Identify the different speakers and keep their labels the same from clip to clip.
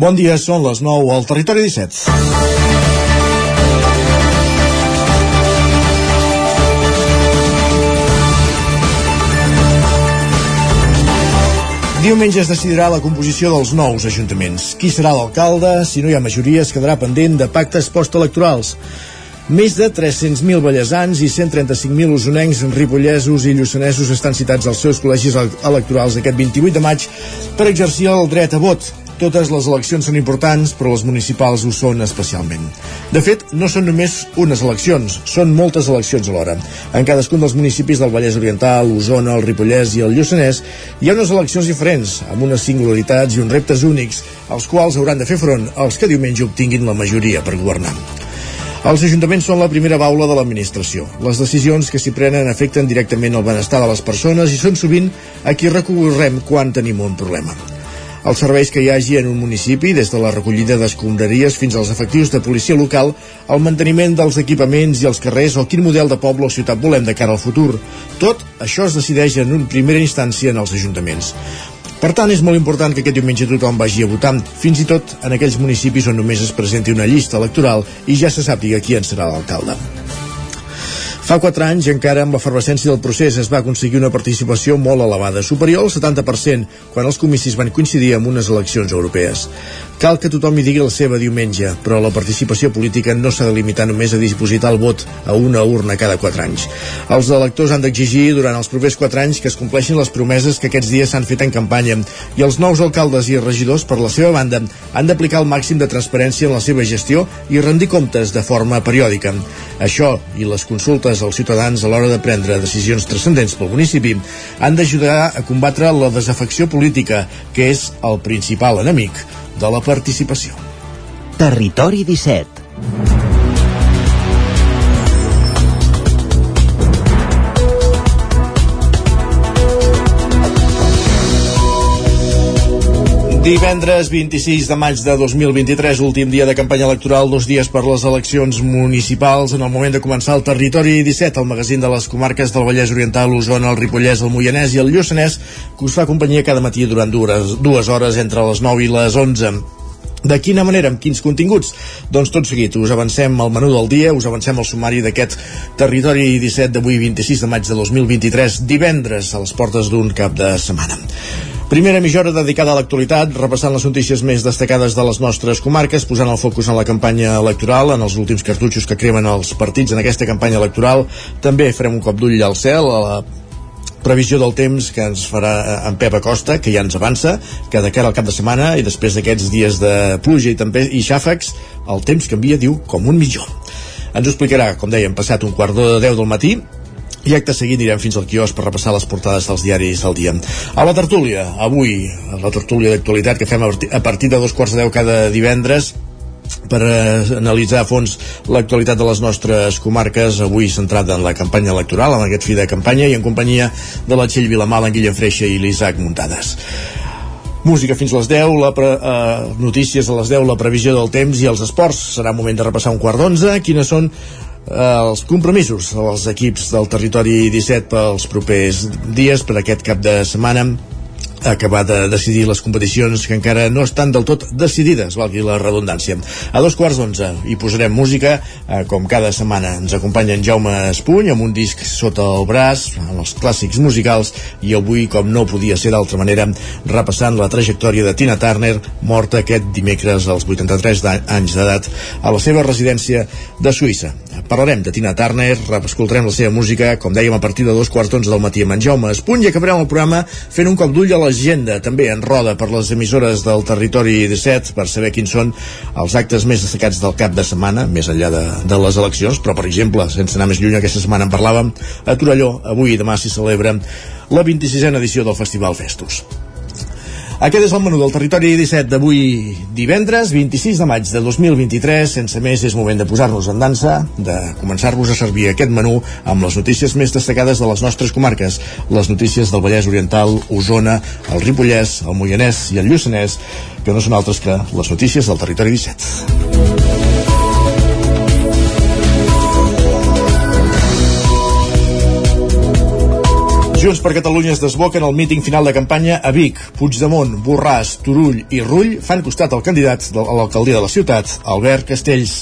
Speaker 1: Bon dia, són les 9 al Territori 17. Diumenge es decidirà la composició dels nous ajuntaments. Qui serà l'alcalde? Si no hi ha majoria, es quedarà pendent de pactes postelectorals. Més de 300.000 ballesans i 135.000 usonencs, ripollesos i lluçanesos estan citats als seus col·legis electorals aquest 28 de maig per exercir el dret a vot. Totes les eleccions són importants, però les municipals ho són especialment. De fet, no són només unes eleccions, són moltes eleccions alhora. En cadascun dels municipis del Vallès Oriental, Osona, el Ripollès i el Lluçanès hi ha unes eleccions diferents, amb unes singularitats i uns reptes únics, als quals hauran de fer front els que diumenge obtinguin la majoria per governar. Els ajuntaments són la primera baula de l'administració. Les decisions que s'hi prenen afecten directament el benestar de les persones i són sovint a qui recorrem quan tenim un problema els serveis que hi hagi en un municipi, des de la recollida d'escombraries fins als efectius de policia local, el manteniment dels equipaments i els carrers o quin model de poble o ciutat volem de cara al futur. Tot això es decideix en una primera instància en els ajuntaments. Per tant, és molt important que aquest diumenge tothom vagi a votar, fins i tot en aquells municipis on només es presenti una llista electoral i ja se sàpiga qui en serà l'alcalde. Fa 4 anys, encara amb l'efervescència del procés, es va aconseguir una participació molt elevada, superior al 70%, quan els comicis van coincidir amb unes eleccions europees. Cal que tothom hi digui la seva diumenge, però la participació política no s'ha de limitar només a dispositar el vot a una urna cada 4 anys. Els electors han d'exigir durant els propers 4 anys que es compleixin les promeses que aquests dies s'han fet en campanya i els nous alcaldes i regidors, per la seva banda, han d'aplicar el màxim de transparència en la seva gestió i rendir comptes de forma periòdica. Això i les consultes als ciutadans a l'hora de prendre decisions transcendents pel municipi han d'ajudar a combatre la desafecció política, que és el principal enemic de la participació.
Speaker 2: Territori 17
Speaker 1: Divendres 26 de maig de 2023, últim dia de campanya electoral, dos dies per les eleccions municipals, en el moment de començar el Territori 17, el magazín de les comarques del Vallès Oriental, Osona, el Ripollès, el Moianès i el Lluçanès, que us fa companyia cada matí durant dues, dues hores entre les 9 i les 11. De quina manera, amb quins continguts? Doncs tot seguit, us avancem al menú del dia, us avancem al sumari d'aquest territori 17 d'avui 26 de maig de 2023, divendres a les portes d'un cap de setmana. Primera mitja hora dedicada a l'actualitat, repassant les notícies més destacades de les nostres comarques, posant el focus en la campanya electoral, en els últims cartutxos que cremen els partits en aquesta campanya electoral. També farem un cop d'ull al cel, a la previsió del temps que ens farà en Pep Acosta, que ja ens avança, que de cara al cap de setmana i després d'aquests dies de pluja i, també, i xàfecs, el temps canvia, diu, com un mitjó. Ens ho explicarà, com dèiem, passat un quart de 10 del matí, i acte seguit anirem fins al quiosc per repassar les portades dels diaris del dia. A la tertúlia, avui, la tertúlia d'actualitat que fem a partir de dos quarts de deu cada divendres, per eh, analitzar a fons l'actualitat de les nostres comarques, avui centrada en la campanya electoral, en aquest fi de campanya, i en companyia de la Txell Vilamal, en Guillem Freixa i l'Isaac Muntades. Música fins a les 10, la pre, eh, notícies a les 10, la previsió del temps i els esports. Serà moment de repassar un quart d'onze. Quines són els compromisos dels equips del territori 17 pels propers dies per aquest cap de setmana acabar de decidir les competicions que encara no estan del tot decidides, valgui la redundància. A dos quarts d'onze hi posarem música, eh, com cada setmana ens acompanya en Jaume Espuny amb un disc sota el braç, amb els clàssics musicals, i avui, com no podia ser d'altra manera, repassant la trajectòria de Tina Turner, morta aquest dimecres als 83 anys d'edat a la seva residència de Suïssa. Parlarem de Tina Turner, escoltarem la seva música, com dèiem, a partir de dos quarts d'onze del matí amb en Jaume Espuny i acabarem el programa fent un cop d'ull a la l'agenda també en roda per les emissores del territori 17 per saber quins són els actes més destacats del cap de setmana, més enllà de, de les eleccions, però per exemple, sense anar més lluny, aquesta setmana en parlàvem, a Torelló, avui i demà s'hi celebra la 26a edició del Festival Festus. Aquest és el menú del territori 17 d'avui divendres, 26 de maig de 2023. Sense més, és moment de posar-nos en dansa, de començar-vos a servir aquest menú amb les notícies més destacades de les nostres comarques, les notícies del Vallès Oriental, Osona, el Ripollès, el Moianès i el Lluçanès, que no són altres que les notícies del territori 17. Junts per Catalunya es desboquen el míting final de campanya a Vic. Puigdemont, Borràs, Turull i Rull fan costat al candidat a l'alcaldia de la ciutat, Albert Castells.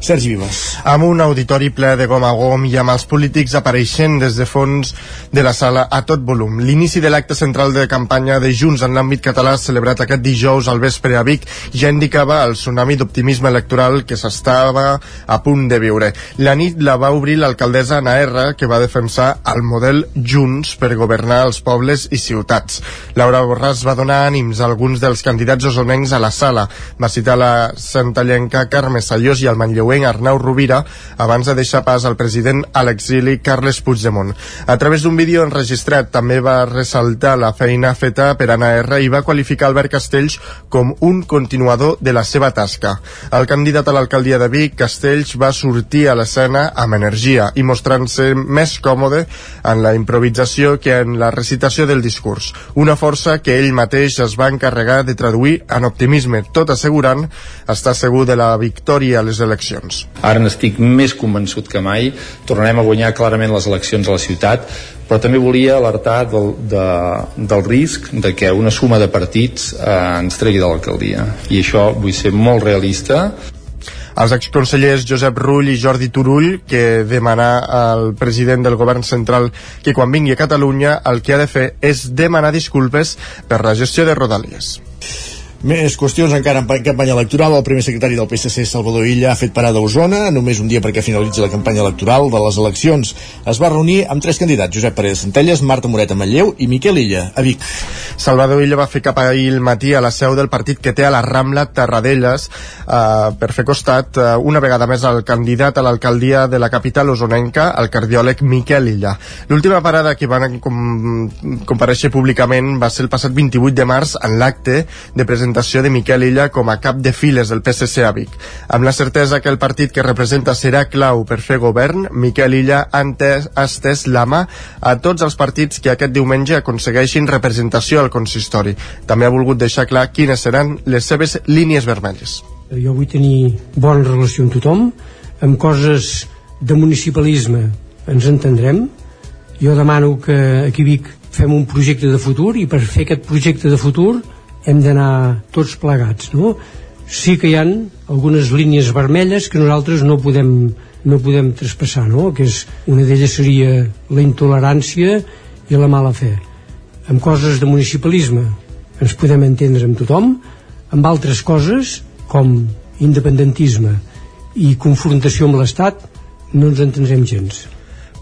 Speaker 1: Sergi Vives.
Speaker 3: Amb un auditori ple de gom a gom i amb els polítics apareixent des de fons de la sala a tot volum. L'inici de l'acte central de campanya de Junts en l'àmbit català celebrat aquest dijous al vespre a Vic ja indicava el tsunami d'optimisme electoral que s'estava a punt de viure. La nit la va obrir l'alcaldessa Ana R, que va defensar el model Junts per governar els pobles i ciutats. Laura Borràs va donar ànims a alguns dels candidats osonencs a la sala. Va citar la santallenca Carme Sallós i el manlleu creuenc Arnau Rovira abans de deixar pas al president a l'exili Carles Puigdemont. A través d'un vídeo enregistrat també va ressaltar la feina feta per Anna R i va qualificar Albert Castells com un continuador de la seva tasca. El candidat a l'alcaldia de Vic, Castells, va sortir a l'escena amb energia i mostrant-se més còmode en la improvisació que en la recitació del discurs. Una força que ell mateix es va encarregar de traduir en optimisme, tot assegurant estar segur de la victòria a les eleccions eleccions.
Speaker 4: Ara n'estic més convençut que mai, tornarem a guanyar clarament les eleccions a la ciutat, però també volia alertar del, de, del risc de que una suma de partits eh, ens tregui de l'alcaldia. I això vull ser molt realista,
Speaker 3: els exconsellers Josep Rull i Jordi Turull que demanar al president del govern central que quan vingui a Catalunya el que ha de fer és demanar disculpes per la gestió de Rodalies.
Speaker 1: Més qüestions encara en campanya electoral. El primer secretari del PSC, Salvador Illa, ha fet parada a Osona, només un dia perquè finalitzi la campanya electoral de les eleccions. Es va reunir amb tres candidats, Josep Pérez Centelles, Marta Moreta Matlleu i Miquel Illa, a Vic.
Speaker 3: Salvador Illa va fer cap ahir el matí a la seu del partit que té a la Rambla Terradelles eh, per fer costat eh, una vegada més al candidat a l'alcaldia de la capital osonenca, el cardiòleg Miquel Illa. L'última parada que van com, compareixer públicament va ser el passat 28 de març en l'acte de presentació presentació de Miquel Illa com a cap de files del PSC a Vic. Amb la certesa que el partit que representa serà clau per fer govern, Miquel Illa ha, estès la mà a tots els partits que aquest diumenge aconsegueixin representació al consistori. També ha volgut deixar clar quines seran les seves línies vermelles.
Speaker 5: Jo vull tenir bona relació amb tothom, amb coses de municipalisme ens entendrem. Jo demano que aquí Vic fem un projecte de futur i per fer aquest projecte de futur hem d'anar tots plegats no? sí que hi han algunes línies vermelles que nosaltres no podem, no podem traspassar no? que és, una d'elles seria la intolerància i la mala fe amb coses de municipalisme ens podem entendre amb tothom amb altres coses com independentisme i confrontació amb l'Estat no ens entendrem gens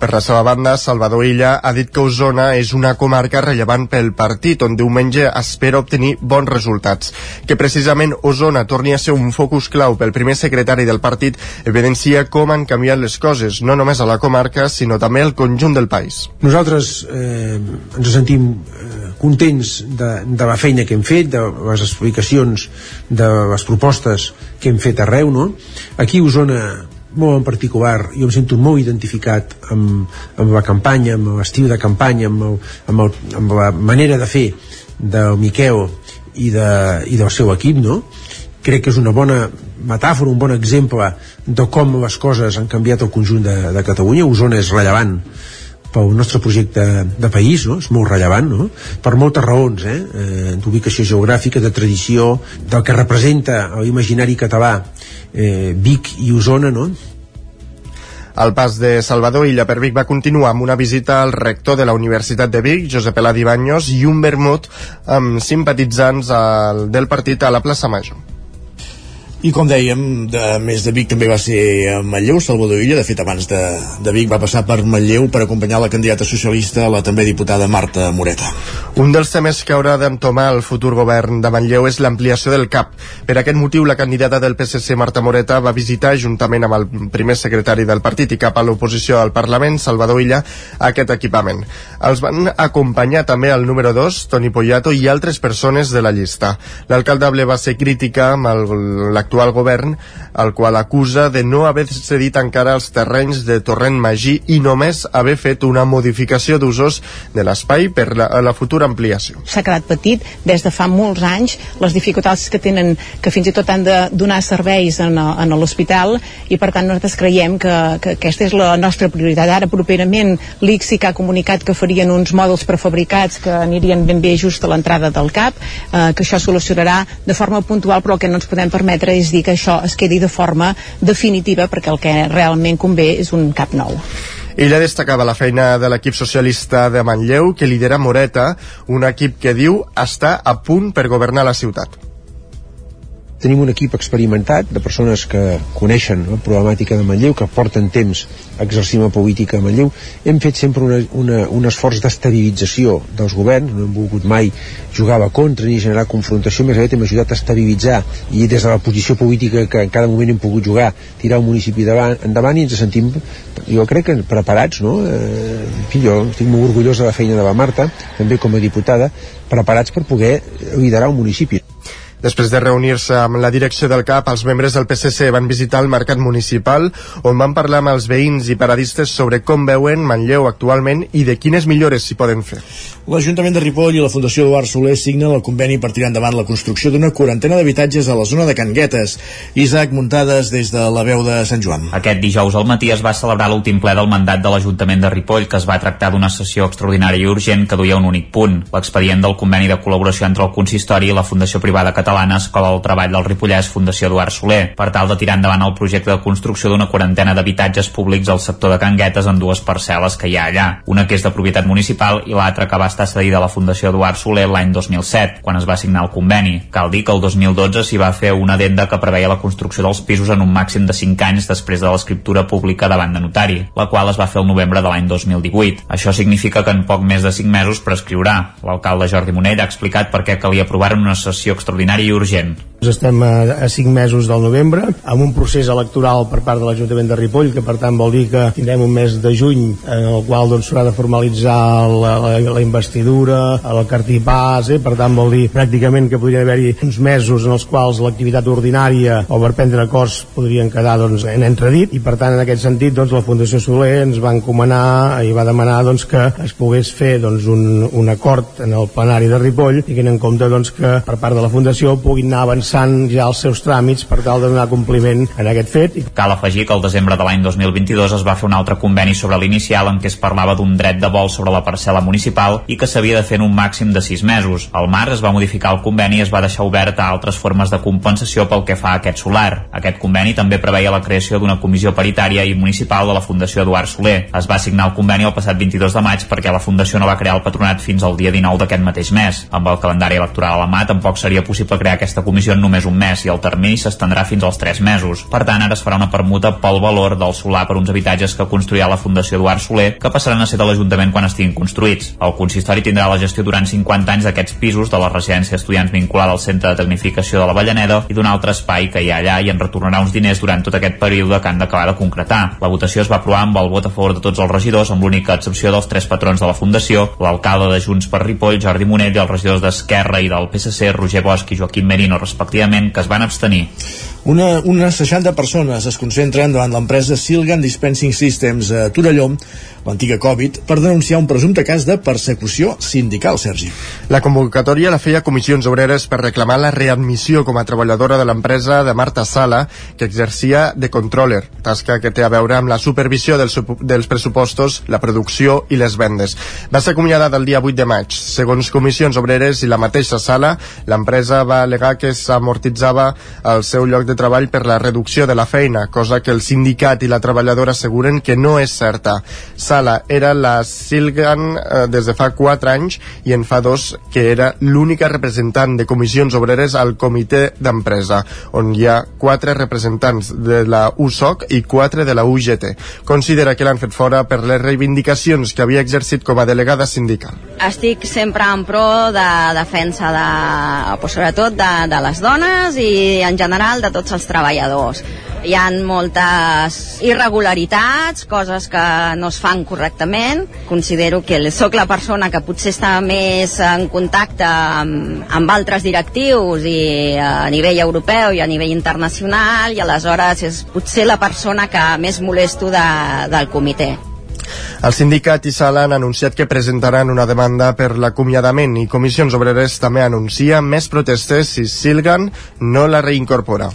Speaker 3: per la seva banda, Salvador Illa ha dit que Osona és una comarca rellevant pel partit, on diumenge espera obtenir bons resultats. Que precisament Osona torni a ser un focus clau pel primer secretari del partit evidencia com han canviat les coses, no només a la comarca, sinó també al conjunt del país.
Speaker 6: Nosaltres eh, ens sentim eh, contents de, de la feina que hem fet, de les explicacions, de les propostes que hem fet arreu, no? Aquí a Osona molt en particular, jo em sento molt identificat amb, amb la campanya, amb l'estiu de campanya, amb, el, amb, el, amb la manera de fer del Miquel i, de, i del seu equip, no? Crec que és una bona metàfora, un bon exemple de com les coses han canviat el conjunt de, de Catalunya. Osona és rellevant pel nostre projecte de país, no? és molt rellevant, no? per moltes raons, eh? eh d'ubicació geogràfica, de tradició, del que representa l'imaginari català eh, Vic i Osona, no?
Speaker 3: El pas de Salvador Illa per Vic va continuar amb una visita al rector de la Universitat de Vic, Josep Eladi Banyos, i un vermut amb simpatitzants del partit a la plaça Major.
Speaker 1: I com dèiem, de, més de Vic també va ser a Manlleu, Salvador Illa, de fet abans de, de Vic va passar per Manlleu per acompanyar la candidata socialista, la també diputada Marta Moreta.
Speaker 3: Un dels temes que haurà d'entomar el futur govern de Manlleu és l'ampliació del CAP. Per aquest motiu, la candidata del PSC, Marta Moreta, va visitar, juntament amb el primer secretari del partit i cap a l'oposició al Parlament, Salvador Illa, aquest equipament. Els van acompanyar també el número 2, Toni Poyato, i altres persones de la llista. L'alcaldable va ser crítica amb l'actual govern, el qual acusa de no haver cedit encara els terrenys de Torrent Magí i només haver fet una modificació d'usos de l'espai per la, la futura ampliació.
Speaker 7: S'ha quedat petit des de fa molts anys, les dificultats que tenen, que fins i tot han de donar serveis en, en l'hospital i per tant nosaltres creiem que, que aquesta és la nostra prioritat. Ara properament l'ICSI que ha comunicat que farien uns mòduls prefabricats que anirien ben bé just a l'entrada del CAP, eh, que això solucionarà de forma puntual però el que no ens podem permetre és dir que això es quedi de forma definitiva perquè el que realment convé és un CAP nou.
Speaker 3: Ella destacava la feina de l'equip socialista de Manlleu, que lidera Moreta, un equip que diu està a punt per governar la ciutat
Speaker 6: tenim un equip experimentat de persones que coneixen la problemàtica de Manlleu, que porten temps exercint la política a Manlleu. Hem fet sempre una, una, un esforç d'estabilització dels governs, no hem volgut mai jugar a contra ni generar confrontació, més aviat hem ajudat a estabilitzar i des de la posició política que en cada moment hem pogut jugar, tirar el municipi davant, endavant i ens sentim, jo crec que preparats, no? Eh, en fi, jo estic molt orgullós de la feina de la Marta, també com a diputada, preparats per poder liderar un municipi.
Speaker 3: Després de reunir-se amb la direcció del CAP, els membres del PSC van visitar el mercat municipal, on van parlar amb els veïns i paradistes sobre com veuen Manlleu actualment i de quines millores s'hi poden fer.
Speaker 1: L'Ajuntament de Ripoll i la Fundació Eduard Soler signen el conveni per tirar endavant la construcció d'una quarantena d'habitatges a la zona de Can Guetes. Isaac Muntades des de la veu de Sant Joan.
Speaker 8: Aquest dijous al matí es va celebrar l'últim ple del mandat de l'Ajuntament de Ripoll, que es va tractar d'una sessió extraordinària i urgent que duia un únic punt, l'expedient del conveni de col·laboració entre el Consistori i la Fundació Privada Catalana Catalana Escola del Treball del Ripollès Fundació Eduard Soler per tal de tirar endavant el projecte de construcció d'una quarantena d'habitatges públics al sector de Canguetes en dues parcel·les que hi ha allà, una que és de propietat municipal i l'altra que va estar cedida a la Fundació Eduard Soler l'any 2007, quan es va signar el conveni. Cal dir que el 2012 s'hi va fer una adenda que preveia la construcció dels pisos en un màxim de 5 anys després de l'escriptura pública davant de notari, la qual es va fer el novembre de l'any 2018. Això significa que en poc més de 5 mesos prescriurà. L'alcalde Jordi Monell ha explicat per què calia aprovar en una sessió extraordinària i urgent.
Speaker 9: Estem a, a 5 mesos del novembre, amb un procés electoral per part de l'Ajuntament de Ripoll, que per tant vol dir que tindrem un mes de juny en el qual doncs, s'haurà de formalitzar la, la, la investidura, el cartipàs, eh? per tant vol dir pràcticament que podria haver-hi uns mesos en els quals l'activitat ordinària o per prendre acords podrien quedar doncs, en entredit, i per tant en aquest sentit doncs, la Fundació Soler ens va encomanar i va demanar doncs, que es pogués fer doncs, un, un acord en el plenari de Ripoll, tinguent en compte doncs, que per part de la Fundació puguin anar avançant ja els seus tràmits per tal de donar compliment en aquest fet.
Speaker 8: Cal afegir que el desembre de l'any 2022 es va fer un altre conveni sobre l'inicial en què es parlava d'un dret de vol sobre la parcel·la municipal i que s'havia de fer en un màxim de 6 mesos. Al març es va modificar el conveni i es va deixar obert a altres formes de compensació pel que fa a aquest solar. Aquest conveni també preveia la creació d'una comissió paritària i municipal de la Fundació Eduard Soler. Es va signar el conveni el passat 22 de maig perquè la Fundació no va crear el patronat fins al dia 19 d'aquest mateix mes. Amb el calendari electoral a la mà tampoc seria possible crear aquesta comissió en només un mes i el termini s'estendrà fins als 3 mesos. Per tant, ara es farà una permuta pel valor del solar per uns habitatges que construirà la Fundació Eduard Soler, que passaran a ser de l'Ajuntament quan estiguin construïts. El consistori tindrà la gestió durant 50 anys d'aquests pisos de la residència estudiants vinculada al Centre de Tecnificació de la Vallaneda i d'un altre espai que hi ha allà i en retornarà uns diners durant tot aquest període que han d'acabar de concretar. La votació es va aprovar amb el vot a favor de tots els regidors, amb l'única excepció dels tres patrons de la Fundació, l'alcalde de Junts per Ripoll, Jordi Monell, i els regidors d'Esquerra i del PSC, Roger Bosch i Joaquim Merino, respectivament, que es van abstenir.
Speaker 1: Una, unes 60 persones es concentren davant l'empresa Silgan Dispensing Systems a Torelló, l'antiga Covid, per denunciar un presumpte cas de persecució sindical, Sergi.
Speaker 3: La convocatòria la feia Comissions Obreres per reclamar la readmissió com a treballadora de l'empresa de Marta Sala, que exercia de controller, tasca que té a veure amb la supervisió dels, dels pressupostos, la producció i les vendes. Va ser acomiadada el dia 8 de maig. Segons Comissions Obreres i la mateixa Sala, l'empresa va alegar que s'amortitzava el seu lloc de de treball per la reducció de la feina, cosa que el sindicat i la treballadora asseguren que no és certa. Sala era la Silgan eh, des de fa 4 anys i en fa dos que era l'única representant de comissions obreres al comitè d'empresa, on hi ha 4 representants de la USOC i 4 de la UGT. Considera que l'han fet fora per les reivindicacions que havia exercit com a delegada sindical.
Speaker 10: Estic sempre en pro de defensa de, pues, sobretot de, de les dones i en general de tots els treballadors. Hi han moltes irregularitats, coses que no es fan correctament. Considero que sóc la persona que potser està més en contacte amb, amb altres directius i a nivell europeu i a nivell internacional i aleshores és potser la persona que més molesto de, del comitè.
Speaker 3: El sindicat i Sala han anunciat que presentaran una demanda per l'acomiadament i Comissions Obreres també anuncia més protestes si Silgan no la reincorpora.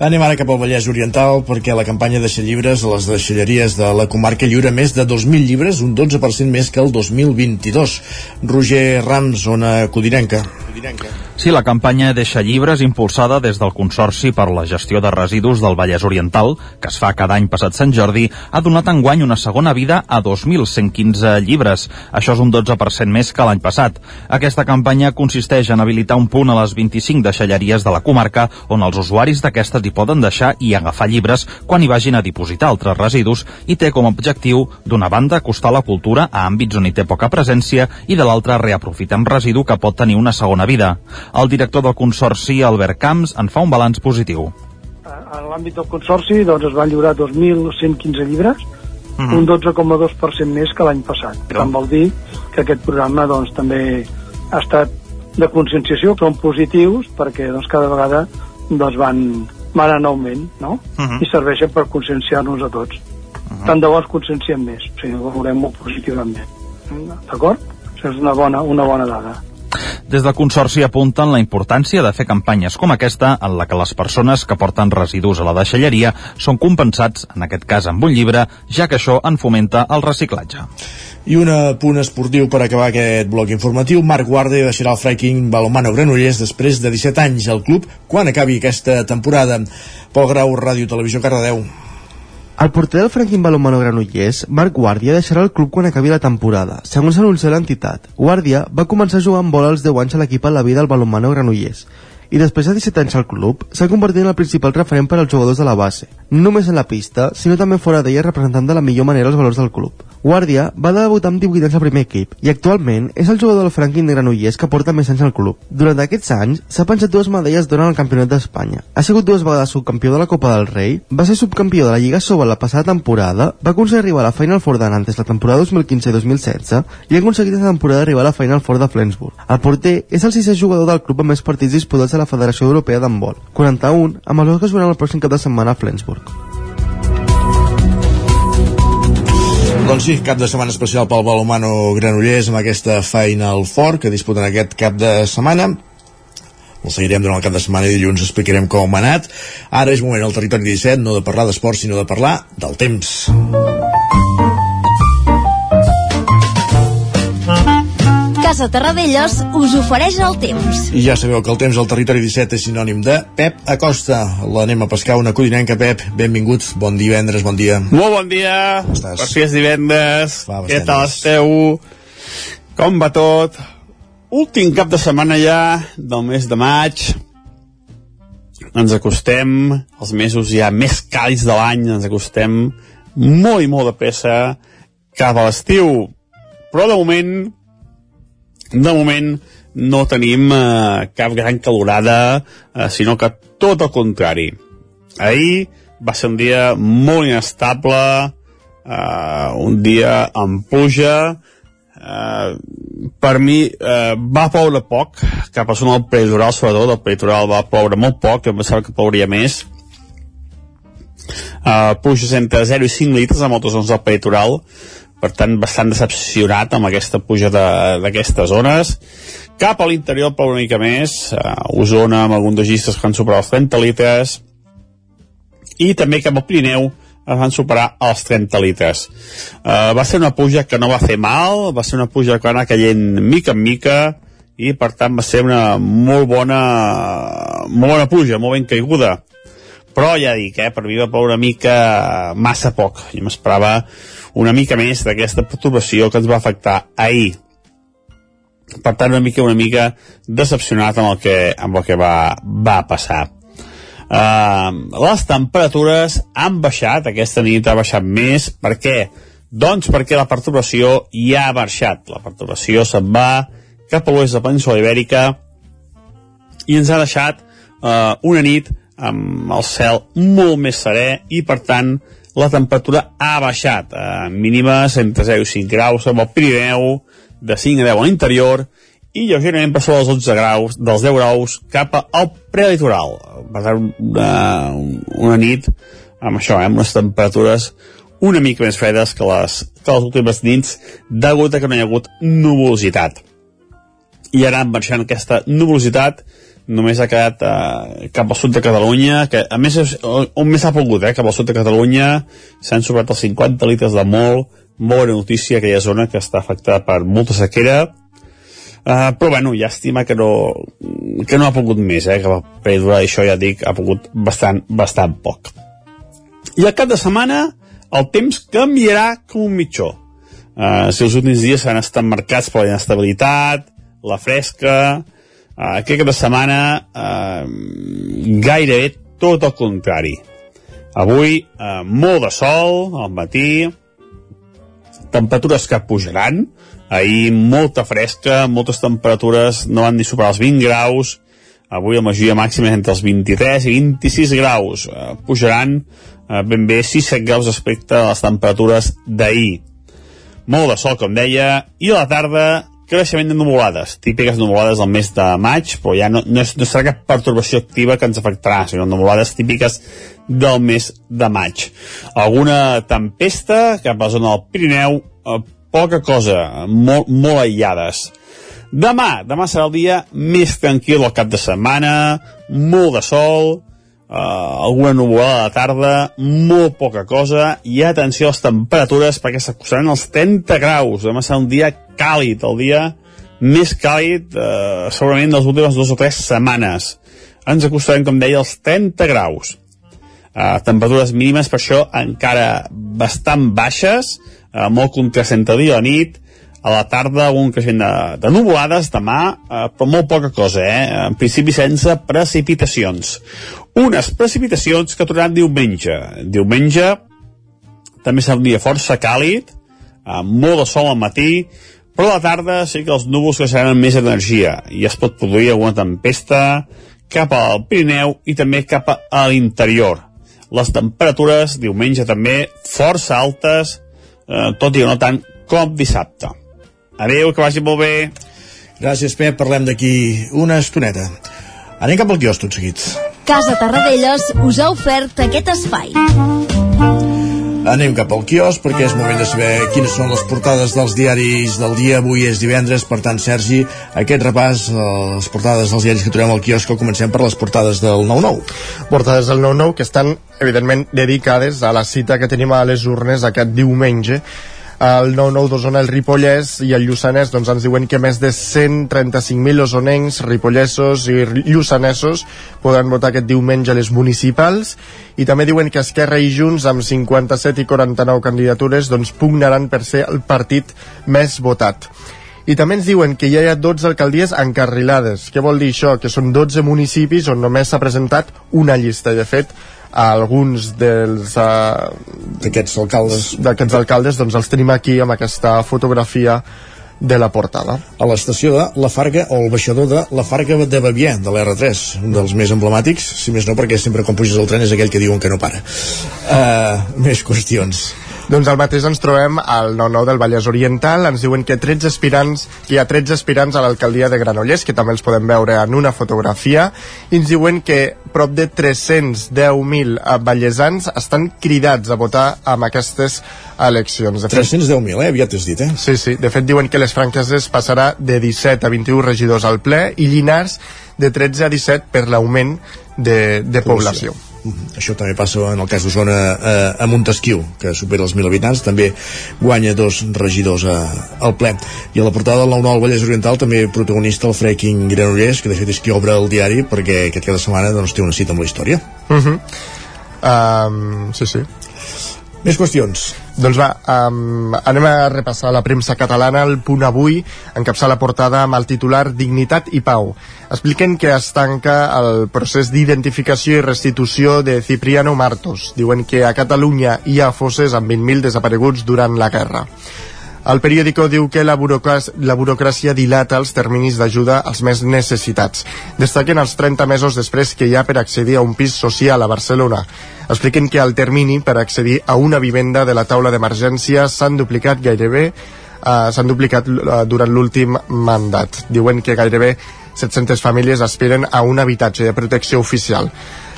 Speaker 1: Anem ara cap al Vallès Oriental perquè la campanya de llibres a les deixalleries de la comarca lliura més de 2.000 llibres, un 12% més que el 2022. Roger Rams, zona codinenca. Codinenca.
Speaker 11: Sí, la campanya Deixa llibres, impulsada des del Consorci per la Gestió de Residus del Vallès Oriental, que es fa cada any passat Sant Jordi, ha donat enguany una segona vida a 2.115 llibres. Això és un 12% més que l'any passat. Aquesta campanya consisteix en habilitar un punt a les 25 deixalleries de la comarca on els usuaris d'aquestes hi poden deixar i agafar llibres quan hi vagin a dipositar altres residus i té com a objectiu, d'una banda, acostar la cultura a àmbits on hi té poca presència i de l'altra, reaprofitar un residu que pot tenir una segona vida. El director del Consorci, Albert Camps, en fa un balanç positiu.
Speaker 12: En l'àmbit del Consorci doncs, es van lliurar 2.115 llibres, uh -huh. un 12,2% més que l'any passat. Per tant, vol dir que aquest programa doncs, també ha estat de conscienciació, són positius perquè doncs, cada vegada doncs, van, van en augment no? uh -huh. i serveixen per conscienciar-nos a tots. Uh -huh. Tant de bo ens conscienciem més, o sigui, ho veurem molt positivament. D'acord? Això és una bona, una bona dada.
Speaker 11: Des del Consorci apunten la importància de fer campanyes com aquesta en la que les persones que porten residus a la deixalleria són compensats, en aquest cas amb un llibre, ja que això en fomenta el reciclatge.
Speaker 1: I un punt esportiu per acabar aquest bloc informatiu. Marc Guardia deixarà el Freiking Balomano Granollers després de 17 anys al club quan acabi aquesta temporada. Pol Grau, Ràdio Televisió Cardedeu.
Speaker 13: El porter del Franquín Balomano Granollers, Marc Guàrdia, deixarà el club quan acabi la temporada. Segons anuncia l'entitat, Guàrdia va començar a jugar amb bola als 10 anys a l'equip a la vida del Balomano Granollers i després de 17 anys al club, s'ha convertit en el principal referent per als jugadors de la base, no només en la pista, sinó també fora d'ella representant de la millor manera els valors del club. Guàrdia va debutar amb 18 anys al primer equip i actualment és el jugador del Franquín de Granollers que porta més anys al club. Durant aquests anys s'ha penjat dues medalles d'or en el Campionat d'Espanya. Ha sigut dues vegades subcampió de la Copa del Rei, va ser subcampió de la Lliga Soba la passada temporada, va aconseguir arribar a la Final Four d'Anantes la temporada 2015-2016 i ha aconseguit aquesta temporada arribar a la Final Four de Flensburg. El porter és el sisè jugador del club amb més partits disputats a la Federació Europea d'Handbol, 41, amb els que jugaran el pròxim cap de setmana a Flensburg.
Speaker 1: Doncs sí, cap de setmana especial pel Balomano Granollers amb aquesta Final Four que disputen aquest cap de setmana el seguirem durant el cap de setmana i dilluns explicarem com ha anat. Ara és moment al territori 17, no de parlar d'esport, sinó de parlar del temps.
Speaker 14: Casa Terradellos us ofereix el temps.
Speaker 1: I ja sabeu que el temps al territori 17 és sinònim de Pep Acosta. L'anem a pescar una codinenca, Pep. Benvingut, bon divendres, bon dia.
Speaker 15: Molt bon dia, per si és divendres.
Speaker 1: Va,
Speaker 15: Què tal esteu? Com va tot? Últim cap de setmana ja del mes de maig. Ens acostem als mesos ja més càlids de l'any, ens acostem molt i molt de pressa cap a l'estiu. Però de moment de moment no tenim eh, cap gran calorada, eh, sinó que tot el contrari. Ahir va ser un dia molt inestable, eh, un dia amb pluja, eh, per mi eh, va ploure poc, cap a zona del peritoral, sobretot, el peritoral va ploure molt poc, em pensava que plouria més, uh, pluges entre 0 i 5 litres a moltes zones del peritoral, per tant bastant decepcionat amb aquesta puja d'aquestes zones. Cap a l'interior per una mica més. Uh, Osona amb alguns registres que van superar els 30 litres. I també cap al Pirineu es van superar els 30 litres. Uh, va ser una puja que no va fer mal, va ser una puja que va anar caient mica en mica i per tant va ser una molt bona molt bona puja, molt ben caiguda. Però ja dic, eh, per mi va ploure una mica massa poc, jo m'esperava una mica més d'aquesta perturbació que ens va afectar ahir. Per tant, una mica una mica decepcionat amb el que, amb el que va, va passar. Uh, les temperatures han baixat, aquesta nit ha baixat més, per què? Doncs perquè la perturbació ja ha marxat. La perturbació se'n va cap a l'oest de Península Ibèrica i ens ha deixat uh, una nit amb el cel molt més serè i per tant la temperatura ha baixat eh, mínimes entre 0 i 5 graus amb el Pirineu de 5 a 10 a l'interior i lleugerament per sobre dels 11 graus dels 10 graus cap al prelitoral per tant una, una nit amb això, eh, amb unes temperatures una mica més fredes que les, que les últimes nits degut a que no hi ha hagut nuvolositat. I ara baixant aquesta nuvolositat només ha quedat eh, cap al sud de Catalunya, que a més on més ha pogut, eh, cap al sud de Catalunya s'han sobrat els 50 litres de molt, molt bona notícia aquella zona que està afectada per molta sequera, uh, però bueno, llàstima que no, que no ha pogut més, eh, que per durar això ja dic, ha pogut bastant, bastant poc. I al cap de setmana el temps canviarà com un mitjó. Uh, si els últims dies han estat marcats per la inestabilitat, la fresca, uh, aquest cap de setmana uh, gairebé tot el contrari. Avui uh, molt de sol al matí, temperatures que pujaran, ahir molta fresca, moltes temperatures no van ni superar els 20 graus, avui la majoria màxima és entre els 23 i 26 graus, uh, pujaran uh, ben bé 6-7 graus respecte a les temperatures d'ahir. Molt de sol, com deia, i a la tarda creixement de nuvolades, típiques nuvolades del mes de maig, però ja no, no, és, no serà cap pertorbació activa que ens afectarà, sinó nuvolades típiques del mes de maig. Alguna tempesta cap a la zona del Pirineu, eh, poca cosa, molt, molt aïllades. Demà, demà serà el dia més tranquil al cap de setmana, molt de sol, eh, alguna nuvolada a la tarda, molt poca cosa, i atenció a les temperatures perquè s'acostaran els 30 graus. Demà serà un dia càlid, el dia més càlid eh, segurament de les últimes dues o tres setmanes. Ens acostarem, com deia, als 30 graus. Eh, temperatures mínimes, per això, encara bastant baixes, eh, molt contrasent el dia a la nit, a la tarda un creixement de, de nuvolades demà, eh, però molt poca cosa, eh? en principi sense precipitacions. Unes precipitacions que tornaran diumenge. Diumenge també serà un dia força càlid, amb molt de sol al matí, però a la tarda sí que els núvols creixeran amb més energia i es pot produir alguna tempesta cap al Pirineu i també cap a l'interior. Les temperatures, diumenge també, força altes, eh, tot i que no tant com dissabte. Adéu, que vagi molt bé.
Speaker 1: Gràcies, Pep. Parlem d'aquí una estoneta. Anem cap al quios tot seguit.
Speaker 14: Casa Tarradellas us ha ofert aquest espai.
Speaker 1: Anem cap al quios perquè és moment de saber quines són les portades dels diaris del dia. Avui és divendres, per tant, Sergi, aquest repàs, eh, les portades dels diaris que trobem al quios, que comencem per les portades del 9-9.
Speaker 3: Portades del 9-9 que estan, evidentment, dedicades a la cita que tenim a les urnes aquest diumenge el 9-9 d'Osona, el Ripollès i el Lluçanès doncs ens diuen que més de 135.000 osonencs, ripollesos i lluçanesos podran votar aquest diumenge a les municipals i també diuen que Esquerra i Junts amb 57 i 49 candidatures doncs pugnaran per ser el partit més votat. I també ens diuen que ja hi ha 12 alcaldies encarrilades. Què vol dir això? Que són 12 municipis on només s'ha presentat una llista. De fet, alguns dels uh,
Speaker 1: d'aquests alcaldes
Speaker 3: d'aquests alcaldes doncs els tenim aquí amb aquesta fotografia de la portada.
Speaker 1: A l'estació de La Farga o el baixador de La Farga de Bavier, de l'R3, un dels més emblemàtics, si més no perquè sempre quan puges al tren és aquell que diuen que no para. Uh, més qüestions.
Speaker 3: Doncs el mateix ens trobem al 9-9 del Vallès Oriental. Ens diuen que 13 aspirants, que hi ha 13 aspirants a l'alcaldia de Granollers, que també els podem veure en una fotografia. I ens diuen que prop de 310.000 vallesans estan cridats a votar amb aquestes eleccions.
Speaker 1: De fet, 310.000, eh? Aviat has dit, eh?
Speaker 3: Sí, sí. De fet, diuen que les franqueses passarà de 17 a 21 regidors al ple i Llinars de 13 a 17 per l'augment de, de població. població.
Speaker 1: Mhm. Això també passa en el cas d'Osona eh, a Montesquieu, que supera els 1.000 habitants, també guanya dos regidors a, al ple. I a la portada del 9-9 al Vallès Oriental també protagonista el Freaking Granollers, que de fet és qui obre el diari perquè aquest cada setmana doncs, té una cita amb la història.
Speaker 3: Uh -huh. um, sí, sí.
Speaker 1: Més qüestions.
Speaker 3: Doncs va, um, anem a repassar la premsa catalana. El punt avui encapçar la portada amb el titular Dignitat i Pau expliquen que es tanca el procés d'identificació i restitució de Cipriano Martos. Diuen que a Catalunya hi ha fosses amb 20.000 desapareguts durant la guerra. El periòdico diu que la, burocràcia, la burocràcia dilata els terminis d'ajuda als més necessitats. Destaquen els 30 mesos després que hi ha per accedir a un pis social a Barcelona. Expliquen que el termini per accedir a una vivenda de la taula d'emergència s'han duplicat gairebé eh, s'han duplicat uh, durant l'últim mandat. Diuen que gairebé 700 famílies aspiren a un habitatge de protecció oficial.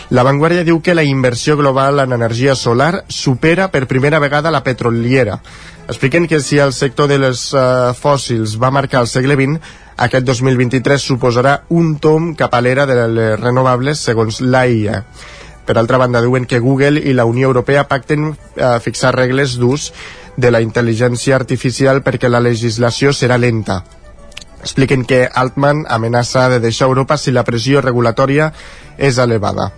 Speaker 3: La Vanguardia diu que la inversió global en energia solar supera per primera vegada la petroliera. Expliquen que si el sector de les uh, fòssils va marcar el segle XX, aquest 2023 suposarà un tom cap a l'era de les renovables, segons l'AIA. Per altra banda, diuen que Google i la Unió Europea pacten uh, fixar regles d'ús de la intel·ligència artificial perquè la legislació serà lenta. Expliquen que Altman amenaça de deixar Europa si la pressió regulatòria és elevada.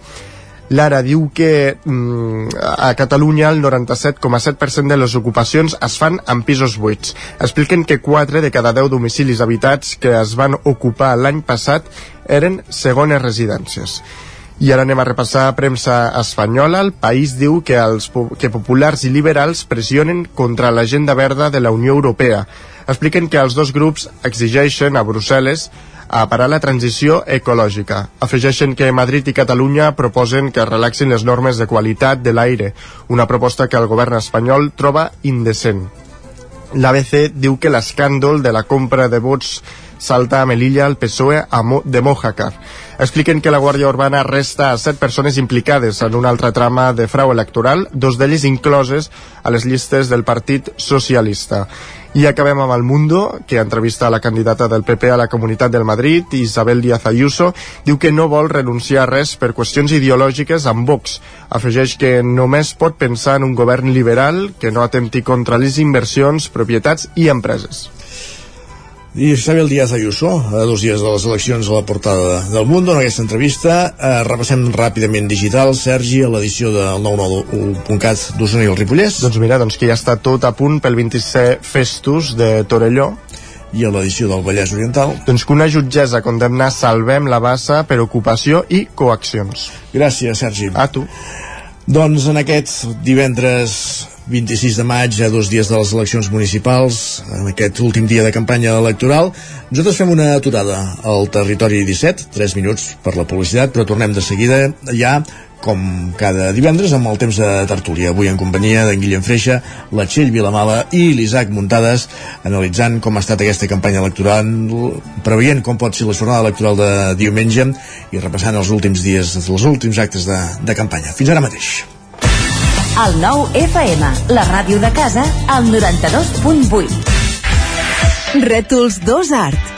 Speaker 3: Lara diu que mm, a Catalunya el 97,7% de les ocupacions es fan en pisos buits. Expliquen que 4 de cada 10 domicilis habitats que es van ocupar l'any passat eren segones residències. I ara anem a repassar premsa espanyola. El país diu que, els, que populars i liberals pressionen contra l'agenda verda de la Unió Europea. Expliquen que els dos grups exigeixen a Brussel·les a parar la transició ecològica. Afegeixen que Madrid i Catalunya proposen que relaxin les normes de qualitat de l'aire, una proposta que el govern espanyol troba indecent. L'ABC diu que l'escàndol de la compra de vots salta a Melilla el PSOE de Mojácar. Expliquen que la Guàrdia Urbana arresta a set persones implicades en una altra trama de frau electoral, dos d'elles incloses a les llistes del Partit Socialista. I acabem amb el Mundo, que entrevista la candidata del PP a la Comunitat del Madrid, Isabel Díaz Ayuso, diu que no vol renunciar a res per qüestions ideològiques amb Vox. Afegeix que només pot pensar en un govern liberal que no atempti contra les inversions, propietats i empreses.
Speaker 1: I Isabel Díaz Ayuso, a dos dies de les eleccions a la portada del Mundo, en aquesta entrevista, eh, repassem ràpidament digital, Sergi, a l'edició del 99.cat d'Osona i el Ripollès.
Speaker 3: Doncs mira, doncs que ja està tot a punt pel 26 Festus de Torelló,
Speaker 1: i a l'edició del Vallès Oriental.
Speaker 3: Doncs que una jutgessa condemna Salvem la Bassa per ocupació i coaccions.
Speaker 1: Gràcies, Sergi.
Speaker 3: A tu.
Speaker 1: Doncs en aquest divendres 26 de maig, a dos dies de les eleccions municipals, en aquest últim dia de campanya electoral. Nosaltres fem una aturada al territori 17, 3 minuts per la publicitat, però tornem de seguida ja com cada divendres amb el temps de tertúlia. Avui en companyia d'en Guillem Freixa, la Txell Vilamala i l'Isaac Muntades, analitzant com ha estat aquesta campanya electoral, preveient com pot ser la jornada electoral de diumenge i repassant els últims dies, els últims actes de, de campanya. Fins ara mateix.
Speaker 16: El nou FM, la ràdio de casa, al 92.8. Rètols 2 Art.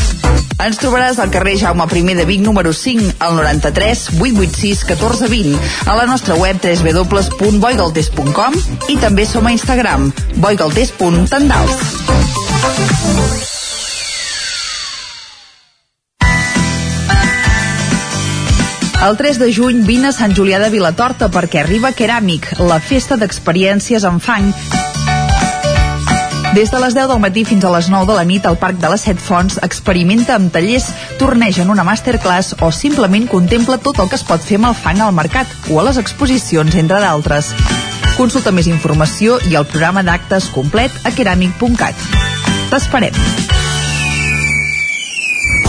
Speaker 17: Ens trobaràs al carrer Jaume I de Vic número 5 al 93 886 1420 a la nostra web www.boigaltes.com i també som a Instagram boigaltes.tendals. El 3 de juny vine a Sant Julià de Vilatorta perquè arriba Keràmic, la festa d'experiències en fang des de les 10 del matí fins a les 9 de la nit al Parc de les Set Fonts experimenta amb tallers, torneja en una masterclass o simplement contempla tot el que es pot fer amb el fang al mercat o a les exposicions, entre d'altres. Consulta més informació i el programa d'actes complet a keramic.cat. T'esperem.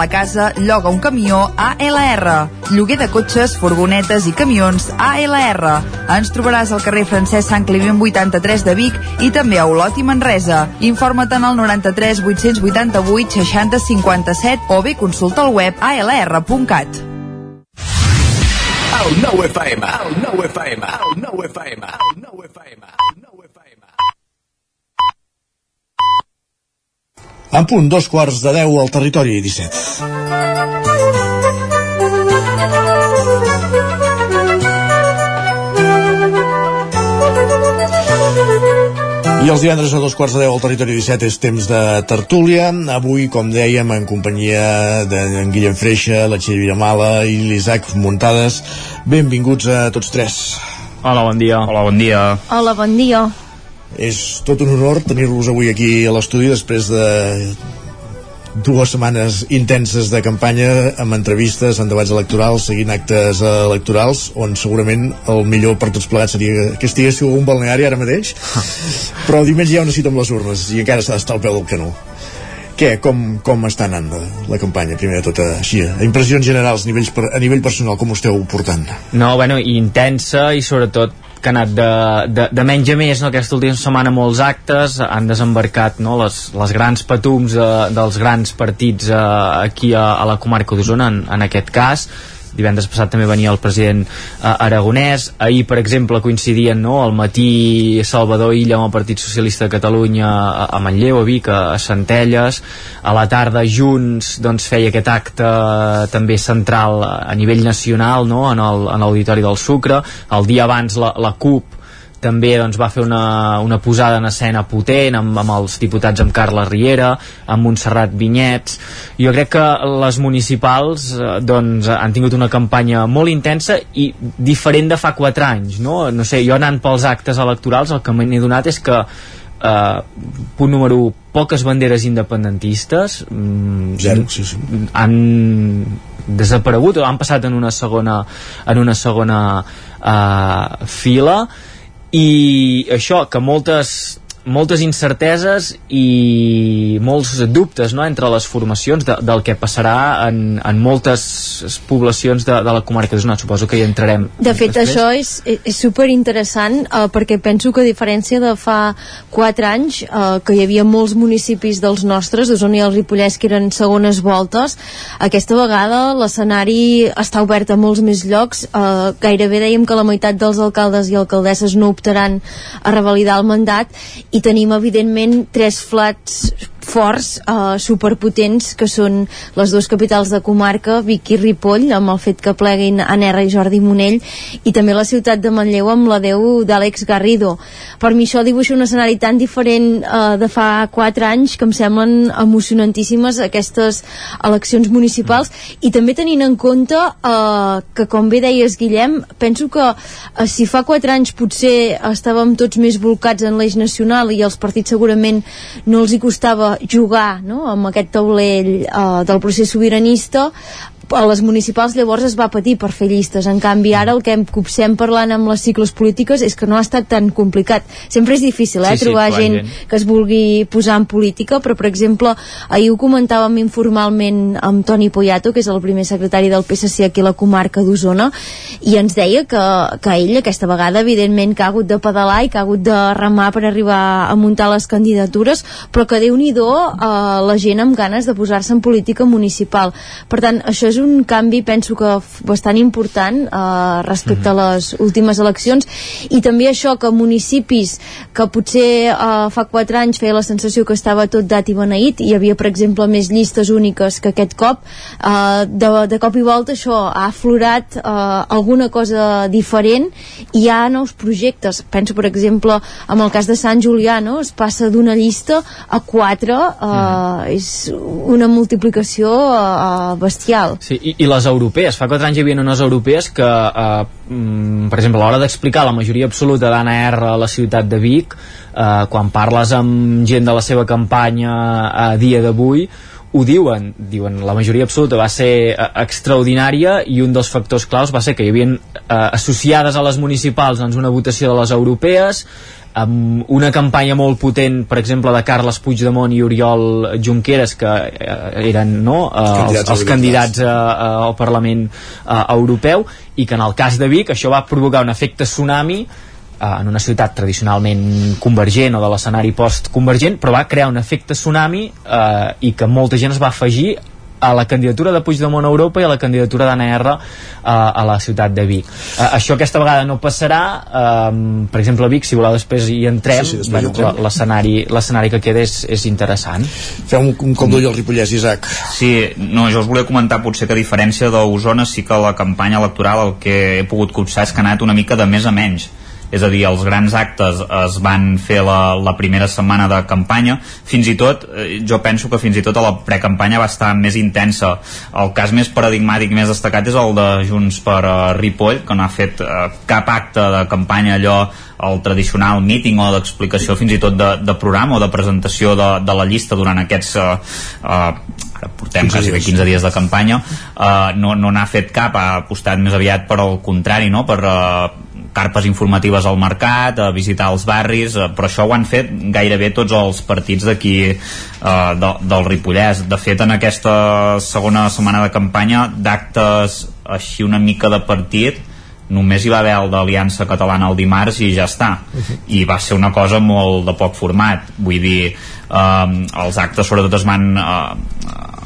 Speaker 17: la casa, lloga un camió ALR. Lloguer de cotxes, furgonetes i camions ALR. Ens trobaràs al carrer Francesc Sant Climent 83 de Vic i també a Olot i Manresa. Informa't en el 93 888 60 57 o bé consulta el web alr.cat.
Speaker 18: El nou FM, el nou FM, el nou FM, el nou FM.
Speaker 1: En punt, dos quarts de deu al territori 17. I els divendres a dos quarts de deu al territori 17 és temps de tertúlia. Avui, com dèiem, en companyia d'en Guillem Freixa, la Txell Viramala i l'Isaac Muntades. Benvinguts a tots tres.
Speaker 8: Hola, bon dia. Hola, bon dia.
Speaker 14: Hola, bon dia.
Speaker 1: És tot un honor tenir-vos avui aquí a l'estudi després de dues setmanes intenses de campanya amb entrevistes, en debats electorals seguint actes electorals on segurament el millor per tots plegats seria que estiguéssiu a un balneari ara mateix. Però diumenge hi ha una cita amb les urnes i encara s'ha d'estar al peu del canó. Què, com, com està anant la, la campanya, primer de tot, així, a impressions generals nivells per, a nivell personal, com ho esteu portant?
Speaker 19: No, bueno, intensa i sobretot que ha anat de, de, de menys a més no? aquesta última setmana molts actes han desembarcat no? les, les grans patums de, dels grans partits eh, aquí a, a la comarca d'Osona en, en aquest cas divendres passat també venia el president eh, aragonès, ahir per exemple coincidien no, al matí Salvador Illa amb el Partit Socialista de Catalunya a, a Manlleu, a Vic, a, a Centelles. A la tarda Junts doncs, feia aquest acte eh, també central a nivell nacional no, en l'Auditori del Sucre. El dia abans la, la CUP també doncs, va fer una, una posada en escena potent amb, amb els diputats amb Carles Riera amb Montserrat Vinyets. Jo crec que les municipals eh, doncs, han tingut una campanya molt intensa i diferent de fa 4 anys no, no sé, jo anant pels actes electorals el que m'he donat és que eh, punt número 1 poques banderes independentistes mm,
Speaker 1: Zero, sí, sí.
Speaker 19: han desaparegut o han passat en una segona en una segona eh, fila i això, que moltes moltes incerteses i molts dubtes no, entre les formacions de, del que passarà en, en moltes poblacions de, de la comarca d'Osona. Suposo que hi entrarem
Speaker 14: De fet,
Speaker 19: després.
Speaker 14: això és, és super interessant eh, perquè penso que a diferència de fa 4 anys eh, que hi havia molts municipis dels nostres, d'Osona i el Ripollès que eren segones voltes, aquesta vegada l'escenari està obert a molts més llocs eh, gairebé dèiem que la meitat dels alcaldes i alcaldesses no optaran a revalidar el mandat i tenim evidentment tres flats forts, eh, superpotents que són les dues capitals de comarca Vic i Ripoll, amb el fet que pleguin Anerra i Jordi Monell i també la ciutat de Manlleu amb la Déu d'Àlex Garrido. Per mi això dibuixa un escenari tan diferent eh, de fa 4 anys que em semblen emocionantíssimes aquestes eleccions municipals. I també tenint en compte eh, que com bé deies Guillem penso que eh, si fa 4 anys potser estàvem tots més volcats en l'eix nacional i els partits segurament no els hi costava jugar no? amb aquest taulell eh, del procés sobiranista a les municipals llavors es va patir per fer llistes. En canvi ara el que em copsem parlant amb les cicles polítiques és que no ha estat tan complicat. Sempre és difícil eh,
Speaker 19: Sí, sí,
Speaker 14: trobar
Speaker 19: trobar
Speaker 14: gent,
Speaker 19: gent.
Speaker 14: que es vulgui posar en política però per exemple ahir ho comentàvem informalment amb Toni Poyato que és el primer secretari del PSC aquí a la comarca d'Osona i ens deia que, que ell aquesta vegada evidentment que ha hagut de pedalar i que ha hagut de remar per arribar a muntar les candidatures però que déu nhi eh, la gent amb ganes de posar-se en política municipal. Per tant això és un canvi penso que bastant important eh, respecte a les últimes eleccions. I també això que municipis que potser eh, fa 4 anys feia la sensació que estava tot dat i beneït hi havia per exemple més llistes úniques que aquest cop eh, de, de cop i volta això ha aflorat eh, alguna cosa diferent. I hi ha nous projectes. Penso per exemple amb el cas de Sant Julià no? es passa d'una llista a 4 eh, és una multiplicació eh, bestial.
Speaker 19: Sí, i, i les europees, fa 4 anys hi havia unes europees que, eh, mm, per exemple, a l'hora d'explicar la majoria absoluta d'Anna R a la ciutat de Vic, eh, quan parles amb gent de la seva campanya a dia d'avui, ho diuen, diuen la majoria absoluta va ser eh, extraordinària i un dels factors claus va ser que hi havia eh, associades a les municipals doncs, una votació de les europees amb una campanya molt potent, per exemple, de Carles Puigdemont i Oriol Junqueras, que eh, eren no, eh, els, els candidats a, a, al Parlament eh, Europeu, i que en el cas de Vic això va provocar un efecte tsunami eh, en una ciutat tradicionalment convergent o de l'escenari post-convergent, però va crear un efecte tsunami eh, i que molta gent es va afegir a la candidatura de Puigdemont a Europa i a la candidatura d'Anna R a, a la ciutat de Vic. Uh, això aquesta vegada no passarà, um, per exemple a Vic, si voleu després hi entrem,
Speaker 1: Sí, sí,
Speaker 19: bueno, l'escenari l'escenari que queda és, és interessant.
Speaker 1: Fem un, un cop d'ull al Ripollès, Isaac.
Speaker 8: Sí, no, jo us volia comentar potser que a diferència d'Osona sí que la campanya electoral el que he pogut copsar és que ha anat una mica de més a menys és a dir, els grans actes es van fer la, la primera setmana de campanya fins i tot, eh, jo penso que fins i tot a la precampanya va estar més intensa el cas més paradigmàtic més destacat és el de Junts per uh, Ripoll que no ha fet uh, cap acte de campanya allò el tradicional meeting o d'explicació fins i tot de, de programa o de presentació de, de la llista durant aquests uh, uh, ara portem
Speaker 1: 15
Speaker 8: quasi bé
Speaker 1: dies.
Speaker 8: 15 dies de campanya uh, no no n'ha fet cap, ha apostat més aviat per al contrari, no? per uh, carpes informatives al mercat, a visitar els barris, uh, però això ho han fet gairebé tots els partits d'aquí uh, de, del Ripollès. De fet, en aquesta segona setmana de campanya d'actes així una mica de partit només hi va haver el d'Aliança Catalana el dimarts i ja està. I va ser una cosa molt de poc format. Vull dir, eh, els actes sobretot es van eh,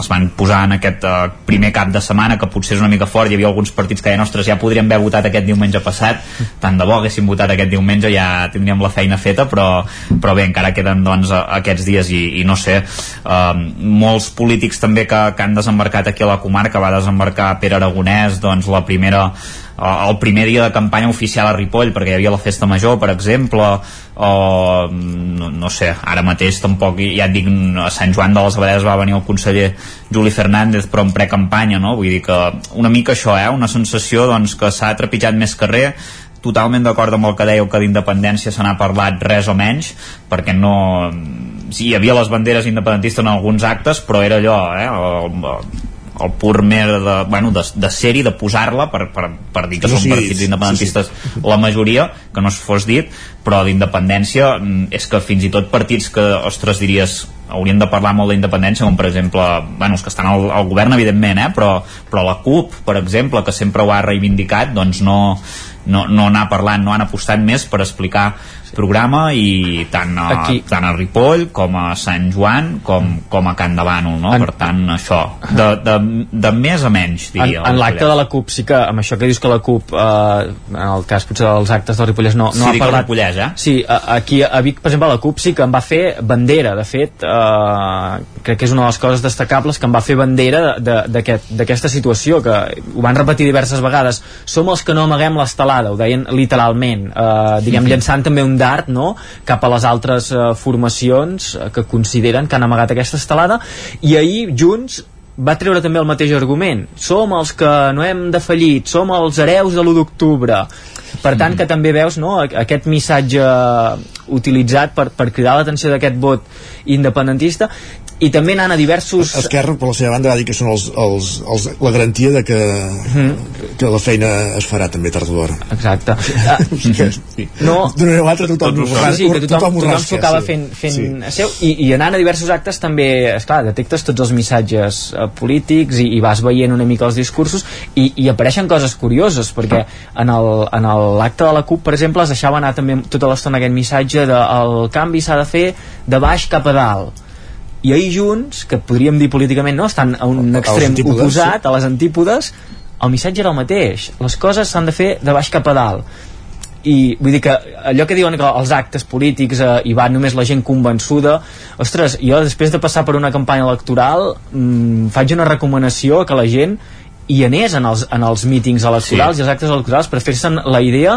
Speaker 8: es van posar en aquest uh, primer cap de setmana que potser és una mica fort, hi havia alguns partits que deien ostres, ja podríem haver votat aquest diumenge passat. Tant de bo haguéssim votat aquest diumenge ja tindríem la feina feta però, però bé, encara queden doncs aquests dies i, i no sé. Uh, molts polítics també que, que han desembarcat aquí a la comarca, va desembarcar Pere Aragonès, doncs la primera el primer dia de campanya oficial a Ripoll perquè hi havia la festa major, per exemple o no, no sé, ara mateix tampoc, ja et dic, a Sant Joan de les Abadeses va venir el conseller Juli Fernández però en precampanya, no? Vull dir que una mica això, eh? Una sensació doncs, que s'ha trepitjat més carrer totalment d'acord amb el que dèieu que d'independència se n'ha parlat res o menys perquè no... Sí, hi havia les banderes independentistes en alguns actes però era allò, eh? El pur mer de, bueno, de, de ser-hi, de posar-la per, per, per dir que
Speaker 1: no
Speaker 8: són
Speaker 1: sigui
Speaker 8: partits independentistes la majoria, que no es fos dit però d'independència mm, és que fins i tot partits que, ostres, diries haurien de parlar molt d'independència com per exemple, bueno, els que estan al, al govern evidentment, eh? però, però la CUP per exemple, que sempre ho ha reivindicat doncs no, no, no anar parlant no han apostat més per explicar programa i tant a,
Speaker 19: Aquí.
Speaker 8: tant a Ripoll com a Sant Joan com, com a Can de Bànol no?
Speaker 19: En-
Speaker 8: per tant això de, de, de més a menys
Speaker 19: En,
Speaker 8: diria
Speaker 19: en l'acte de la CUP sí que, amb això que dius que la CUP eh, en el cas potser dels actes del Ripollès no, no
Speaker 8: Sí,
Speaker 19: ha parlat
Speaker 8: Ripollès, eh?
Speaker 19: Sí, aquí a Vic, per exemple, la CUP sí que en va fer bandera, de fet eh, crec que és una de les coses destacables que en va fer bandera de- d'aquest- d'aquesta situació que ho van repetir diverses vegades som els que no amaguem l'estelada, ho deien literalment, eh, diguem, llançant també un dart no? cap a les altres eh, formacions eh, que consideren que han amagat aquesta estelada. I ahir Junts va treure també el mateix argument. Som els que no hem defallit som els hereus de l'1 d'octubre. Per tant que també veus no, aquest missatge utilitzat per, per cridar l'atenció d'aquest vot independentista i també anant a diversos
Speaker 1: Esquerra, per la seva banda, va dir que són els, els, els, la garantia de que, que la feina es farà també tard o d'hora.
Speaker 19: Exacte.
Speaker 1: Ah, sí.
Speaker 19: No.
Speaker 1: D'una o altra tothom,
Speaker 19: saben.
Speaker 1: rasca,
Speaker 19: sí, que tothom,
Speaker 1: ho
Speaker 19: tothom
Speaker 1: rasca,
Speaker 19: s'ho acaba
Speaker 1: sí.
Speaker 19: fent, fent
Speaker 1: Sí.
Speaker 19: seu i, i anant a diversos actes també, esclar, detectes tots els missatges eh, polítics i, i vas veient una mica els discursos i, i apareixen coses curioses perquè en el- en l'acte de la CUP per exemple es deixava anar també tota l'estona aquest missatge de el canvi s'ha de fer de baix cap a dalt i ahir Junts, que podríem dir políticament no, estan a un
Speaker 1: A- a
Speaker 19: extrem
Speaker 1: antípodes,
Speaker 19: oposat,
Speaker 1: sí.
Speaker 19: a les antípodes el missatge era el mateix les coses s'han de fer de baix cap a dalt i vull dir que allò que diuen que els actes polítics eh, hi va només la gent convençuda ostres, jo després de passar per una campanya electoral mm, faig una recomanació que la gent hi anés en els, en els mítings electorals
Speaker 8: Sí.
Speaker 19: i els actes electorals per fer-se'n la idea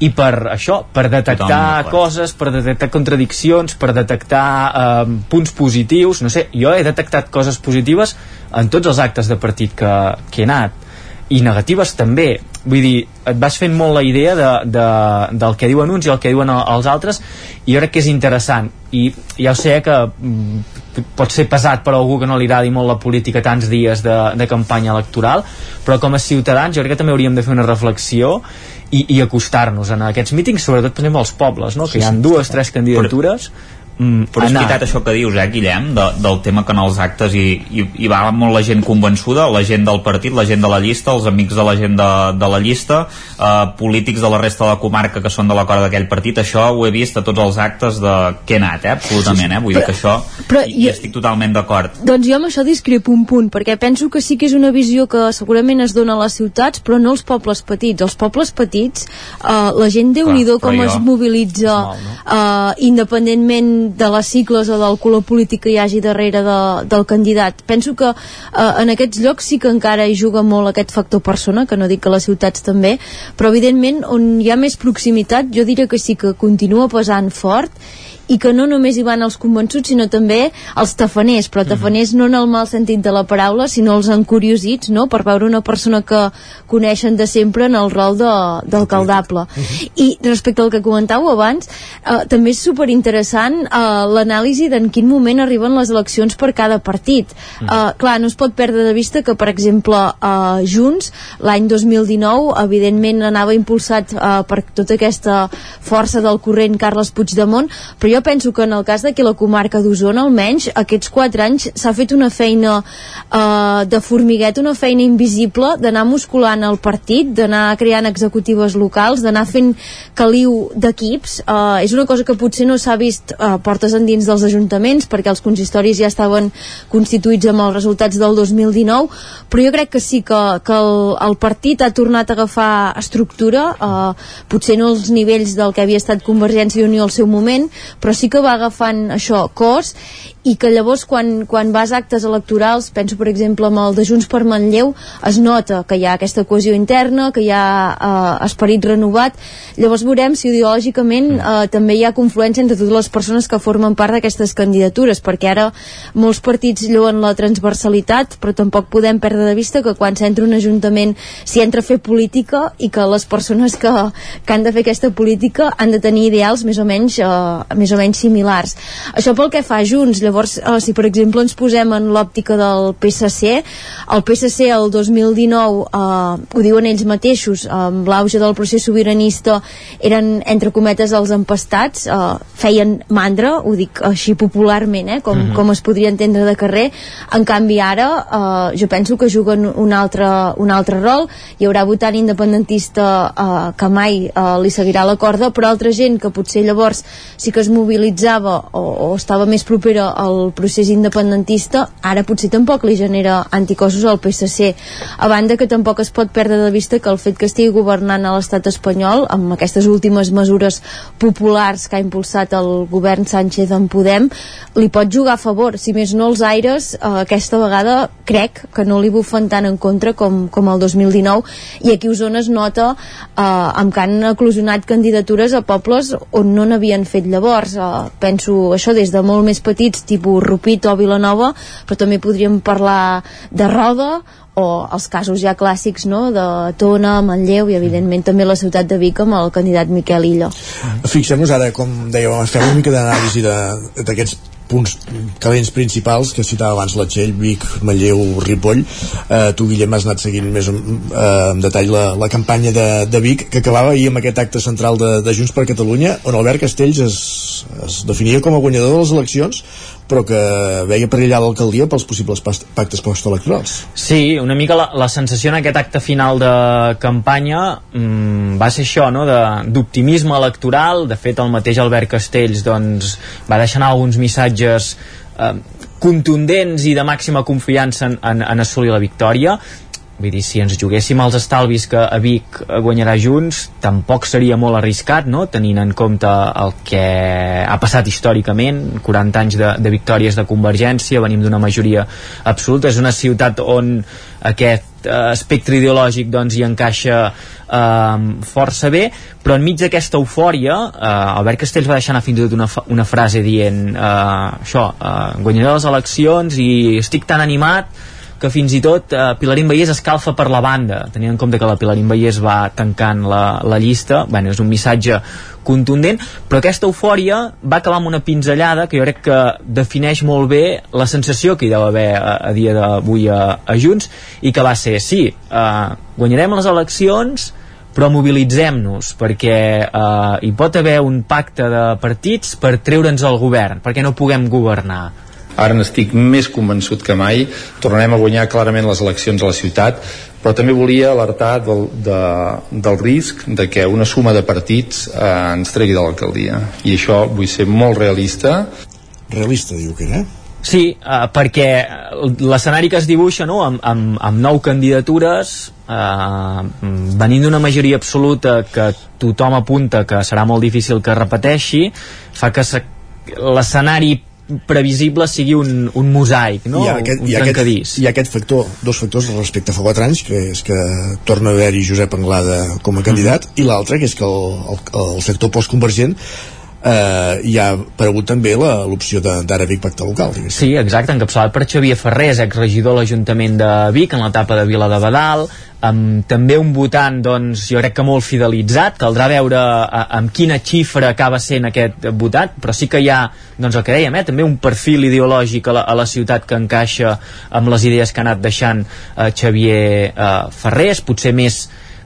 Speaker 19: i per això, per detectar
Speaker 8: d'acord.
Speaker 19: coses, per detectar contradiccions, per detectar eh, punts positius, no sé, jo he detectat coses positives en tots els actes de partit que, que he anat i negatives també vull dir, et vas fent molt la idea de, de, del que diuen uns i el que diuen el- els altres i jo crec que és interessant i ja ho sé que mm, pot ser pesat per a algú que no li agradi molt la política tants dies de, de campanya electoral però com a ciutadans jo crec que també hauríem de fer una reflexió i, i acostar-nos en aquests mítings sobretot per exemple als pobles no? que hi ha dues, tres candidatures mm,
Speaker 8: Però és
Speaker 19: anar.
Speaker 8: veritat això que dius, eh, Guillem, de, del tema que en els actes hi, hi, hi va molt la gent convençuda, la gent del partit, la gent de la llista, els amics de la gent de, de la llista, eh, polítics de la resta de la comarca que són de l'acord d'aquell partit, això ho he vist a tots els actes de que he anat, eh, absolutament, eh, vull dir que això
Speaker 14: però
Speaker 8: hi, hi estic totalment d'acord.
Speaker 14: Doncs jo amb això discrepo un punt, perquè penso que sí que és una visió que segurament es dona a les ciutats, però no als pobles petits. Els pobles petits, eh, la gent déu nhi
Speaker 8: però
Speaker 14: com
Speaker 8: jo-
Speaker 14: es mobilitza eh, independentment de les cicles o del color polític que hi hagi darrere de, del candidat. Penso que eh, en aquests llocs sí que encara hi juga molt aquest factor persona, que no dic que les ciutats també, però evidentment on hi ha més proximitat jo diria que sí que continua pesant fort i que no només hi van els convençuts sinó també els tafaners. Però tafaners no en el mal sentit de la paraula sinó els encuriosits no? per veure una persona que coneixen de sempre en el rol de- d'alcaldable i respecte al que comentàveu abans eh, també és superinteressant eh, l'anàlisi d'en quin moment arriben les eleccions per cada partit. Eh, clar, no es pot perdre de vista que per exemple eh, Junts l'any 2019 evidentment anava impulsat eh, per tota aquesta força del corrent Carles Puigdemont però jo penso que en el cas d'aquí la comarca d'Osona almenys aquests 4 anys s'ha fet una feina eh, de formiguet una feina invisible d'anar musculant el partit d'anar creant executives locals d'anar fent caliu d'equips. Eh, és una cosa que potser no s'ha vist eh, portes endins dels ajuntaments perquè els consistoris ja estaven constituïts amb els resultats del 2019 però jo crec que sí que, que el, el partit ha tornat a agafar estructura. Eh, potser no els nivells del que havia estat Convergència i Unió al seu moment però sí que va agafant això cos i que llavors quan, quan vas a actes electorals penso per exemple amb el de Junts per Manlleu es nota que hi ha aquesta cohesió interna que hi ha eh, esperit renovat. Llavors veurem si ideològicament eh, també hi ha confluència entre totes les persones que formen part d'aquestes candidatures perquè ara molts partits lloen la transversalitat però tampoc podem perdre de vista que quan s'entra un ajuntament s'hi entra a fer política i que les persones que, que han de fer aquesta política han de tenir ideals més o menys, eh, més o menys similars. Això pel que fa a Junts llavors eh, si per exemple ens posem en l'òptica del PSC el PSC el 2019 eh, ho diuen ells mateixos amb l'auge del procés sobiranista eren entre cometes els empastats eh, feien mandra, ho dic així popularment eh, com,
Speaker 20: Mhm.
Speaker 14: com es podria entendre de carrer en canvi ara eh, jo penso que juguen un altre, un altre rol hi haurà votant independentista eh, que mai eh, li seguirà la corda però altra gent que potser llavors sí que es mobilitzava o, o estava més propera al procés independentista ara potser tampoc li genera anticossos al PSC a banda que tampoc es pot perdre de vista que el fet que estigui governant a l'estat espanyol amb aquestes últimes mesures populars que ha impulsat el govern Sánchez en Podem li pot jugar a favor, si més no els aires eh, aquesta vegada crec que no li bufen tant en contra com, com el 2019 i aquí a Osona es nota eh, amb que han eclosionat candidatures a pobles on no n'havien fet llavors. Eh, penso això des de molt més petits tipus Rupit o Vilanova però també podríem parlar de Roda o els casos ja clàssics no? de Tona, Manlleu i evidentment també la ciutat de Vic amb el candidat Miquel Illa
Speaker 1: Fixem-nos ara, com dèiem, fem una mica d'anàlisi d'aquests punts calents principals que citava abans la Txell, Vic, Manlleu, Ripoll eh, tu Guillem has anat seguint més en, eh, en detall la, la campanya de, de Vic que acabava ahir amb aquest acte central de, de Junts per Catalunya on Albert Castells es, es definia com a guanyador de les eleccions però que veia perillar l'alcaldia pels possibles pactes postelectorals
Speaker 19: Sí, una mica la, la sensació en aquest acte final de campanya mm, va ser això, no?, d'optimisme electoral. De fet, el mateix Albert Castells doncs, va deixar anar alguns missatges eh, contundents i de màxima confiança en, en, en assolir la victòria Vull dir, si ens juguéssim els estalvis que a Vic guanyarà Junts, tampoc seria molt arriscat, no?, tenint en compte el que ha passat històricament, 40 anys de, de victòries de Convergència, venim d'una majoria absoluta, és una ciutat on aquest eh, espectre ideològic doncs hi encaixa eh, força bé, però enmig d'aquesta eufòria, eh, Albert Castells va deixar anar fins i tot una, una frase dient eh, això, eh, guanyaré les eleccions i estic tan animat que fins i tot eh, Pilarín Vallès escalfa per la banda, tenint en compte que la Pilarín Vallès va tancant la, la llista, bueno, és un missatge contundent, però aquesta eufòria va acabar amb una pinzellada que jo crec que defineix molt bé la sensació que hi deu haver a, a dia d'avui a, a Junts i que va ser, sí, eh, guanyarem les eleccions però mobilitzem-nos perquè eh, hi pot haver un pacte de partits per treure'ns el govern, perquè no puguem governar
Speaker 20: Ara n'estic més convençut que mai. Tornarem a guanyar clarament les eleccions a la ciutat, però també volia alertar del, de, del risc de que una suma de partits eh, ens tregui de l'alcaldia. I això vull ser molt realista.
Speaker 1: Realista, diu que era, eh?
Speaker 19: Sí, uh, perquè l'escenari que es dibuixa no, amb, amb, amb nou candidatures uh, venint d'una majoria absoluta que tothom apunta que serà molt difícil que repeteixi fa que l'escenari previsible sigui un, un mosaic, no?
Speaker 1: Ha aquest,
Speaker 19: un
Speaker 1: ha
Speaker 19: trencadís.
Speaker 1: Aquest, ha aquest factor, dos factors respecte a fa 4 anys, que és que torna a haver-hi Josep Anglada com a candidat, mm. i l'altre, que és que el, el, el sector postconvergent eh, hi ha aparegut també l'opció d'ara Vic Pacte Local diguéssim.
Speaker 19: Sí, exacte, encapçalat per Xavier Ferrés exregidor de l'Ajuntament de Vic en l'etapa de Vila de Badal. Amb també un votant doncs, jo crec que molt fidelitzat. Caldrà veure a, amb quina xifra acaba sent aquest votat però sí que hi ha, doncs el que dèiem eh, també un perfil ideològic a la, a la ciutat que encaixa amb les idees que ha anat deixant eh, Xavier eh, Ferrés. Potser més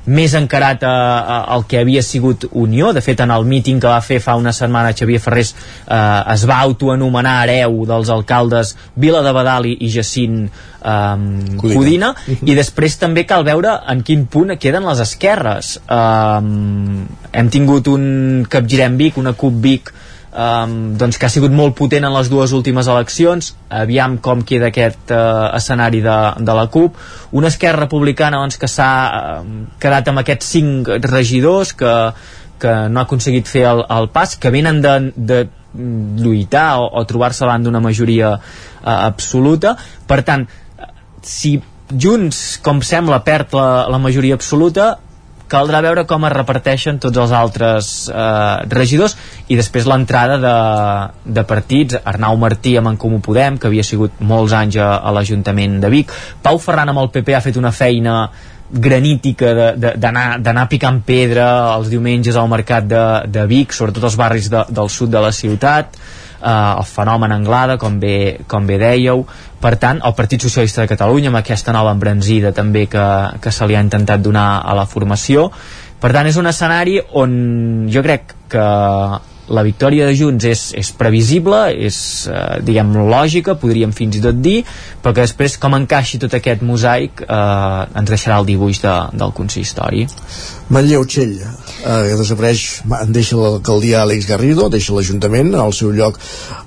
Speaker 19: més encarat a, a, al que havia sigut Unió. De fet, en el míting que va fer fa una setmana Xavier Ferrés eh, es va autoanomenar hereu dels alcaldes Vila de Badal i, Jacint eh, Codina. Codina i després també cal veure en quin punt queden les esquerres. Eh, hem tingut un Capgirem Vic, una CUP Vic um, doncs que ha sigut molt potent en les dues últimes eleccions. Aviam com queda aquest uh, escenari de, de la CUP. Una esquerra republicana doncs, que s'ha quedat amb aquests cinc regidors que, que no ha aconseguit fer el, el pas que venen de, de lluitar o, o trobar-se davant d'una majoria uh, absoluta. Per tant si Junts, com sembla, perd la, la majoria absoluta, caldrà veure com es reparteixen tots els altres eh, regidors i després l'entrada de, de partits. Arnau Martí amb en Comú Podem que havia sigut molts anys a, a l'Ajuntament de Vic. Pau Ferran amb el PP ha fet una feina granítica d'anar picant pedra els diumenges al mercat de, de Vic, sobretot als barris de, del sud de la ciutat eh, el fenomen Anglada, com bé, com bé dèieu. Per tant, el Partit Socialista de Catalunya, amb aquesta nova embranzida també que, que se li ha intentat donar a la formació. Per tant, és un escenari on jo crec que la victòria de Junts és, és previsible, és, eh, diguem, lògica, podríem fins i tot dir, però que després com encaixi tot aquest mosaic eh, ens deixarà el dibuix de, del consistori.
Speaker 1: Manlleu Txell eh, desapareix, deixa l'alcaldia Àlex Garrido, deixa l'Ajuntament al seu lloc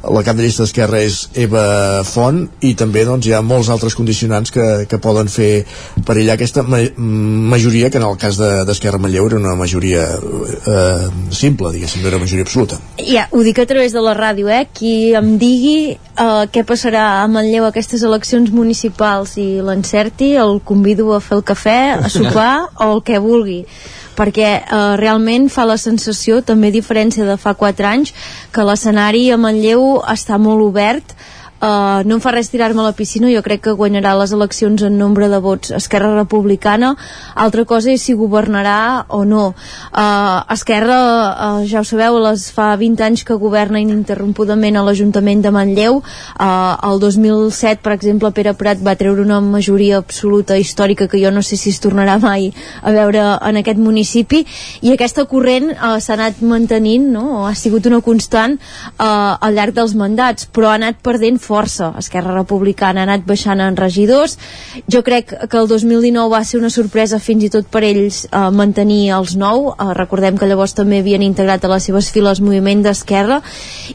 Speaker 1: la cap de llista d'Esquerra és Eva Font i també doncs, hi ha molts altres condicionants que, que poden fer perillar aquesta ma majoria que en el cas d'Esquerra de, Manlleu era una majoria eh, simple, diguéssim, era una majoria absoluta
Speaker 14: Ja, ho dic a través de la ràdio, eh? Qui em digui eh, què passarà a Manlleu aquestes eleccions municipals i l'encerti, el convido a fer el cafè, a sopar o el que vulgui perquè eh, realment fa la sensació, també a diferència de fa 4 anys, que l'escenari a Manlleu està molt obert Uh, no em fa res tirar-me a la piscina jo crec que guanyarà les eleccions en nombre de vots Esquerra Republicana. Altra cosa és si governarà o no. Uh, Esquerra uh, ja ho sabeu, les fa 20 anys que governa ininterrompudament a l'Ajuntament de Manlleu. Uh, el 2007 per exemple Pere Prat va treure una majoria absoluta històrica que jo no sé si es tornarà mai a veure en aquest municipi. I aquesta corrent uh, s'ha anat mantenint no? ha sigut una constant uh, al llarg dels mandats però ha anat perdent força. Esquerra Republicana ha anat baixant en regidors. Jo crec que el 2019 va ser una sorpresa fins i tot per ells eh, mantenir els nou. Eh, recordem que llavors també havien integrat a les seves files moviment d'Esquerra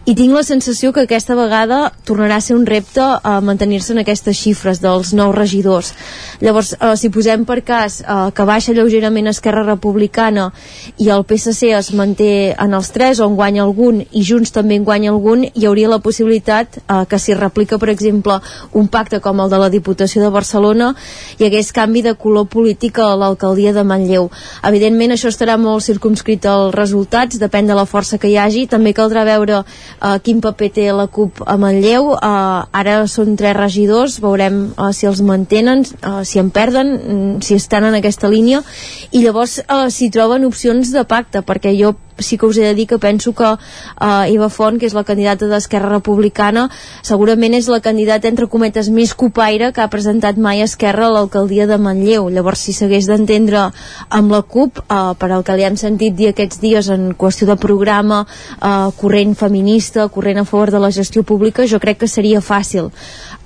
Speaker 14: i tinc la sensació que aquesta vegada tornarà a ser un repte eh, mantenir-se en aquestes xifres dels nous regidors. Llavors, eh, si posem per cas eh, que baixa lleugerament Esquerra Republicana i el PSC es manté en els tres o en guanya algun i Junts també en guanya algun, hi hauria la possibilitat eh, que si replica, per exemple, un pacte com el de la Diputació de Barcelona hi hagués canvi de color polític a l'alcaldia de Manlleu. Evidentment, això estarà molt circumscrit als resultats, depèn de la força que hi hagi. També caldrà veure eh, quin paper té la CUP a Manlleu. Eh, ara són tres regidors, veurem eh, si els mantenen, eh, si en perden, mm, si estan en aquesta línia, i llavors eh, si troben opcions de pacte, perquè jo sí que us he de dir que penso que eh, Eva Font, que és la candidata d'Esquerra Republicana, segurament és la candidata entre cometes més copaire que ha presentat mai Esquerra a l'alcaldia de Manlleu. Llavors, si s'hagués d'entendre amb la CUP, eh, per al que li hem sentit dir aquests dies en qüestió de programa, eh, corrent feminista, corrent a favor de la gestió pública, jo crec que seria fàcil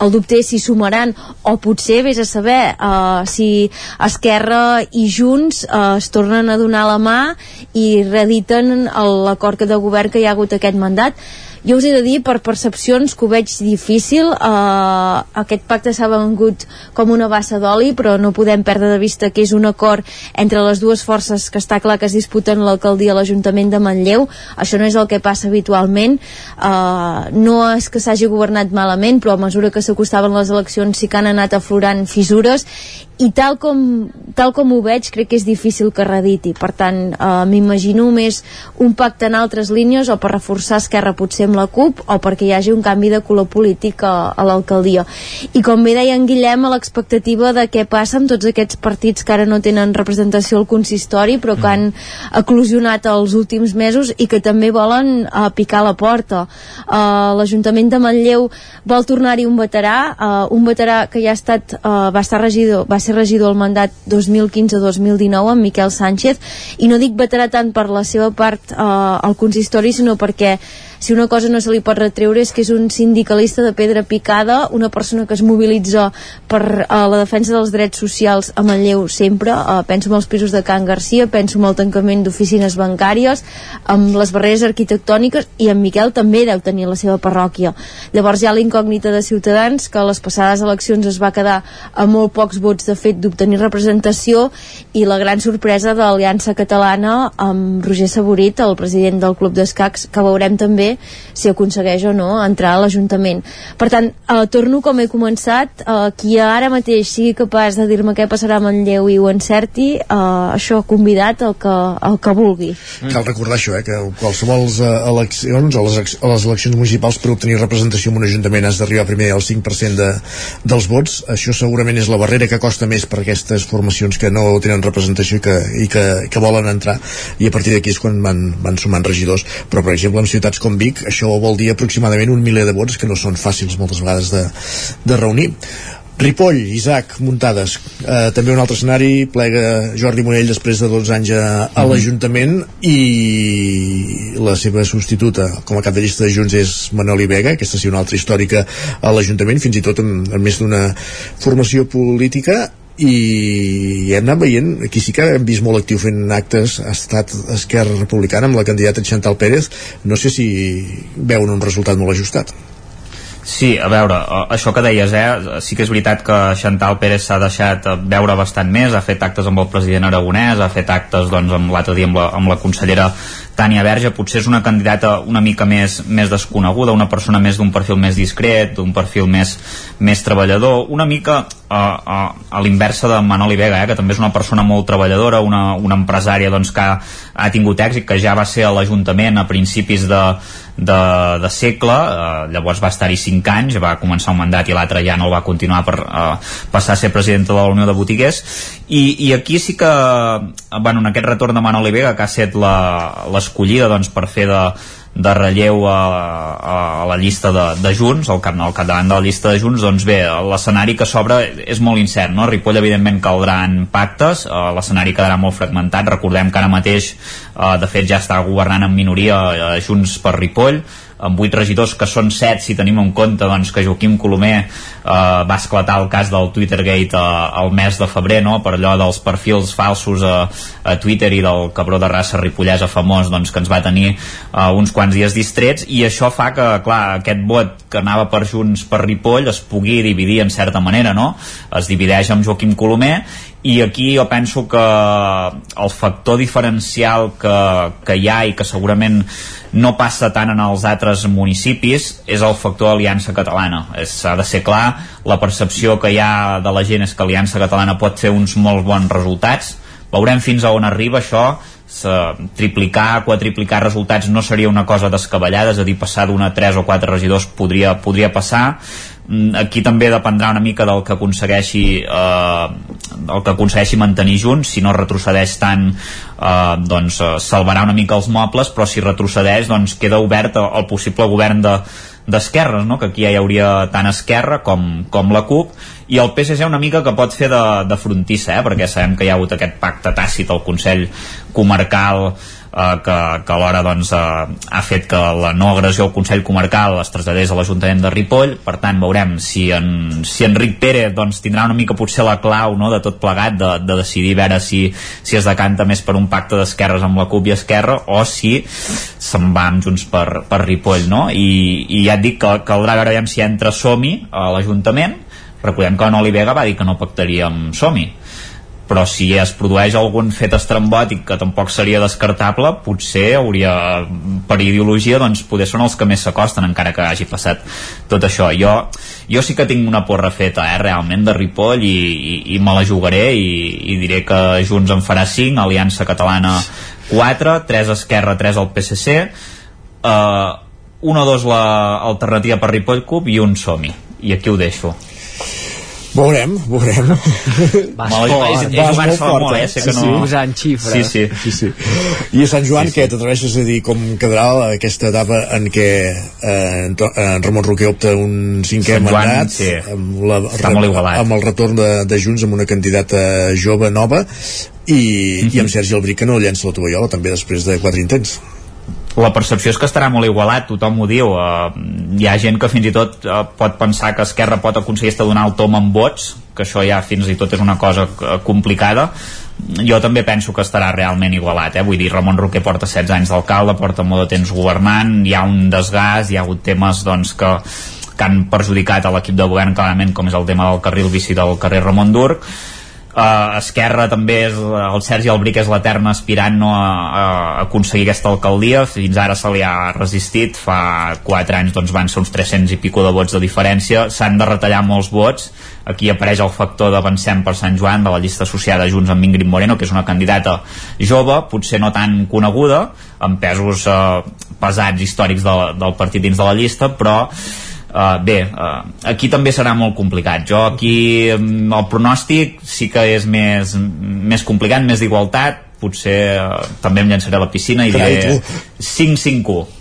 Speaker 14: el dubte és si sumaran o potser vés a saber uh, si Esquerra i Junts uh, es tornen a donar la mà i reediten l'acord de govern que hi ha hagut aquest mandat jo us he de dir, per percepcions, que ho veig difícil. Uh, aquest pacte s'ha vengut com una bassa d'oli, però no podem perdre de vista que és un acord entre les dues forces que està clar que es disputen l'alcaldia a l'Ajuntament de Manlleu. Això no és el que passa habitualment. Uh, no és que s'hagi governat malament, però a mesura que s'acostaven les eleccions sí que han anat aflorant fissures i tal com, tal com ho veig crec que és difícil que rediti per tant eh, m'imagino més un pacte en altres línies o per reforçar Esquerra potser amb la CUP o perquè hi hagi un canvi de color polític a, a l'alcaldia. I com bé deia en Guillem a l'expectativa de què passa amb tots aquests partits que ara no tenen representació al consistori però que han eclosionat els últims mesos i que també volen uh, picar la porta. Uh, l'Ajuntament de Manlleu vol tornar-hi un veterà uh, un veterà que ja ha estat uh, va estar regidor va ser regidor al mandat 2015-2019 amb Miquel Sánchez. I no dic veterà tant per la seva part eh, al consistori sinó perquè si una cosa no se li pot retreure és que és un sindicalista de pedra picada, una persona que es mobilitza per uh, la defensa dels drets socials a Manlleu sempre, uh, penso en els pisos de Can Garcia, penso en el tancament d'oficines bancàries, amb les barreres arquitectòniques, i en Miquel també deu tenir la seva parròquia. Llavors hi ha la incògnita de Ciutadans, que a les passades eleccions es va quedar a molt pocs vots de fet d'obtenir representació, i la gran sorpresa de l'Aliança Catalana amb Roger Saborit, el president del Club d'Escacs, que veurem també si aconsegueix o no entrar a l'Ajuntament. Per tant, eh, torno com he començat, eh, qui ara mateix sigui capaç de dir-me què passarà amb en Lleu i ho encerti, eh, això convidat el que, el que vulgui.
Speaker 1: Mm. Cal recordar això, eh, que qualsevol eh, eleccions o les, o les eleccions municipals per obtenir representació en un Ajuntament has d'arribar primer al 5% de, dels vots. Això segurament és la barrera que costa més per aquestes formacions que no tenen representació i que, i que, que volen entrar i a partir d'aquí és quan van, van sumant regidors. Però, per exemple, en ciutats com Vic, això vol dir aproximadament un miler de vots que no són fàcils moltes vegades de, de reunir. Ripoll, Isaac, muntades eh, també un altre escenari, plega Jordi Morell després de 12 anys a, a l'Ajuntament i la seva substituta com a cap de llista de Junts és Manoli Vega, aquesta sí una altra històrica a l'Ajuntament, fins i tot amb, amb més d'una formació política i hem anat veient aquí sí que hem vist molt actiu fent actes ha estat Esquerra Republicana amb la candidata Chantal Pérez no sé si veuen un resultat molt ajustat.
Speaker 8: Sí, a veure, això que deies, eh, sí que és veritat que Chantal Pérez s'ha deixat veure bastant més, ha fet actes amb el president aragonès, ha fet actes doncs, amb l'altre dia amb la, amb la consellera Tània Verge. Potser és una candidata una mica més, més desconeguda, una persona més d'un perfil més discret, d'un perfil més, més treballador, una mica a, a, a l'inversa de Manoli Vega, eh, que també és una persona molt treballadora, una, una empresària doncs, que ha, ha tingut èxit, que ja va ser a l'Ajuntament a principis de, de, de segle, eh, llavors va estar-hi 5 anys, va començar un mandat i l'altre ja no el va continuar per eh, passar a ser presidenta de la Unió de Botiguers, i, i aquí sí que, bueno, en aquest retorn de Manoli Vega, que ha estat la, la escollida doncs, per fer de, de relleu a, a, a la llista de, de Junts, al, cap, al capdavant de la llista de Junts, doncs bé, l'escenari que s'obre és molt incert, no? Ripoll evidentment caldran pactes, eh, l'escenari quedarà molt fragmentat, recordem que ara mateix eh, de fet ja està governant en minoria eh, Junts per Ripoll, amb 8 regidors que són 7 si tenim en compte doncs, que Joaquim Colomer eh, va esclatar el cas del Twittergate eh, el mes de febrer no? per allò dels perfils falsos a, a Twitter i del cabró de raça ripollesa famós doncs, que ens va tenir eh, uns quants dies distrets i això fa que clar, aquest vot que anava per Junts per Ripoll es pugui dividir en certa manera no? es divideix amb Joaquim Colomer i aquí jo penso que el factor diferencial que, que hi ha i que segurament no passa tant en els altres municipis és el factor Aliança Catalana. S'ha de ser clar, la percepció que hi ha de la gent és que Aliança Catalana pot fer uns molt bons resultats. Veurem fins a on arriba això. Triplicar, quadriplicar resultats no seria una cosa descabellada, és a dir, passar d'una a 3 o 4 regidors podria, podria passar aquí també dependrà una mica del que aconsegueixi eh, el que aconsegueixi mantenir junts si no retrocedeix tant eh, doncs eh, salvarà una mica els mobles però si retrocedeix doncs queda obert el, possible govern de d'esquerres, no? que aquí ja hi hauria tant Esquerra com, com la CUP i el PSC una mica que pot fer de, de frontissa, eh? perquè sabem que hi ha hagut aquest pacte tàcit al Consell Comarcal eh, que, que alhora doncs, eh, ha fet que la no agressió al Consell Comarcal es traslladés a l'Ajuntament de Ripoll. Per tant veurem si, en, si Enric Pérez doncs, tindrà una mica potser la clau no, de tot plegat de, de decidir veure si, si es decanta més per un pacte d'esquerres amb la CUP i Esquerra o si se'n va amb Junts per, per Ripoll no? I, i ja et dic que caldrà veure si entra Somi a l'Ajuntament. Recordem que en Oli Vega va dir que no pactaria amb Somi però si es produeix algun fet estrambòtic que tampoc seria descartable potser hauria, per ideologia doncs poder són els que més s'acosten encara que hagi passat tot això. Jo, jo sí que tinc una porra feta eh, realment de Ripoll i, i, i me la jugaré i, i diré que Junts en farà 5 Aliança Catalana 4 3 Esquerra, 3 al PSC eh, 1 o 2 l'alternativa per Ripoll Cup i un Somi i aquí ho deixo
Speaker 1: Veurem, veurem.
Speaker 19: Vas molt, és, és jugar-se molt, molt, eh? Sé que
Speaker 1: sí,
Speaker 19: no...
Speaker 1: sí.
Speaker 19: Posant xifres.
Speaker 1: Sí, sí. sí, sí. I a Sant Joan, sí, sí. què t'atreveixes a dir com quedarà aquesta etapa en què eh, en Ramon Roquer opta un cinquè
Speaker 8: Sant Joan,
Speaker 1: mandat
Speaker 8: sí.
Speaker 1: amb, la,
Speaker 8: Està molt igualat.
Speaker 1: amb el retorn de, de Junts amb una candidata jove nova i, mm -hmm. i amb Sergi Albric que no llença la tovallola també després de quatre intents
Speaker 8: la percepció és que estarà molt igualat, tothom ho diu. Uh, hi ha gent que fins i tot uh, pot pensar que Esquerra pot aconseguir donar el tom amb vots, que això ja fins i tot és una cosa uh, complicada. Jo també penso que estarà realment igualat, eh? vull dir, Ramon Roquer porta 16 anys d'alcalde, porta molt de temps governant, hi ha un desgast, hi ha hagut temes doncs, que, que han perjudicat a l'equip de govern clarament, com és el tema del carril bici del carrer Ramon Durc, Uh, Esquerra també és, el Sergi Albric és l'etern aspirant no, a, a aconseguir aquesta alcaldia. Fins ara se li ha resistit. Fa 4 anys doncs van ser uns 300 i pico de vots de diferència. S'han de retallar molts vots. Aquí apareix el factor d'avancem per Sant Joan de la llista associada Junts amb Ingrid Moreno que és una candidata jove, potser no tan coneguda amb pesos uh, pesats històrics de, del partit dins de la llista però Uh, bé, uh, aquí també serà molt complicat. Jo aquí um, el pronòstic sí que és més, més complicat, més d'igualtat, potser uh, també em llançaré a la piscina i
Speaker 1: Carai,
Speaker 8: diré
Speaker 1: tu.
Speaker 8: 5-5-1.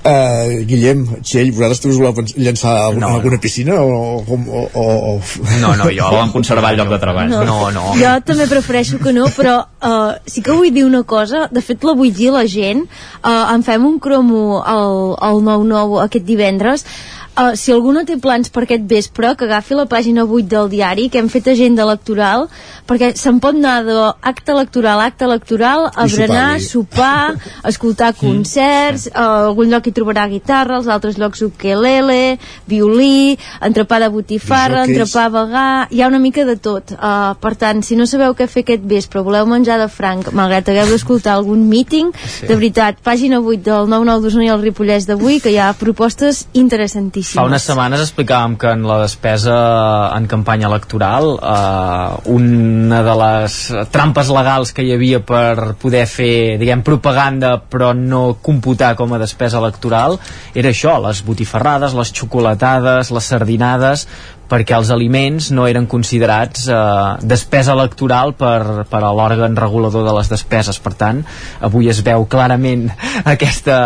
Speaker 1: Uh, Guillem, Txell, vosaltres també us voleu llançar a
Speaker 8: No,
Speaker 1: no, alguna piscina o, o, o, o.
Speaker 19: No, no, jo...
Speaker 8: Volen conservar el lloc de treball.
Speaker 19: No, no.
Speaker 14: Jo també prefereixo que no, però uh, sí que vull dir una cosa, de fet la vull dir a la gent, uh, en fem un cromo al, al 9-9 aquest divendres, Uh, si algú no té plans per aquest vespre, que agafi la pàgina 8 del diari, que hem fet agenda electoral, perquè se'n pot anar d'acte electoral a acte electoral, a
Speaker 21: I
Speaker 14: berenar,
Speaker 21: sopar-hi.
Speaker 14: sopar, escoltar concerts, a algun lloc hi trobarà guitarra, als altres llocs ukelele, violí, entrepà de botifarra, entrepà vegà, hi ha una mica de tot. Uh, per tant, si no sabeu què fer aquest vespre, voleu menjar de franc, malgrat hagueu d'escoltar algun míting,
Speaker 19: Sí.
Speaker 14: de veritat, pàgina 8 del 9-9 d'Osona i el Ripollès d'avui, que hi ha propostes interessantíssimes.
Speaker 19: Fa unes setmanes explicàvem que en la despesa en campanya electoral eh, una de les trampes legals que hi havia per poder fer, diguem, propaganda però no computar com a despesa electoral era això, les botifarrades, les xocolatades, les sardinades perquè els aliments no eren considerats eh, despesa electoral per, per a l'òrgan regulador de les despeses. Per tant, avui es veu clarament aquesta,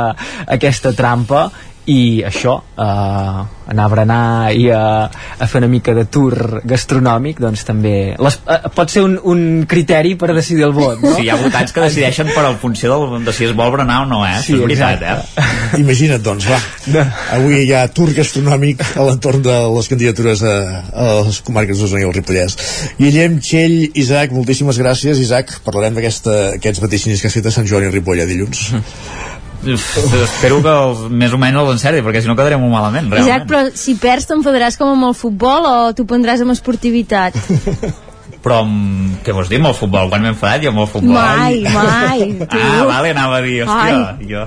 Speaker 19: aquesta trampa i això eh, anar a berenar i a, a fer una mica de tour gastronòmic doncs també les, eh, pot ser un, un criteri per decidir el vot no?
Speaker 8: Sí, hi ha votants que decideixen per en funció del, de si es vol berenar o no, eh?
Speaker 19: Sí,
Speaker 8: és veritat,
Speaker 19: exacte.
Speaker 8: eh?
Speaker 1: Imagina't, doncs, va. Avui hi ha tour gastronòmic a l'entorn de les candidatures a, a les comarques d'Osona i el Ripollès. Guillem, Txell, Isaac, moltíssimes gràcies. Isaac, parlarem d'aquests vaticinis que has fet a Sant Joan i Ripoll a dilluns.
Speaker 8: Uf, espero que els, més o menys els encerti, perquè si no quedarem molt malament, realment.
Speaker 14: Isaac, però si perds t'enfadaràs com amb el futbol o t'ho prendràs amb esportivitat?
Speaker 8: Però, mm, què vols dir amb el futbol? Quan m'he enfadat jo amb el futbol?
Speaker 14: Mai, mai. Tu.
Speaker 8: Ah, vale, anava a dir, hòstia,
Speaker 14: Ai.
Speaker 8: jo...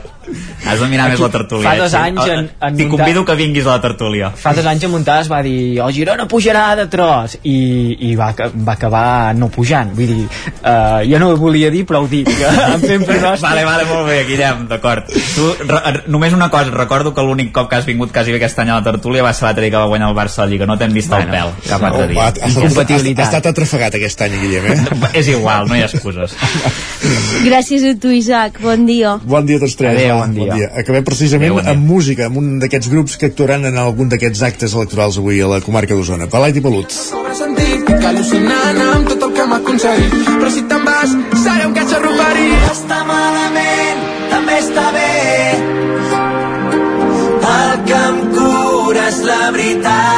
Speaker 8: Has de mirar més la tertúlia.
Speaker 19: Fa dos
Speaker 8: eh?
Speaker 19: anys en- en
Speaker 8: T'hi convido que vinguis a la tertúlia.
Speaker 19: fa dos anys en Montades va dir el Girona pujarà de tros i, i va, va acabar no pujant vull dir, uh, jo no ho volia dir però ho dic pronòstic
Speaker 8: Vale, vale, molt bé, Guillem, d'acord. Tu, re, només una cosa, recordo que l'únic cop que has vingut quasi bé aquest any a la tertúlia va ser l'altre dia que va guanyar el Barça a la Lliga, no t'hem vist bueno, el pèl cap altre
Speaker 1: ha,
Speaker 8: dia.
Speaker 1: ha, estat, ha, ha estat atrafegat aquest any, Guillem, eh?
Speaker 8: És igual, no hi ha excuses.
Speaker 14: Gràcies a tu, Isaac. Bon dia.
Speaker 1: Bon dia a tots tres.
Speaker 8: Adéu,
Speaker 1: va,
Speaker 8: bon dia.
Speaker 1: Acabem precisament
Speaker 8: Adéu, bon dia.
Speaker 1: amb música, amb un d'aquests grups que actuaran en algun d'aquests actes electorals avui a la comarca d'Osona. Palat i Pelut.
Speaker 21: Al·lucinant amb tot el que hem aconseguit però si te'n vas seré un que xarruparia
Speaker 22: Està malament, també està bé. El que em cura és la veritat.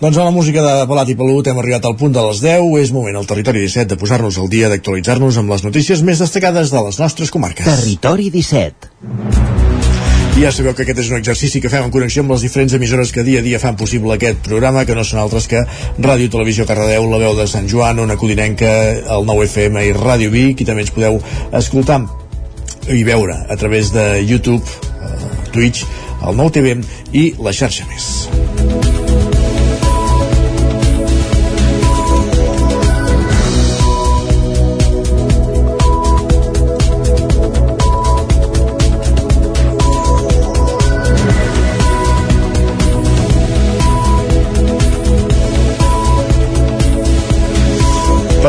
Speaker 1: Doncs a la música de Palat i Pelut hem arribat al punt de les 10. És moment al Territori 17 de posar-nos al dia, d'actualitzar-nos amb les notícies més destacades de les nostres comarques.
Speaker 23: Territori 17.
Speaker 1: I ja sabeu que aquest és un exercici que fem en connexió amb les diferents emissores que dia a dia fan possible aquest programa, que no són altres que Ràdio Televisió Cardedeu, La Veu de Sant Joan, Ona Codinenca, el 9FM i Ràdio Vic, i també ens podeu escoltar i veure a través de YouTube, eh, Twitch, el 9TV i la xarxa més.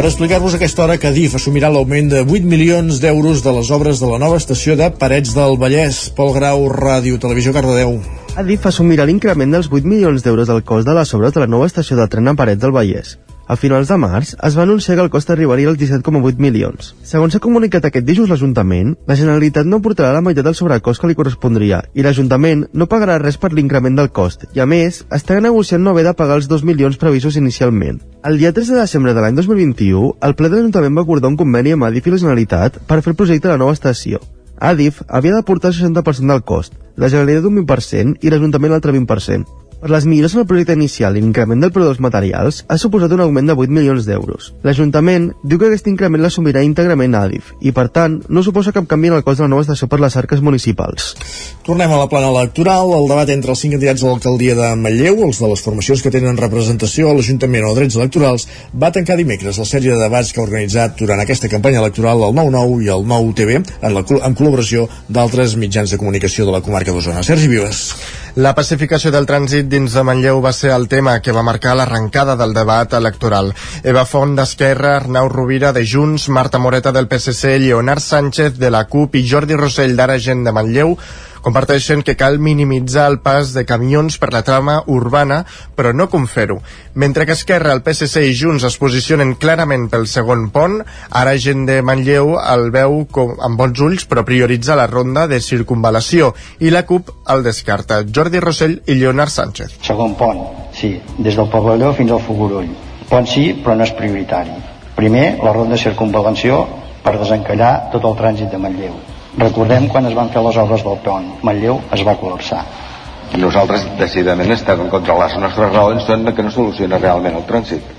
Speaker 1: Per explicar-vos aquesta hora que DIF assumirà l'augment de 8 milions d'euros de les obres de la nova estació de Parets del Vallès. Pol Grau, Ràdio, Televisió Cardedeu.
Speaker 13: Adif assumirà l'increment dels 8 milions d'euros del cost de les obres de la nova estació de tren a Parets del Vallès. A finals de març es va anunciar que el cost arribaria als 17,8 milions. Segons s'ha comunicat aquest dijous l'Ajuntament, la Generalitat no aportarà la meitat del sobrecost que li correspondria i l'Ajuntament no pagarà res per l'increment del cost i, a més, està negociant no haver de pagar els 2 milions previstos inicialment. El dia 3 de desembre de l'any 2021, el ple de l'Ajuntament va acordar un conveni amb Adif i la Generalitat per fer el projecte de la nova estació. Adif havia d'aportar el 60% del cost, la Generalitat un 20% i l'Ajuntament l'altre 20%. Per les millores en el projecte inicial i l'increment del preu dels materials, ha suposat un augment de 8 milions d'euros. L'Ajuntament diu que aquest increment l'assumirà íntegrament Adif i, per tant, no suposa cap canvi en el cost de la nova estació per les arques municipals.
Speaker 1: Tornem a la plana electoral. El debat entre els cinc candidats a l'alcaldia de Manlleu, els de les formacions que tenen representació a l'Ajuntament o drets electorals, va tancar dimecres la sèrie de debats que ha organitzat durant aquesta campanya electoral el 9-9 i el 9-TV en, la, en col·laboració d'altres mitjans de comunicació de la comarca d'Osona. Sergi Vives.
Speaker 3: La pacificació del trànsit dins de Manlleu va ser el tema que va marcar l'arrencada del debat electoral. Eva Font d'Esquerra, Arnau Rovira de Junts, Marta Moreta del PSC, Leonard Sánchez de la CUP i Jordi Rossell d'Ara Gent de Manlleu comparteixen que cal minimitzar el pas de camions per la trama urbana, però no com fer-ho. Mentre que Esquerra, el PSC i Junts es posicionen clarament pel segon pont, ara gent de Manlleu el veu com, amb bons ulls, però prioritza la ronda de circunvalació i la CUP el descarta. Jordi Rossell i Leonard Sánchez.
Speaker 24: Segon pont, sí, des del Pavelló fins al Fogurull. Pont sí, però no és prioritari. Primer, la ronda de circunvalació per desencallar tot el trànsit de Manlleu. Recordem quan es van fer les obres del pont. Manlleu es va col·lapsar.
Speaker 25: Nosaltres decididament estem en contra. Les nostres raons són que no soluciona realment el trànsit.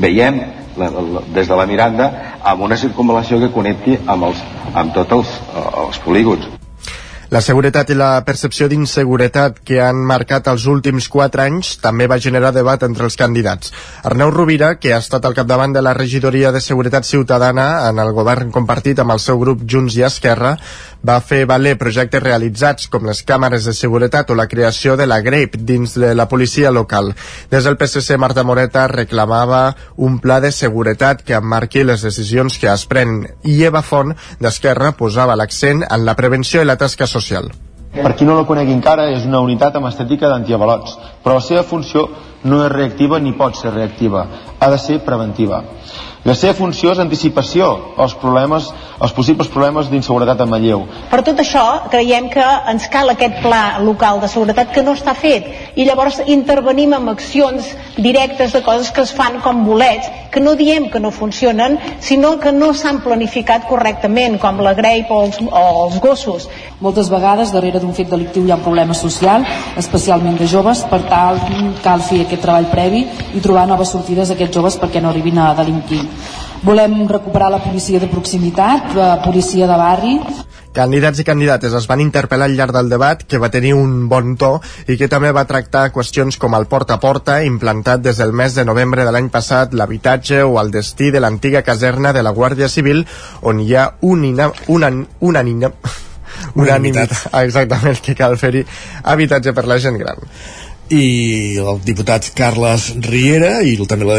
Speaker 25: Veiem la, la, des de la Miranda amb una circunvalació que connecti amb, els, amb tots els, els polígons.
Speaker 3: La seguretat i la percepció d'inseguretat que han marcat els últims quatre anys també va generar debat entre els candidats. Arneu Rovira, que ha estat al capdavant de la regidoria de Seguretat Ciutadana en el govern compartit amb el seu grup Junts i Esquerra, va fer valer projectes realitzats com les càmeres de seguretat o la creació de la GRAPE dins de la policia local. Des del PSC, Marta Moreta reclamava un pla de seguretat que emmarqui les decisions que es prenen i Eva Font, d'Esquerra, posava l'accent en la prevenció i la tasca social.
Speaker 26: Per qui no la conegui encara, és una unitat amb estètica d'antiavalots, però la seva funció no és reactiva ni pot ser reactiva, ha de ser preventiva. La seva funció és anticipació als, problemes, als possibles problemes d'inseguretat a Manlleu.
Speaker 23: Per tot això, creiem que ens cal aquest pla local de seguretat que no està fet i llavors intervenim amb accions directes de coses que es fan com bolets, que no diem que no funcionen, sinó que no s'han planificat correctament, com la greip o els, o els gossos.
Speaker 27: Moltes vegades darrere d'un fet delictiu hi ha un problema social, especialment de joves, per tal cal fer aquest treball previ i trobar noves sortides a aquests joves perquè no arribin a delinquir. Volem recuperar la policia de proximitat, la policia de barri,
Speaker 3: Candidats i candidates es van interpel·lar al llarg del debat, que va tenir un bon to i que també va tractar qüestions com el porta a porta, implantat des del mes de novembre de l'any passat, l'habitatge o el destí de l'antiga caserna de la Guàrdia Civil, on hi ha un una, una, una, una, unanimitat, exactament, que cal fer-hi habitatge per la gent gran
Speaker 1: i el diputat Carles Riera i també la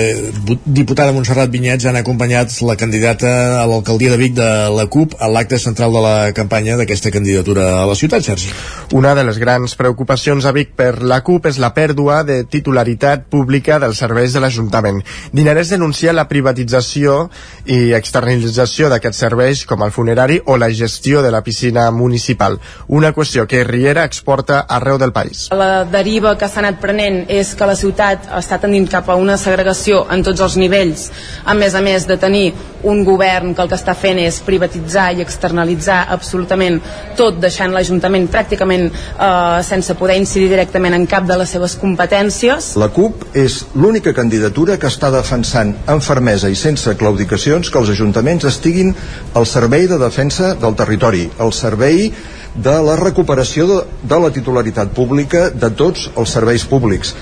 Speaker 1: diputada Montserrat Vinyets han acompanyat la candidata a l'alcaldia de Vic de la CUP a l'acte central de la campanya d'aquesta candidatura a la ciutat, Sergi.
Speaker 3: Una de les grans preocupacions a Vic per la CUP és la pèrdua de titularitat pública dels serveis de l'Ajuntament. Dinarès denuncia la privatització i externalització d'aquests serveis com el funerari o la gestió de la piscina municipal, una qüestió que Riera exporta arreu del país.
Speaker 28: La deriva que s'ha s'ha anat prenent és que la ciutat està tendint cap a una segregació en tots els nivells, a més a més de tenir un govern que el que està fent és privatitzar i externalitzar absolutament tot, deixant l'Ajuntament pràcticament eh, sense poder incidir directament en cap de les seves competències.
Speaker 29: La CUP és l'única candidatura que està defensant amb fermesa i sense claudicacions que els ajuntaments estiguin al servei de defensa del territori, al servei de la recuperació de, de la titularitat pública de tots els serveis públics.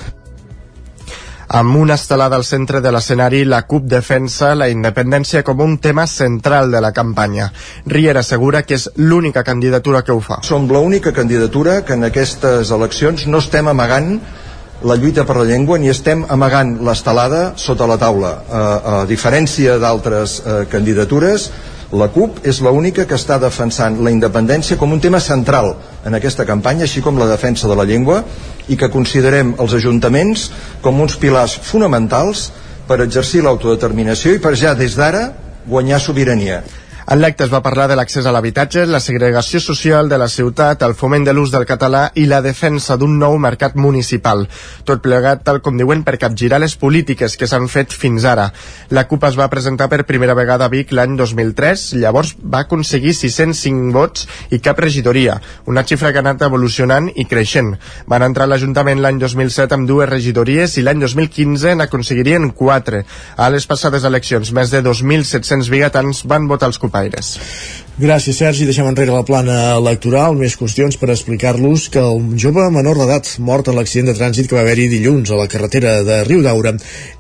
Speaker 3: Amb una estelada al centre de l'escenari, la CUP defensa la independència com un tema central de la campanya. Riera assegura que és l'única candidatura que ho fa.
Speaker 29: Som l'única candidatura que en aquestes eleccions no estem amagant la lluita per la llengua ni estem amagant l'estelada sota la taula. A, a diferència d'altres eh, candidatures, la CUP és l'única que està defensant la independència com un tema central en aquesta campanya, així com la defensa de la llengua, i que considerem els ajuntaments com uns pilars fonamentals per exercir l'autodeterminació i per ja des d'ara guanyar sobirania.
Speaker 3: En l'acte es va parlar de l'accés a l'habitatge, la segregació social de la ciutat, el foment de l'ús del català i la defensa d'un nou mercat municipal. Tot plegat, tal com diuen, per capgirar les polítiques que s'han fet fins ara. La CUP es va presentar per primera vegada a Vic l'any 2003, llavors va aconseguir 605 vots i cap regidoria, una xifra que ha anat evolucionant i creixent. Van entrar a l'Ajuntament l'any 2007 amb dues regidories i l'any 2015 n'aconseguirien quatre. A les passades eleccions, més de 2.700 bigatans van votar els CUP Aires.
Speaker 1: Gràcies, Sergi. Deixem enrere la plana electoral. Més qüestions per explicar-los que el jove menor d'edat mort en l'accident de trànsit que va haver-hi dilluns a la carretera de Riu d'Aura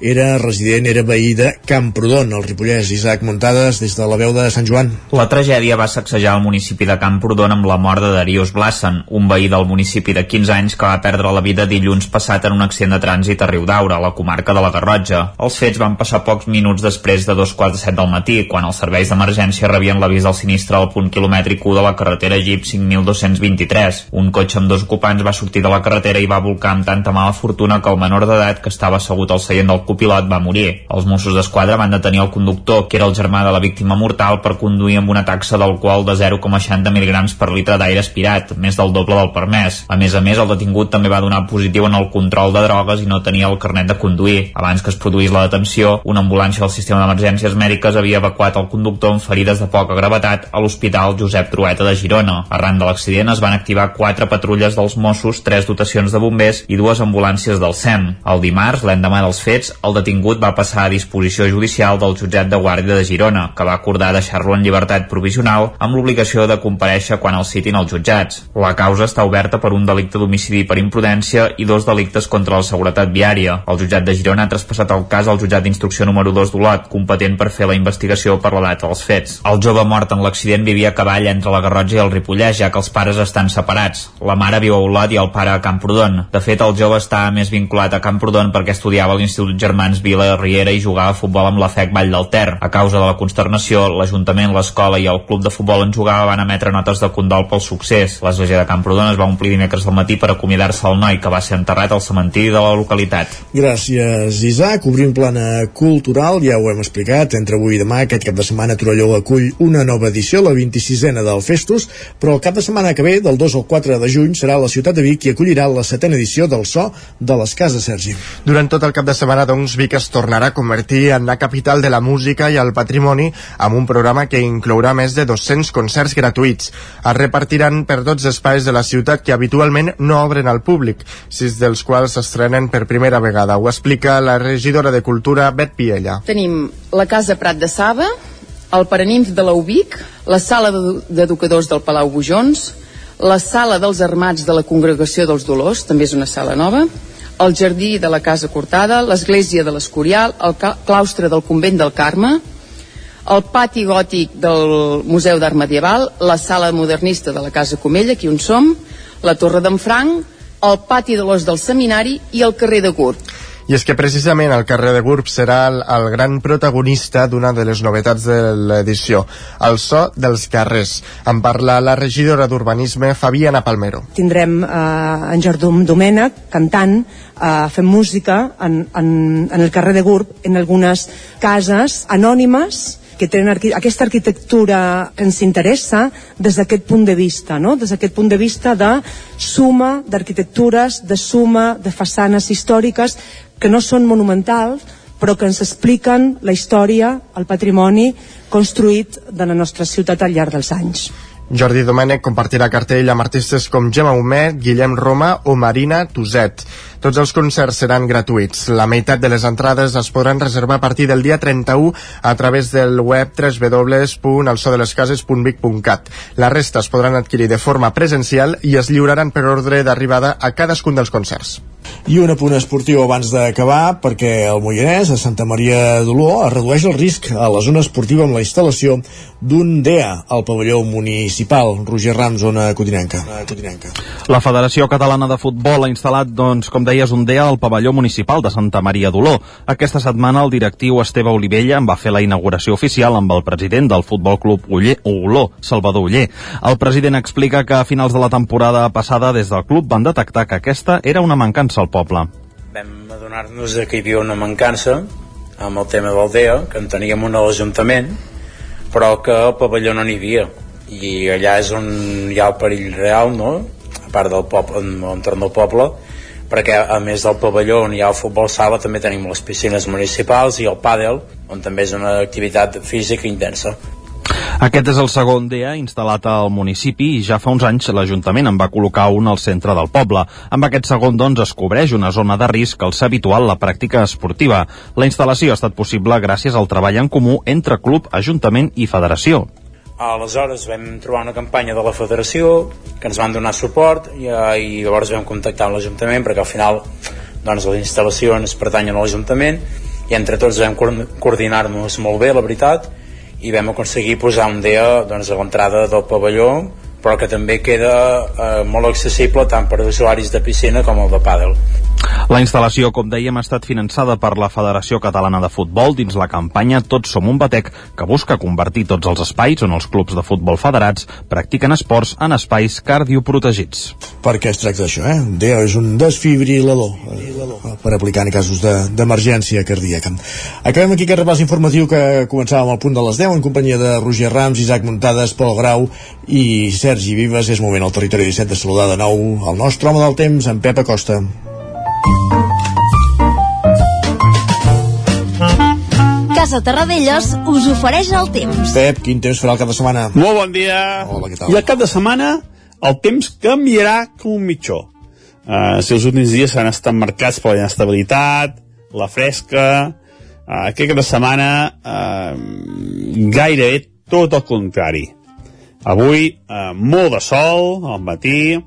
Speaker 1: era resident, era veí de Camprodon, al Ripollès. Isaac Muntades, des de la veu de Sant Joan.
Speaker 8: La tragèdia va sacsejar el municipi de Camprodon amb la mort de Darius Blassen, un veí del municipi de 15 anys que va perdre la vida dilluns passat en un accident de trànsit a Riu d'Aura, a la comarca de la Garrotja. Els fets van passar pocs minuts després de dos quarts de set del matí, quan els serveis d'emergència rebien l'avís del sinistre al punt quilomètric 1 de la carretera Jeep 5223. Un cotxe amb dos ocupants va sortir de la carretera i va volcar amb tanta mala fortuna que el menor d'edat que estava assegut al seient del copilot va morir. Els Mossos d'Esquadra van detenir el conductor, que era el germà de la víctima mortal, per conduir amb una taxa d'alcohol de 0,60 mg per litre d'aire aspirat, més del doble del permès. A més a més, el detingut també va donar positiu en el control de drogues i no tenia el carnet de conduir. Abans que es produís la detenció, una ambulància del sistema d'emergències mèdiques havia evacuat el conductor amb ferides de poca gravetat a l'Hospital Josep Trueta de Girona. Arran de l'accident es van activar quatre patrulles dels Mossos, tres dotacions de bombers i dues ambulàncies del SEM. El dimarts, l'endemà dels fets, el detingut va passar a disposició judicial del jutjat de Guàrdia de Girona, que va acordar deixar-lo en llibertat provisional amb l'obligació de compareixer quan el citin als jutjats. La causa està oberta per un delicte d'homicidi per imprudència i dos delictes contra la seguretat viària. El jutjat de Girona ha traspassat el cas al jutjat d'instrucció número 2 d'Olot, competent per fer la investigació per la data dels fets. El jove mort en l'accident vivia a cavall entre la Garrotxa i el Ripollès, ja que els pares estan separats. La mare viu a Olot i el pare a Camprodon. De fet, el jove està més vinculat a Camprodon perquè estudiava a l'Institut Germans Vila Riera i jugava a futbol amb la FEC Vall del Ter. A causa de la consternació, l'Ajuntament, l'escola i el club de futbol en jugava van emetre notes de condol pel succés. L'església de Camprodon es va omplir dimecres al matí per acomiadar-se al noi que va ser enterrat al cementiri de la localitat.
Speaker 1: Gràcies, Isaac. Obrim plana cultural, ja ho hem explicat. Entre avui i demà, aquest cap de setmana, Torelló acull una nova edició, la 26a del Festus, però el cap de setmana que ve, del 2 al 4 de juny, serà la ciutat de Vic qui acollirà la setena edició del So de les Cases Sergi.
Speaker 3: Durant tot el cap de setmana, doncs, Vic es tornarà a convertir en la capital de la música i el patrimoni amb un programa que inclourà més de 200 concerts gratuïts. Es repartiran per 12 espais de la ciutat que habitualment no obren al públic, sis dels quals s'estrenen per primera vegada. Ho explica la regidora de Cultura, Bet Piella.
Speaker 30: Tenim la Casa Prat de Saba, el Paranimf de l'Ubic, la Sala d'edu- d'Educadors del Palau Bujons, la Sala dels Armats de la Congregació dels Dolors, també és una sala nova, el Jardí de la Casa Cortada, l'Església de l'Escorial, el claustre del Convent del Carme, el pati gòtic del Museu d'Art Medieval, la sala modernista de la Casa Comella, aquí on som, la Torre d'en Franc, el pati de l'Os del Seminari i el carrer de Gurb.
Speaker 3: I és que precisament el carrer de Gurb serà el, el gran protagonista d'una de les novetats de l'edició, el so dels carrers. En parla la regidora d'Urbanisme, Fabiana Palmero.
Speaker 31: tindrem eh, en Jardum Domènech cantant, eh, fent música en, en, en el carrer de Gurb, en algunes cases anònimes que tenen arqui aquesta arquitectura ens interessa des d'aquest punt de vista, no? des d'aquest punt de vista de suma d'arquitectures, de suma de façanes històriques que no són monumentals, però que ens expliquen la història, el patrimoni construït de la nostra ciutat al llarg dels anys.
Speaker 3: Jordi Domènech compartirà cartell amb artistes com Gemma Humet, Guillem Roma o Marina Tuset. Tots els concerts seran gratuïts. La meitat de les entrades es podran reservar a partir del dia 31 a través del web www.elsodelescases.vic.cat. La resta es podran adquirir de forma presencial i es lliuraran per ordre d'arribada a cadascun dels concerts.
Speaker 1: I un apunt esportiu abans d'acabar, perquè el Moianès, a Santa Maria d'Oló, es redueix el risc a la zona esportiva amb la instal·lació d'un DEA al pavelló municipal. Roger Rams, zona codinenca. codinenca.
Speaker 11: La Federació Catalana de Futbol ha instal·lat, doncs, com deies, un DEA al pavelló municipal de Santa Maria d'Oló. Aquesta setmana el directiu Esteve Olivella en va fer la inauguració oficial amb el president del Futbol Club Uller, Oló, Salvador Uller. El president explica que a finals de la temporada passada des del club van detectar que aquesta era una mancança al poble.
Speaker 32: vam adonar-nos que hi havia una mancança amb el tema del DEA, que en teníem un a l'Ajuntament, però que al pavelló no n'hi havia. I allà és on hi ha el perill real, no? a part del poble, en l'entorn del poble, perquè a més del pavelló on hi ha el futbol sala també tenim les piscines municipals i el pàdel, on també és una activitat física intensa.
Speaker 11: Aquest és el segon DEA instal·lat al municipi i ja fa uns anys l'Ajuntament en va col·locar un al centre del poble. Amb aquest segon, doncs, es cobreix una zona de risc al ser habitual la pràctica esportiva. La instal·lació ha estat possible gràcies al treball en comú entre club, ajuntament i federació.
Speaker 32: Aleshores vam trobar una campanya de la federació que ens van donar suport i, eh, i llavors vam contactar amb l'Ajuntament perquè al final doncs, les instal·lacions pertanyen a l'Ajuntament i entre tots vam coor- coordinar-nos molt bé, la veritat, i vam aconseguir posar un DEA doncs, a l'entrada del pavelló però que també queda eh, molt accessible tant per usuaris de piscina com el de pàdel.
Speaker 11: La instal·lació, com dèiem, ha estat finançada per la Federació Catalana de Futbol dins la campanya Tots som un batec, que busca convertir tots els espais on els clubs de futbol federats practiquen esports en espais cardioprotegits.
Speaker 1: Perquè es tracta d'això, eh? DEA és un desfibrilador eh, per aplicar en casos de- d'emergència de, cardíaca. Acabem aquí aquest repàs informatiu que començàvem al punt de les 10 en companyia de Roger Rams, Isaac Muntades, Pol Grau i Sergi Vives. És moment al territori 17 de saludar de nou el nostre home del temps, en Pep Acosta.
Speaker 14: Casa Terradellos us ofereix el temps.
Speaker 1: Pep, quin temps farà el cap de setmana?
Speaker 15: Molt bon dia.
Speaker 1: Hola, què tal?
Speaker 15: I el cap de setmana el temps canviarà com un mitjó. Uh, si els últims dies s'han estat marcats per la inestabilitat, la fresca, uh, aquest cap de setmana uh, gairebé tot el contrari. Avui uh, molt de sol al matí,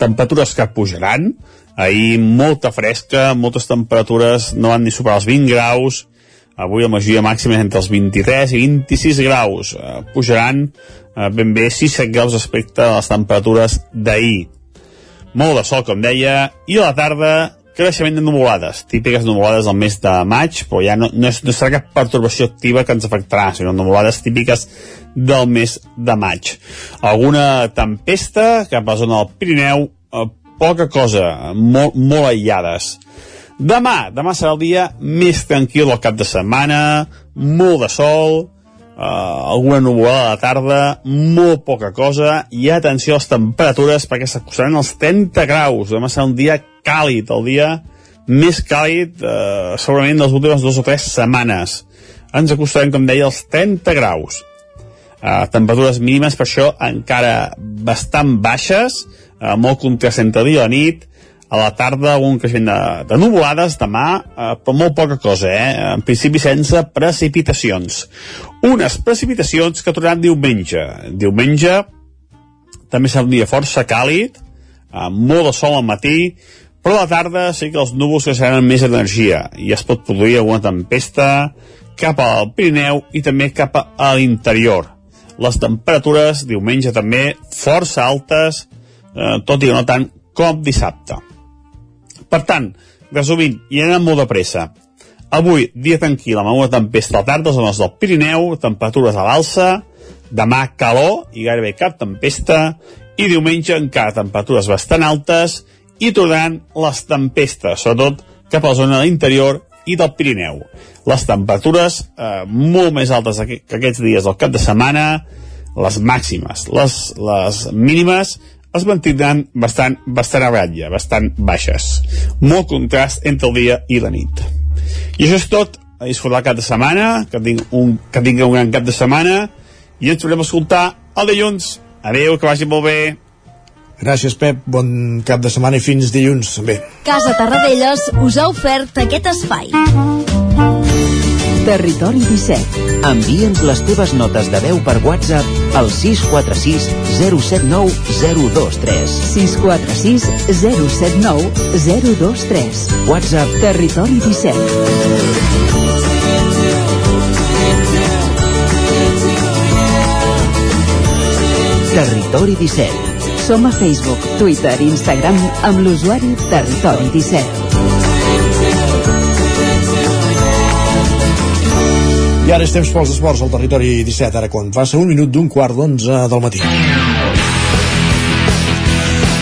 Speaker 15: temperatures que pujaran, ahir molta fresca, moltes temperatures no van ni superar els 20 graus, avui la majoria màxima és entre els 23 i 26 graus, uh, pujaran uh, ben bé 6-7 graus respecte a les temperatures d'ahir. Molt de sol, com deia, i a la tarda creixement de nuvolades, típiques nuvolades del mes de maig, però ja no, no, és, no serà cap pertorbació activa que ens afectarà, sinó nuvolades típiques del mes de maig. Alguna tempesta cap a la zona del Pirineu, eh, poca cosa, molt, molt aïllades. Demà, demà serà el dia més tranquil del cap de setmana, molt de sol, uh, alguna nuvolada a la tarda, molt poca cosa, i atenció a les temperatures perquè s'acostaran els 30 graus. Demà serà un dia càlid, el dia més càlid uh, segurament de les últimes dues o tres setmanes. Ens acostarem, com deia, als 30 graus. Uh, temperatures mínimes per això encara bastant baixes, uh, molt contrast entre dia i la nit, a la tarda un creixement de, de nuvolades demà, eh, però molt poca cosa, eh? en principi sense precipitacions. Unes precipitacions que tornaran diumenge. Diumenge també serà un dia força càlid, eh, molt de sol al matí, però a la tarda sí que els núvols amb més energia i es pot produir alguna tempesta cap al Pirineu i també cap a l'interior. Les temperatures diumenge també força altes, eh, tot i no tant com dissabte. Per tant, resumint, i anem molt de pressa. Avui, dia tranquil, amb una tempesta a la tarda, zones del Pirineu, temperatures a l'alça, demà calor i gairebé cap tempesta, i diumenge encara temperatures bastant altes i tornaran les tempestes, sobretot cap a la zona de l'interior i del Pirineu. Les temperatures eh, molt més altes que aquests dies del cap de setmana, les màximes, les, les mínimes es mantindran bastant, bastant a ratlla, bastant baixes. Molt contrast entre el dia i la nit. I això és tot. A disfrutar cap de setmana, que, tinc un, que tingui un gran cap de setmana, i ens tornem a escoltar el dilluns. Adéu, que vagi molt bé.
Speaker 1: Gràcies, Pep. Bon cap de setmana i fins dilluns. Bé.
Speaker 14: Casa Tarradellas us ha ofert aquest espai.
Speaker 33: Territori 17. Envia'ns les teves notes de veu per WhatsApp al 646 079 023. 646 079 023. WhatsApp Territori 17. Territori 17. Som a Facebook, Twitter i Instagram amb l'usuari Territori 17.
Speaker 1: I ara és temps pels esports al territori 17, ara quan passa un minut d'un quart d'onze del matí.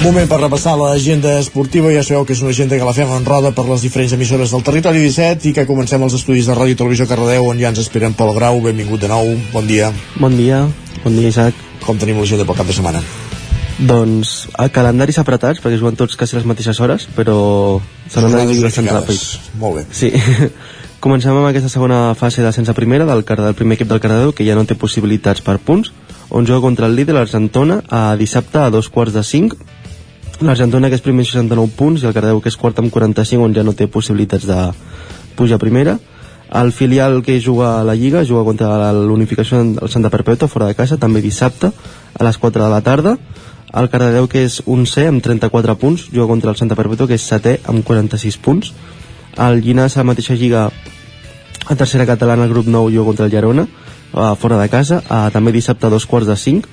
Speaker 1: Moment per repassar l'agenda esportiva. Ja sabeu que és una agenda que la fem en roda per les diferents emissores del territori 17 i que comencem els estudis de Ràdio i Televisió Cardedeu on ja ens esperen Pol Grau. Benvingut de nou. Bon dia.
Speaker 13: Bon dia. Bon dia, Isaac.
Speaker 1: Com tenim l'agenda pel cap de setmana?
Speaker 13: Doncs a calendaris apretats, perquè juguen tots quasi les mateixes hores, però se n'han anat bastant ràpid.
Speaker 1: Molt bé.
Speaker 13: Sí. Comencem amb aquesta segona fase de sense primera del, del primer equip del Cardedeu, que ja no té possibilitats per punts, on juga contra el líder, l'Argentona, a dissabte a dos quarts de cinc. L'Argentona, que és primer amb 69 punts, i el Cardedeu, que és quart amb 45, on ja no té possibilitats de pujar a primera. El filial que juga a la Lliga juga contra l'Unificació del Santa Perpètua, fora de casa, també dissabte, a les 4 de la tarda. El Cardedeu, que és un C amb 34 punts, juga contra el Santa Perpètua, que és setè amb 46 punts. El Llinàs, a la mateixa lliga, a tercera catalana, el grup 9 juga contra el Llerona, uh, fora de casa, uh, també dissabte a dos quarts de 5.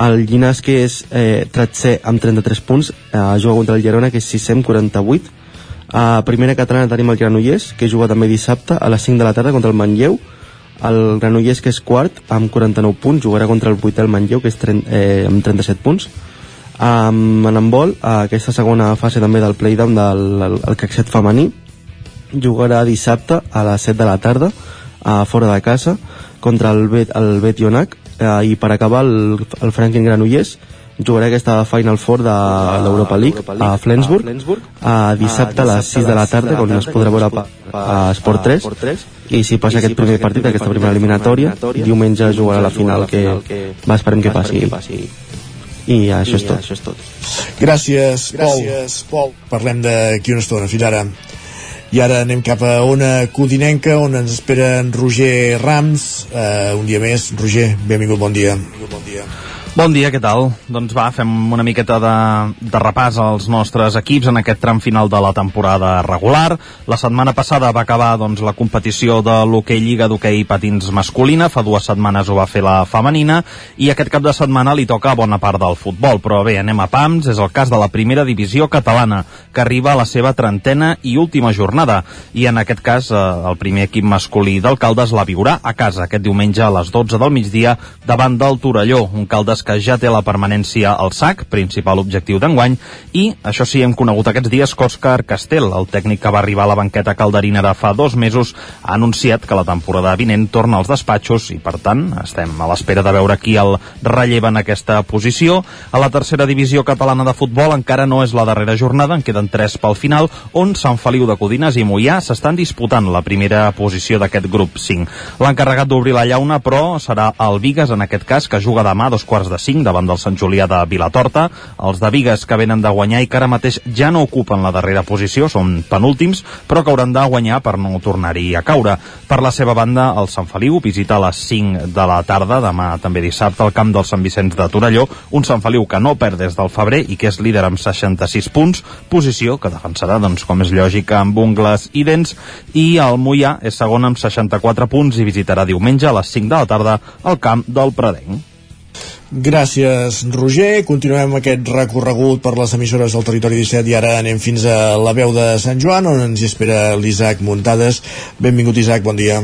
Speaker 13: El Llinàs, que és eh, tretzer amb 33 punts, uh, juga contra el Llerona, que és sisè amb 48. A primera catalana tenim el Granollers, que juga també dissabte a les 5 de la tarda contra el Manlleu. El Granollers, que és quart, amb 49 punts, jugarà contra el vuitè el Manlleu, que és 30, eh, amb 37 punts. Um, en handbol, a aquesta segona fase també del play-down del el, el caxet femení, jugarà dissabte a les 7 de la tarda, a fora de casa, contra el Bet, el Bet Ionac, eh, i per acabar el, el Franklin Granollers jugarà aquesta Final Four de l'Europa League a Flensburg a dissabte a les 6 de la tarda on es podrà veure a Esport 3 i si passa aquest primer partit, aquesta primera eliminatòria diumenge jugarà la final que va, esperem que passi i això és tot, això és tot.
Speaker 1: Gràcies, Pol. Gràcies, Pol. Parlem d'aquí una estona, fins ara. I ara anem cap a Ona Codinenca, on ens espera en Roger Rams. Uh, un dia més. Roger, benvingut, bon dia. Benvingut, bon dia.
Speaker 11: Bon dia, què tal? Doncs va, fem una miqueta de, de repàs als nostres equips en aquest tram final de la temporada regular. La setmana passada va acabar doncs, la competició de l'hoquei Lliga d'hoquei patins masculina, fa dues setmanes ho va fer la femenina, i aquest cap de setmana li toca bona part del futbol. Però bé, anem a PAMS, és el cas de la primera divisió catalana, que arriba a la seva trentena i última jornada. I en aquest cas, eh, el primer equip masculí d'Alcaldes la viurà a casa aquest diumenge a les 12 del migdia davant del Torelló, un Caldes que ja té la permanència al SAC, principal objectiu d'enguany, i, això sí, hem conegut aquests dies que Òscar Castell, el tècnic que va arribar a la banqueta calderina fa dos mesos, ha anunciat que la temporada vinent torna als despatxos i, per tant, estem a l'espera de veure qui el relleva en aquesta posició. A la tercera divisió catalana de futbol encara no és la darrera jornada, en queden tres pel final, on Sant Feliu de Codines i Mollà s'estan disputant la primera posició d'aquest grup 5. L'encarregat d'obrir la llauna, però, serà el Vigues, en aquest cas, que juga demà a dos quarts de 5 davant del Sant Julià de Vilatorta. Els de Vigues que venen de guanyar i que ara mateix ja no ocupen la darrera posició, són penúltims, però que hauran de guanyar per no tornar-hi a caure. Per la seva banda, el Sant Feliu visita a les 5 de la tarda, demà també dissabte, al camp del Sant Vicenç de Torelló, un Sant Feliu que no perd des del febrer i que és líder amb 66 punts, posició que defensarà, doncs, com és lògica, amb ungles i dents, i el Mollà és segon amb 64 punts i visitarà diumenge a les 5 de la tarda al camp del Predenc.
Speaker 1: Gràcies, Roger. Continuem aquest recorregut per les emissores del Territori 17 i ara anem fins a la veu de Sant Joan, on ens espera l'Isaac Muntades. Benvingut, Isaac, bon dia.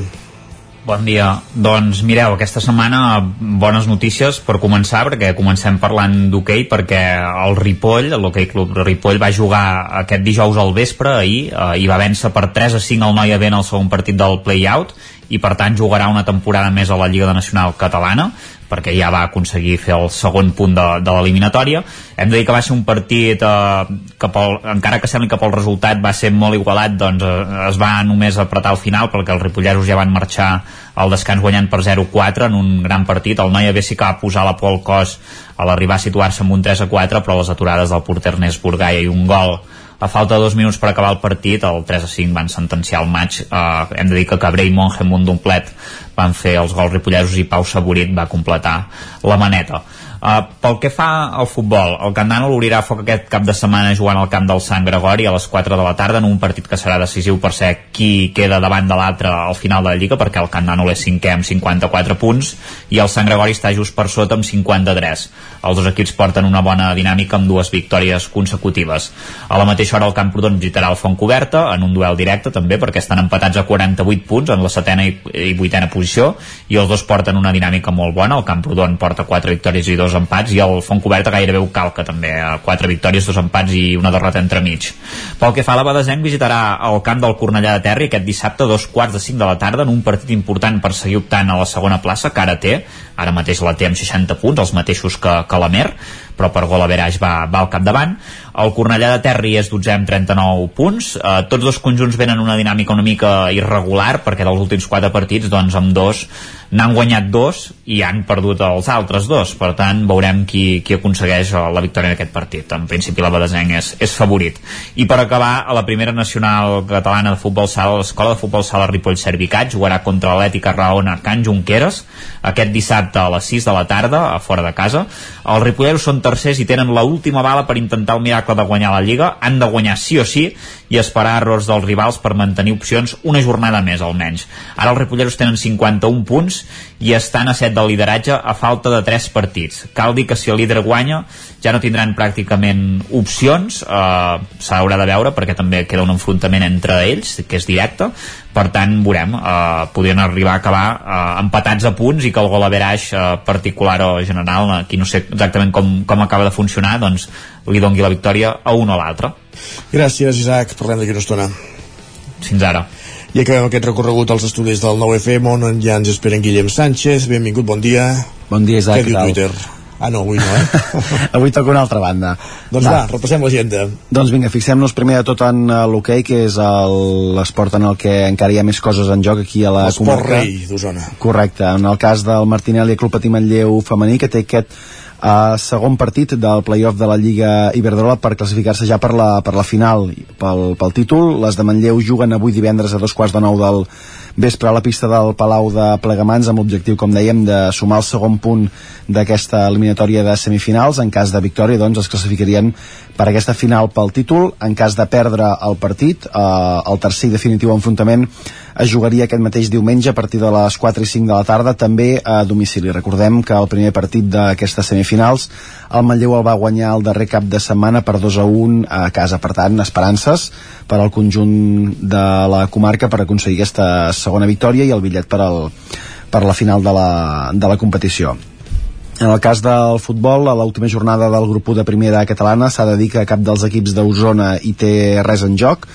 Speaker 8: Bon dia. Doncs mireu, aquesta setmana bones notícies per començar, perquè comencem parlant d'hoquei, perquè el Ripoll, l'Hockey Club Ripoll, va jugar aquest dijous al vespre, ahir, eh, i va vèncer per 3 a 5 al Noia Ben al segon partit del play-out, i per tant jugarà una temporada més a la Lliga Nacional Catalana perquè ja va aconseguir fer el segon punt de, de l'eliminatòria. Hem de dir que va ser un partit eh, que pel, encara que sembli que pel resultat va ser molt igualat, doncs eh, es va només apretar al final perquè els ripolleros ja van marxar al descans guanyant per 0-4 en un gran partit. El Noia sí que va posar la por al cos a l'arribar a situar-se amb un 3-4, però les aturades del porter Ernest Burgaia i un gol a falta de dos minuts per acabar el partit, el 3 a 5 van sentenciar el maig. Eh, hem de dir que Cabré i Monge amb un domplet van fer els gols ripollesos i Pau Saborit va completar la maneta. Uh, pel que fa al futbol, el Candano l'obrirà foc aquest cap de setmana jugant al camp del Sant Gregori a les 4 de la tarda en un partit que serà decisiu per ser qui queda davant de l'altre al final de la Lliga perquè el Candano és cinquè amb 54 punts i el Sant Gregori està just per sota amb 53. Els dos equips porten una bona dinàmica amb dues victòries consecutives. A la mateixa hora el Camprodon visitarà el Fontcoberta en un duel directe també perquè estan empatats a 48 punts en la setena i, vuitena posició i els dos porten una dinàmica molt bona. El Camprodon porta 4 victòries i dos dos empats i el Fontcoberta gairebé ho calca també, quatre victòries, dos empats i una derrota entremig. Pel que fa a la Badesenc visitarà el camp del Cornellà de Terri aquest dissabte a dos quarts de cinc de la tarda en un partit important per seguir optant a la segona plaça que ara té, ara mateix la té amb 60 punts, els mateixos que, que la Mer, però per gol a Veraix va, va al capdavant. El Cornellà de Terri és 12 amb 39 punts. Eh, tots dos conjunts venen una dinàmica una mica irregular, perquè dels últims quatre partits, doncs amb dos n'han guanyat dos i han perdut els altres dos. Per tant, veurem qui, qui aconsegueix la victòria en aquest partit. En principi la Badesenc és, és favorit. I per acabar, a la primera nacional catalana de futbol sala, l'escola de futbol sala Ripoll Servicat jugarà contra l'Ètica Raona Can Junqueras aquest dissabte a les 6 de la tarda, a fora de casa. Els ripolleros són tercers i tenen l última bala per intentar el miracle de guanyar la Lliga. Han de guanyar sí o sí i esperar errors dels rivals per mantenir opcions una jornada més almenys. Ara els ripolleros tenen 51 punts i estan a 7 del lideratge a falta de 3 partits. Cal dir que si el líder guanya ja no tindran pràcticament opcions, eh, s'haurà de veure perquè també queda un enfrontament entre ells, que és directe, per tant veurem, eh, podrien arribar a acabar eh, empatats a punts i que el gol a veraix eh, particular o general, aquí no sé exactament com, com acaba de funcionar, doncs li dongui la victòria a un o l'altre.
Speaker 1: Gràcies, Isaac. Parlem d'aquí una estona.
Speaker 8: Fins ara.
Speaker 1: I acabem aquest recorregut als estudis del 9FM on ja ens esperen Guillem Sánchez. Benvingut, bon dia.
Speaker 34: Bon dia, Isaac.
Speaker 1: Què diu Twitter? Ah, no, avui no, eh?
Speaker 34: avui toca una altra banda.
Speaker 1: doncs va, va repassem l'agenda.
Speaker 34: Doncs vinga, fixem-nos primer de tot en uh, l'hoquei, que és el- l'esport en el que encara hi ha més coses en joc aquí a la
Speaker 1: L'esport
Speaker 34: comarca.
Speaker 1: rei d'Osona.
Speaker 34: Correcte, en el cas del Martinelli Club Patí Manlleu femení que té aquest uh, segon partit del playoff de la Lliga Iberdrola per classificar-se ja per la, per la final pel, pel títol, les de Manlleu juguen avui divendres a dos quarts de nou del vespre a la pista del Palau de Plegamans amb l'objectiu, com dèiem, de sumar el segon punt d'aquesta eliminatòria de semifinals. En cas de victòria, doncs, es classificarien per aquesta final pel títol. En cas de perdre el partit, eh, el tercer i definitiu enfrontament es jugaria aquest mateix diumenge a partir de les 4 i 5 de la tarda, també a domicili. Recordem que el primer partit d'aquestes semifinals el Manlleu el va guanyar el darrer cap de setmana per 2 a 1 a casa. Per tant, esperances per al conjunt de la comarca per aconseguir aquesta segona victòria i el bitllet per, al, per la final de la, de la competició. En el cas del futbol, a l'última jornada del grup 1 de primera catalana s'ha de dir que cap dels equips d'Osona hi té res en joc.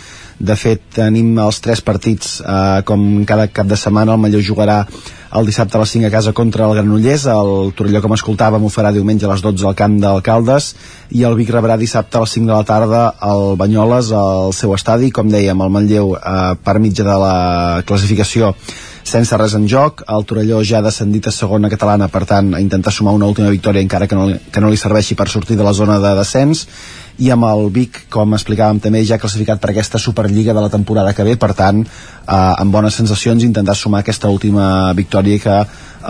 Speaker 34: De fet, tenim els tres partits eh, com cada cap de setmana. El Malló jugarà el dissabte a les 5 a casa contra el Granollers. El Torelló, com escoltàvem, ho farà diumenge a les 12 al camp d'Alcaldes. I el Vic rebrà dissabte a les 5 de la tarda al Banyoles, al seu estadi. Com dèiem, el Manlleu, eh, per mitja de la classificació, sense res en joc, el Torelló ja ha descendit a segona catalana, per tant, a intentar sumar una última victòria encara que no, que no li serveixi per sortir de la zona de descens, i amb el Vic, com explicàvem també, ja classificat per aquesta Superliga de la temporada que ve, per tant, eh, amb bones sensacions, intentar sumar aquesta última victòria que eh,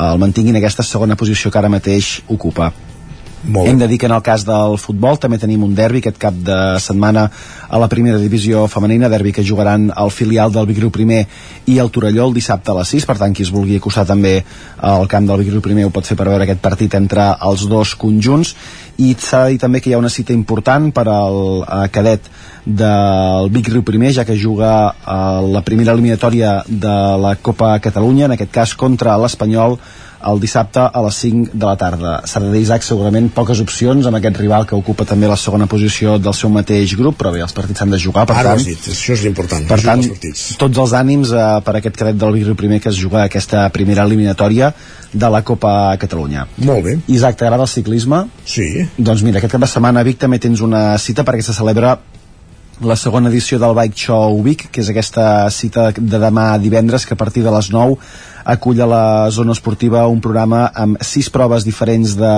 Speaker 34: el mantinguin aquesta segona posició que ara mateix ocupa.
Speaker 1: Molt
Speaker 34: Hem de dir que en el cas del futbol també tenim un derbi aquest cap de setmana a la primera divisió femenina, derbi que jugaran el filial del Vigriu primer i el Torelló el dissabte a les 6, per tant qui es vulgui acostar també al camp del Vigriu primer ho pot fer per veure aquest partit entre els dos conjunts. I s'ha de dir també que hi ha una cita important per al eh, cadet del Vic Riu primer, ja que juga a la primera eliminatòria de la Copa Catalunya, en aquest cas contra l'Espanyol el dissabte a les 5 de la tarda. Dir, Isaac, segurament poques opcions amb aquest rival que ocupa també la segona posició del seu mateix grup, però bé, els partits s'han de jugar, per
Speaker 1: Ara
Speaker 34: tant...
Speaker 1: dit, això és l'important.
Speaker 34: Per tant,
Speaker 1: els
Speaker 34: tots els ànims eh, per aquest cadet del Vigri primer que es juga aquesta primera eliminatòria de la Copa Catalunya.
Speaker 1: Molt bé.
Speaker 34: Isaac, t'agrada el ciclisme?
Speaker 1: Sí.
Speaker 34: Doncs mira, aquest cap de setmana Vic també tens una cita perquè se celebra la segona edició del Bike Show Vic, que és aquesta cita de demà divendres que a partir de les 9 acull a la zona esportiva un programa amb sis proves diferents de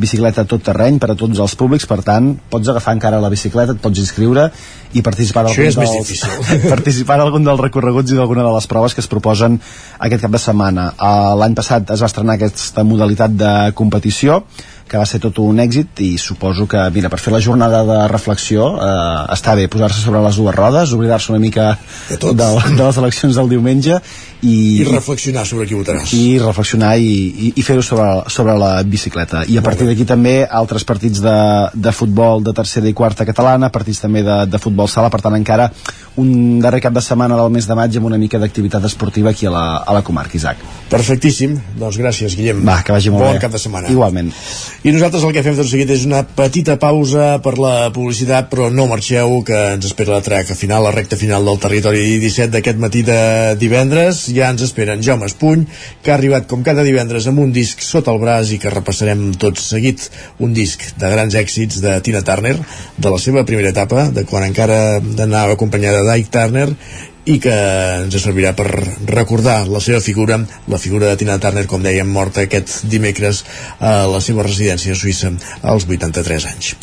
Speaker 34: bicicleta tot terreny per a tots els públics, per tant, pots agafar encara la bicicleta, et pots inscriure i participar
Speaker 1: Això és més
Speaker 34: dels,
Speaker 1: difícil.
Speaker 34: participar en algun dels recorreguts i d'alguna de les proves que es proposen aquest cap de setmana. Uh, L'any passat es va estrenar aquesta modalitat de competició que va ser tot un èxit i suposo que, mira, per fer la jornada de reflexió eh, està bé posar-se sobre les dues rodes, oblidar-se una mica de, de, de les eleccions del diumenge i,
Speaker 1: I reflexionar sobre qui votaràs.
Speaker 34: i reflexionar i, i, i fer-ho sobre, sobre la bicicleta. I a partir d'aquí també altres partits de, de futbol de tercera i quarta catalana partits també de, de futbol sala. Per tant encara un darrer cap de setmana del mes de maig amb una mica d'activitat esportiva aquí a la, a la comarca Isaac
Speaker 1: Perfectíssim, doncs gràcies Guillem.
Speaker 34: Va, que vagi molt
Speaker 1: bon
Speaker 34: bé.
Speaker 1: cap de setmana.
Speaker 34: Igualment.
Speaker 1: I nosaltres el que fem tot seguit és una petita pausa per la publicitat, però no marxeu, que ens espera la traca final, la recta final del territori 17 d'aquest matí de divendres. Ja ens esperen Jaume Espuny, que ha arribat com cada divendres amb un disc sota el braç i que repassarem tot seguit. Un disc de grans èxits de Tina Turner, de la seva primera etapa, de quan encara anava acompanyada d'Ike Turner, i que ens servirà per recordar la seva figura, la figura de Tina Turner, com dèiem, morta aquest dimecres a la seva residència a Suïssa als 83 anys.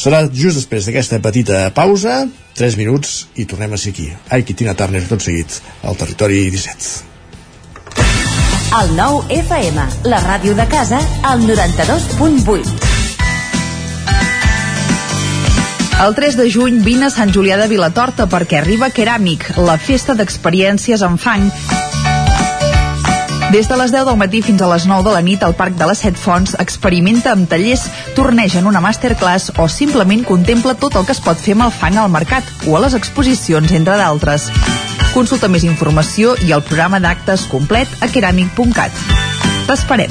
Speaker 1: Serà just després d'aquesta petita pausa, 3 minuts, i tornem a ser aquí. Ike i Tina Turner tot seguit, al territori 17.
Speaker 35: El nou FM, la ràdio de casa, al 92.8.
Speaker 36: El 3 de juny vine a Sant Julià de Vilatorta perquè arriba Keràmic, la festa d'experiències en fang. Des de les 10 del matí fins a les 9 de la nit al Parc de les Set Fonts experimenta amb tallers, torneja en una masterclass o simplement contempla tot el que es pot fer amb el fang al mercat o a les exposicions, entre d'altres. Consulta més informació i el programa d'actes complet a keramic.cat. T'esperem!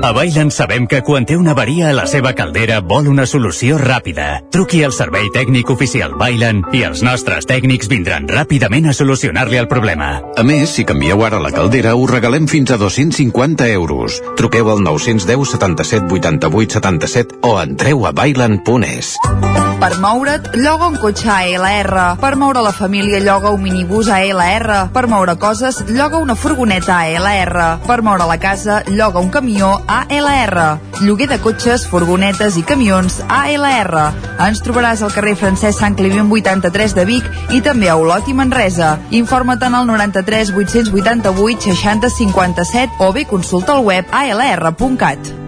Speaker 37: A Bailen sabem que quan té una avaria a la seva caldera vol una solució ràpida. Truqui al servei tècnic oficial Bailen i els nostres tècnics vindran ràpidament a solucionar-li el problema.
Speaker 38: A més, si canvieu ara la caldera, us regalem fins a 250 euros. Truqueu al 910 77 88 77 o entreu a bailen.es.
Speaker 36: Per moure't, lloga un cotxe ALR. Per moure la família, lloga un minibús ALR. Per moure coses, lloga una furgoneta ALR. Per moure la casa, lloga un camió ALR. Lloguer de cotxes, furgonetes i camions ALR. Ens trobaràs al carrer Francesc Sant Climent 83 de Vic i també a Olot i Manresa. Informa't al 93 888 60 57 o bé consulta el web alr.cat.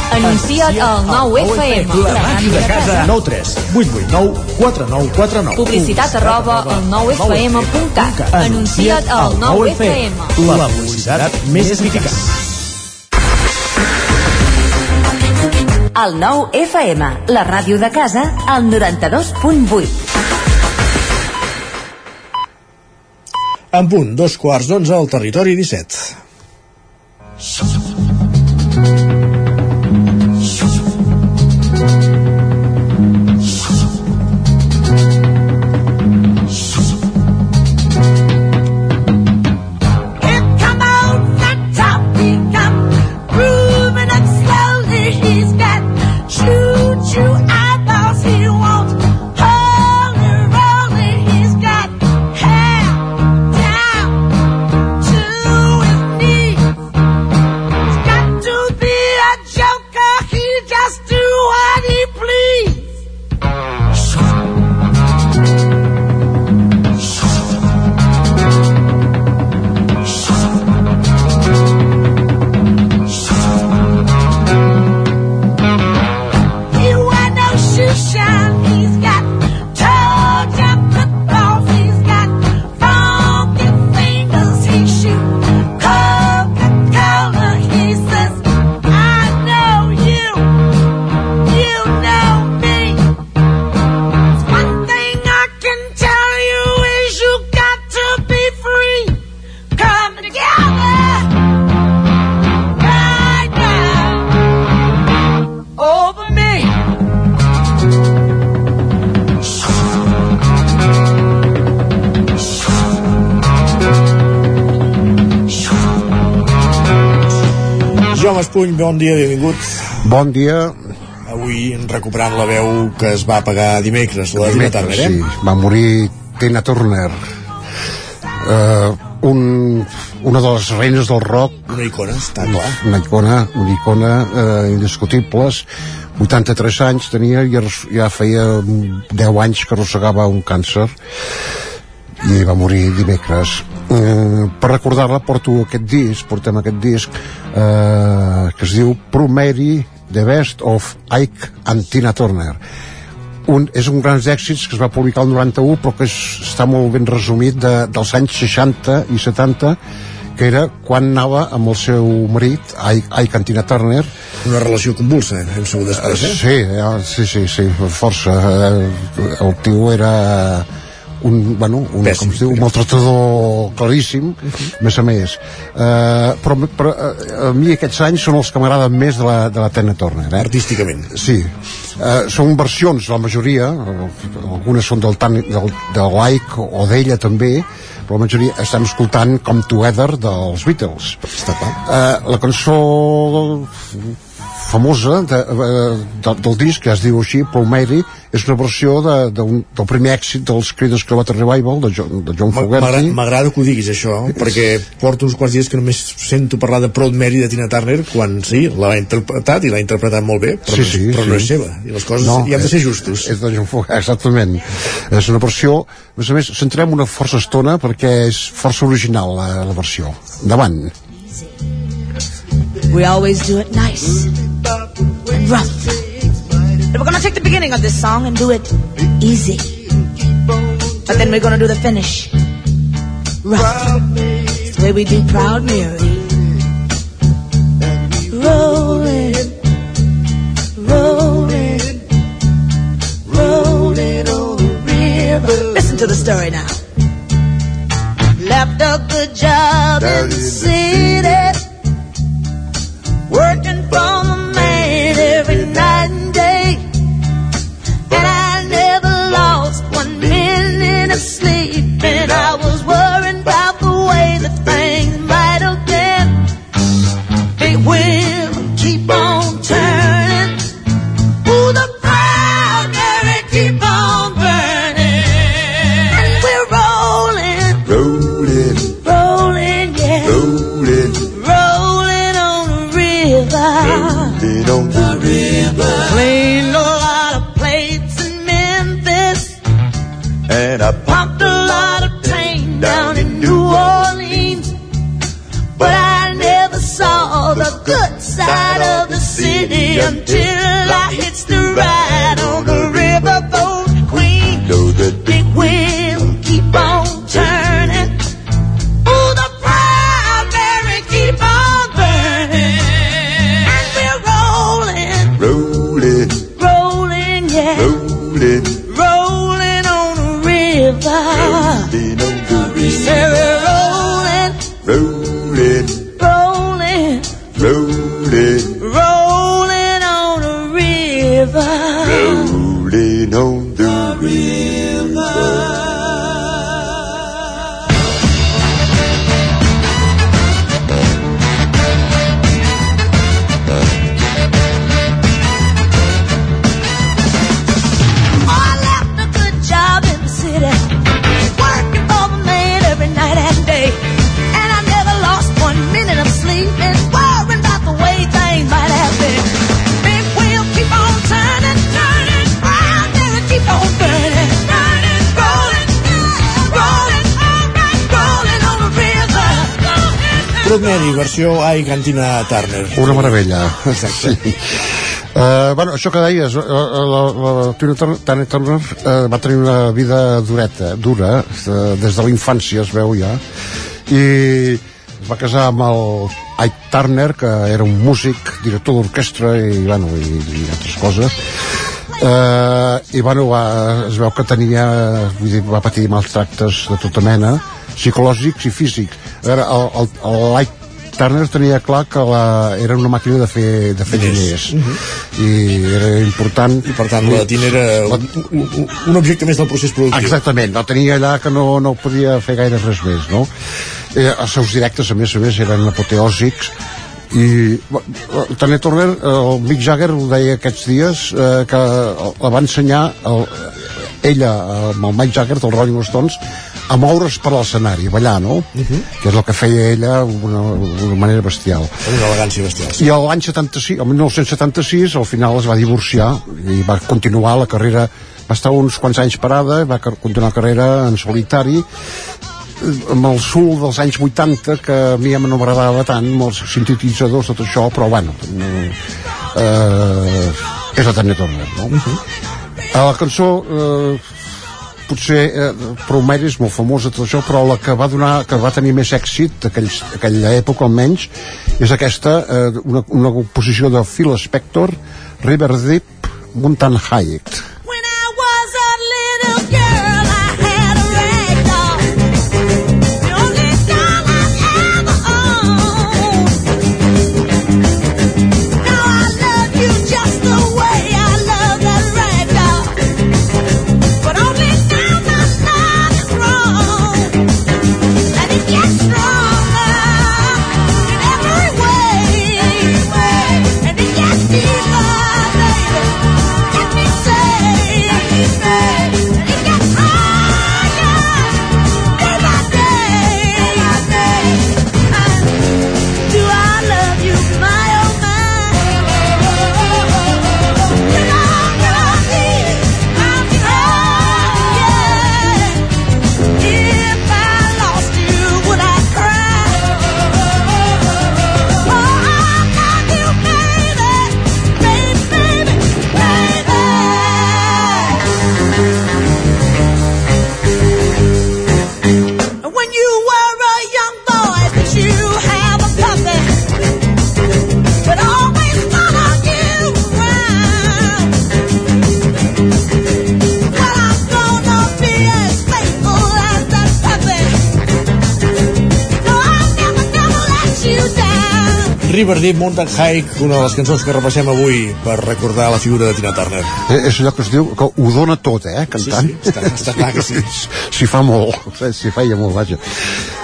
Speaker 39: Anuncia't al 9FM.
Speaker 40: La màquina de casa.
Speaker 1: 9 3 8 8 9 4 9 4 9.
Speaker 39: Publicitat arroba al 9FM.cat. Anuncia't al 9FM.
Speaker 1: La publicitat més eficaç.
Speaker 41: El 9 FM, la ràdio de casa, al 92.8.
Speaker 42: En punt, dos quarts d'onze al territori 17. Espuny, bon dia, benvingut.
Speaker 43: Bon dia.
Speaker 42: Avui recuperant la veu que es va apagar dimecres, la Tina Turner, eh?
Speaker 43: sí, va morir Tina Turner. Uh, un, una de les reines del rock
Speaker 42: Una icona, està clar.
Speaker 43: una icona, una icona uh, indiscutibles 83 anys tenia i arros- ja feia 10 anys que arrossegava un càncer i va morir dimecres eh, per recordar-la porto aquest disc portem aquest disc eh, que es diu Promeri The Best of Ike and Tina Turner un, és un grans èxits que es va publicar el 91 però que és, està molt ben resumit de, dels anys 60 i 70 que era quan anava amb el seu marit Ike, Ike and Tina Turner
Speaker 42: una relació convulsa hem sabut després, eh?
Speaker 43: sí, eh, sí, sí, sí força eh, el tio era un, bueno, un,
Speaker 1: Pèssim.
Speaker 43: com es diu, un maltratador claríssim, a més a més. Uh, però però uh, a mi aquests anys són els que m'agraden més de la, de la Tina Turner. Eh?
Speaker 1: Artísticament.
Speaker 43: Sí. Uh, són versions, la majoria, algunes són del, Tan, del, del Like o d'ella també, però la majoria estem escoltant Come Together dels Beatles. Uh, la cançó famosa de, de, de, del disc, que es diu així, Paul Mary, és una versió de, de un, del primer èxit dels Creedence Clearwater Revival, de John, de John Fogerty.
Speaker 1: m'agrada que ho diguis això, perquè porto uns quants dies que només sento parlar de Proud Mary de Tina Turner quan sí, l'ha interpretat i l'ha interpretat molt bé, però,
Speaker 43: Sí,
Speaker 1: no, és-
Speaker 43: sí,
Speaker 1: però
Speaker 43: sí.
Speaker 1: no és seva i les coses
Speaker 43: No,
Speaker 1: hi han de
Speaker 43: és-
Speaker 1: ser justos
Speaker 43: És de John Fogerty, exactament. És una versió, a més a més, centrem una força estona perquè és força original la, la versió. Endavant.
Speaker 42: We always do it nice rough. And we're gonna take the beginning of this song and do it easy. But then we're gonna do the finish rough. It's the way we do Proud Mary. Rolling, rolling, rolling on the river. Listen to the story now. Left a good job in the city Proud Mary,
Speaker 1: versió I Cantina Turner
Speaker 43: Una meravella.
Speaker 1: Exacte.
Speaker 43: Sí. Uh, bueno, això que deies, uh, la, la Tina Turner, Turner uh, va tenir una vida dureta, dura, uh, des de la infància es veu ja, i es va casar amb el Ike Turner, que era un músic, director d'orquestra i, bueno, i, i altres coses, uh, i bueno, va, es veu que tenia, vull dir, va patir maltractes de tota mena, psicològics i físics. A veure, el, el, el Ike Turner tenia clar que la, era una màquina de fer, de fer diners,
Speaker 1: Diners.
Speaker 43: i era important.
Speaker 1: I per tant la Tina era un, un, un objecte més del procés productiu.
Speaker 43: Exactament, no tenia allà que no, no podia fer gaire res més, no? Eh, els seus directes, a més a més, eren apoteòsics. I el Tanya Turner, el Mick Jagger ho deia aquests dies eh, que la va ensenyar el, ella amb el Mike Jagger dels Rolling Stones a moure's per l'escenari, ballar, no? Uh -huh. que és el que feia ella d'una manera bestial
Speaker 1: una elegància bestial
Speaker 43: i l'any 76, el 1976 al final es va divorciar i va continuar la carrera va estar uns quants anys parada va continuar la carrera en solitari amb el sul dels anys 80 que a mi no m'agradava tant amb els sintetitzadors, tot això però bueno eh, eh, és la Tanya Turner no? Uh -huh. la cançó eh, potser eh, Prou Mary és molt famosa tot això, però la que va donar que va tenir més èxit aquells, aquella època almenys és aquesta eh, una, una composició de Phil Spector River Deep Mountain High.
Speaker 42: When I was a little girl,
Speaker 1: Deep Mountain Hike, una de les cançons que repassem avui per recordar la figura de Tina Turner.
Speaker 43: Eh, és allò que es diu que ho dona tot, eh, cantant.
Speaker 1: Sí, sí, està- està clar que sí.
Speaker 43: S'hi fa molt, s'hi feia molt, vaja.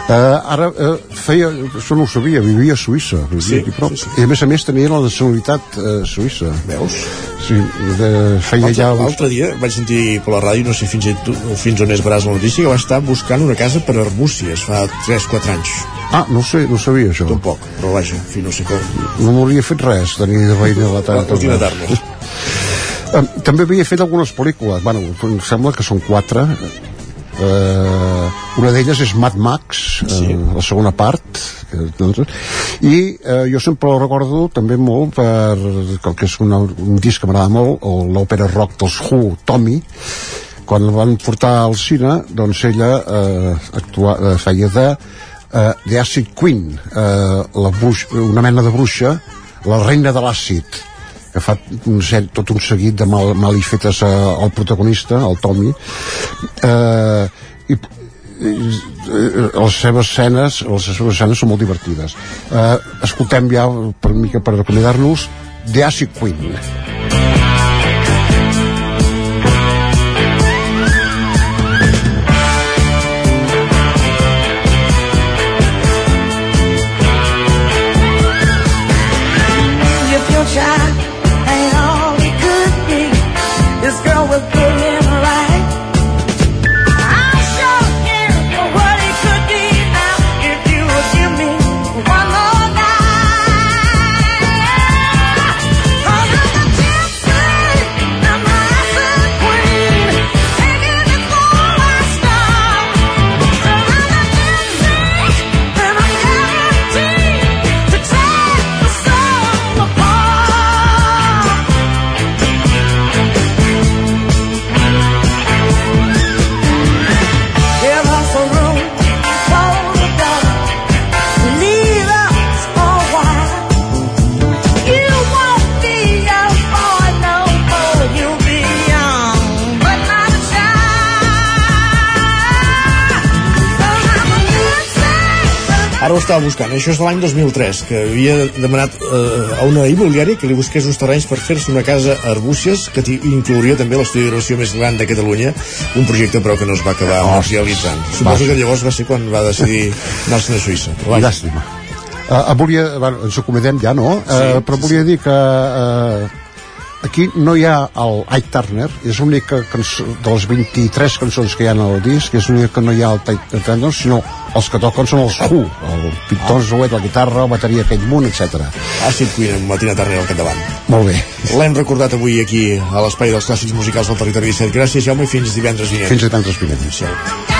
Speaker 43: Uh, ara uh, feia, això no ho sabia, vivia a Suïssa, vivia
Speaker 1: Sí,
Speaker 43: aquí prop. I a més a més tenia la nacionalitat uh, suïssa.
Speaker 1: Veus?
Speaker 43: Sí, de, feia ja...
Speaker 1: l'altre dia vaig sentir per la ràdio, no sé fins, tu, fins on és veràs la notícia, que va estar buscant una casa per Arbúcies fa 3-4 anys.
Speaker 43: Ah, no sé, no sabia això.
Speaker 1: Tampoc, però vaja, en fi, no sé com.
Speaker 43: No m'hauria fet res tenir de veïna la Tina
Speaker 1: Turner.
Speaker 43: Eh, També havia fet algunes pel·lícules, bueno, em sembla que són quatre. Uh, una d'elles és Mad Max, sí. uh, la segona part, doncs, i uh, jo sempre la recordo també molt per el que és una, un disc que m'agrada molt, o l'òpera rock dels Who, Tommy, quan la van portar al cine, doncs ella uh, actua, uh, feia de uh, The Acid Queen, uh, la bruix, una mena de bruixa, la reina de l'àcid, que fa un, set, tot un seguit de mal, malifetes a, al protagonista, al Tommy, eh, i, i eh, les seves escenes les seves escenes són molt divertides. Eh, escoltem ja per mica per acomiadar-nos The Acid Queen
Speaker 1: estava buscant, això és de l'any 2003, que havia demanat eh, a una immobiliària que li busqués uns terrenys per fer-se una casa a Arbúcies, que inclouria també l'estudi de gravació més gran de Catalunya, un projecte però que no es va acabar
Speaker 43: Oh,
Speaker 1: realitzant. Suposo que llavors va ser quan va decidir anar-se'n a Suïssa. Però
Speaker 43: llàstima uh, volia, bueno, ens acomodem ja, no?
Speaker 1: Sí,
Speaker 43: uh, però volia dir que uh, aquí no hi ha el Ike Turner és l'única cançó de les 23 cançons que hi ha al disc és l'única que no hi ha el Ike Turner sinó els que toquen són els Who el pintor ah. la guitarra, la bateria aquell munt, etc.
Speaker 1: Acid Queen amb Martina Turner al capdavant.
Speaker 43: Molt bé.
Speaker 1: L'hem recordat avui aquí a l'espai dels clàssics musicals del territori 17. Gràcies, Jaume, i fins divendres vinent.
Speaker 43: Fins divendres vinent.
Speaker 1: Adéu.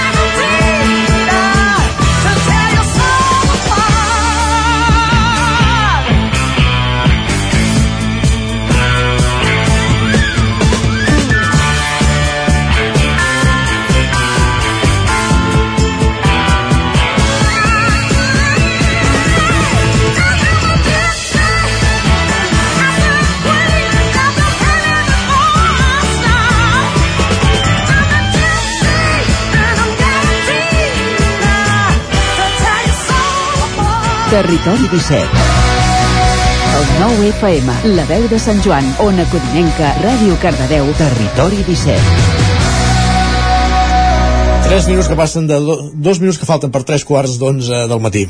Speaker 33: Territori 17. El 9 FM, la veu de Sant Joan, Ona Codinenca, Ràdio Cardedeu, Territori 17.
Speaker 1: Tres minuts que passen de... Do, dos minuts que falten per tres quarts d'onze del matí.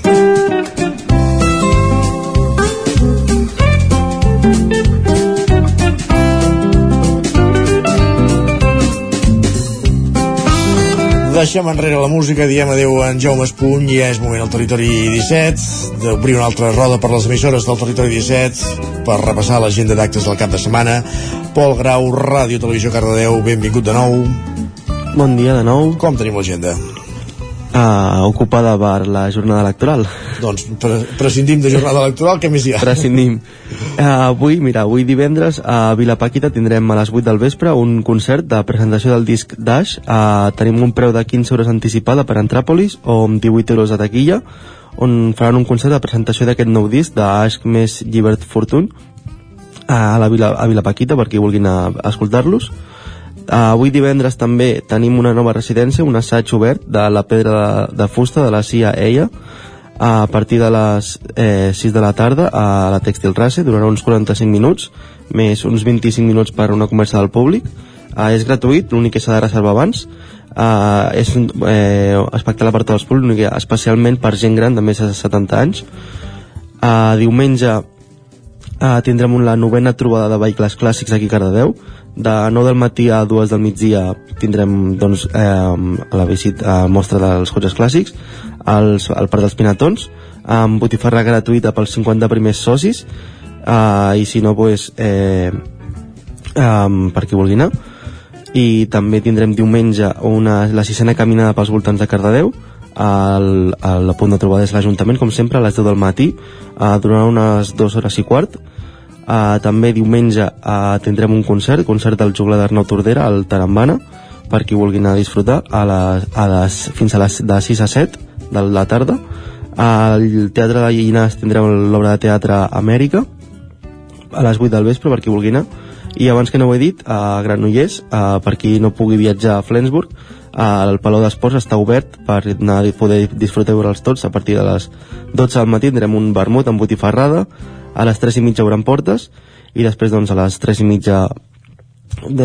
Speaker 1: Deixem enrere la música, diem adeu a en Jaume Espuny i ja és moment al Territori 17 d'obrir una altra roda per les emissores del Territori 17 per repassar l'agenda d'actes del cap de setmana. Pol Grau, Ràdio Televisió Cardedeu, benvingut de nou.
Speaker 13: Bon dia de nou.
Speaker 1: Com tenim l'agenda?
Speaker 13: Uh, ocupada per la jornada electoral.
Speaker 1: Doncs pre prescindim de jornada electoral, què més hi ha?
Speaker 13: Prescindim. Uh, avui, mira, avui divendres a Vilapaquita tindrem a les 8 del vespre un concert de presentació del disc Dash. Uh, tenim un preu de 15 euros anticipada per Antràpolis o amb 18 euros de taquilla on faran un concert de presentació d'aquest nou disc d'Ash més Llibert Fortune a la Vila, a Vilapaquita per qui vulguin a, a escoltar-los avui divendres també tenim una nova residència, un assaig obert de la pedra de, de fusta de la CIA EIA. a partir de les eh, 6 de la tarda a la Textil Race, durarà uns 45 minuts més uns 25 minuts per una conversa del públic. Eh, és gratuït, l'únic que s'ha de reservar abans. Eh, és un eh, espectacle per tots els públics especialment per gent gran de més de 70 anys. Eh, diumenge eh, tindrem la novena trobada de vehicles clàssics aquí a Cardedeu de 9 del matí a 2 del migdia tindrem doncs, eh, la visita a mostra dels cotxes clàssics al, al Parc dels Pinatons amb botifarra gratuïta pels 50 primers socis eh, i si no pues, eh, eh, per qui vulgui anar. I també tindrem diumenge una, la sisena caminada pels voltants de Cardedeu al, al punt de trobada és l'Ajuntament com sempre a les 10 del matí eh, durant unes dues hores i quart Uh, també diumenge uh, tindrem un concert, concert del juglar d'Arnau Tordera al Tarambana per qui vulgui anar a disfrutar a les, a les, fins a les de 6 a 7 de la tarda. Al Teatre de Llinars tindrem l'obra de teatre Amèrica a les 8 del vespre per qui vulgui anar. I abans que no ho he dit, a Granollers uh, per qui no pugui viatjar a Flensburg el Palau d'Esports està obert per anar a poder disfrutar veure'ls tots a partir de les 12 del matí. Tindrem un vermut amb botifarrada a les 3 i mitja obran portes i després doncs a les 3 i mitja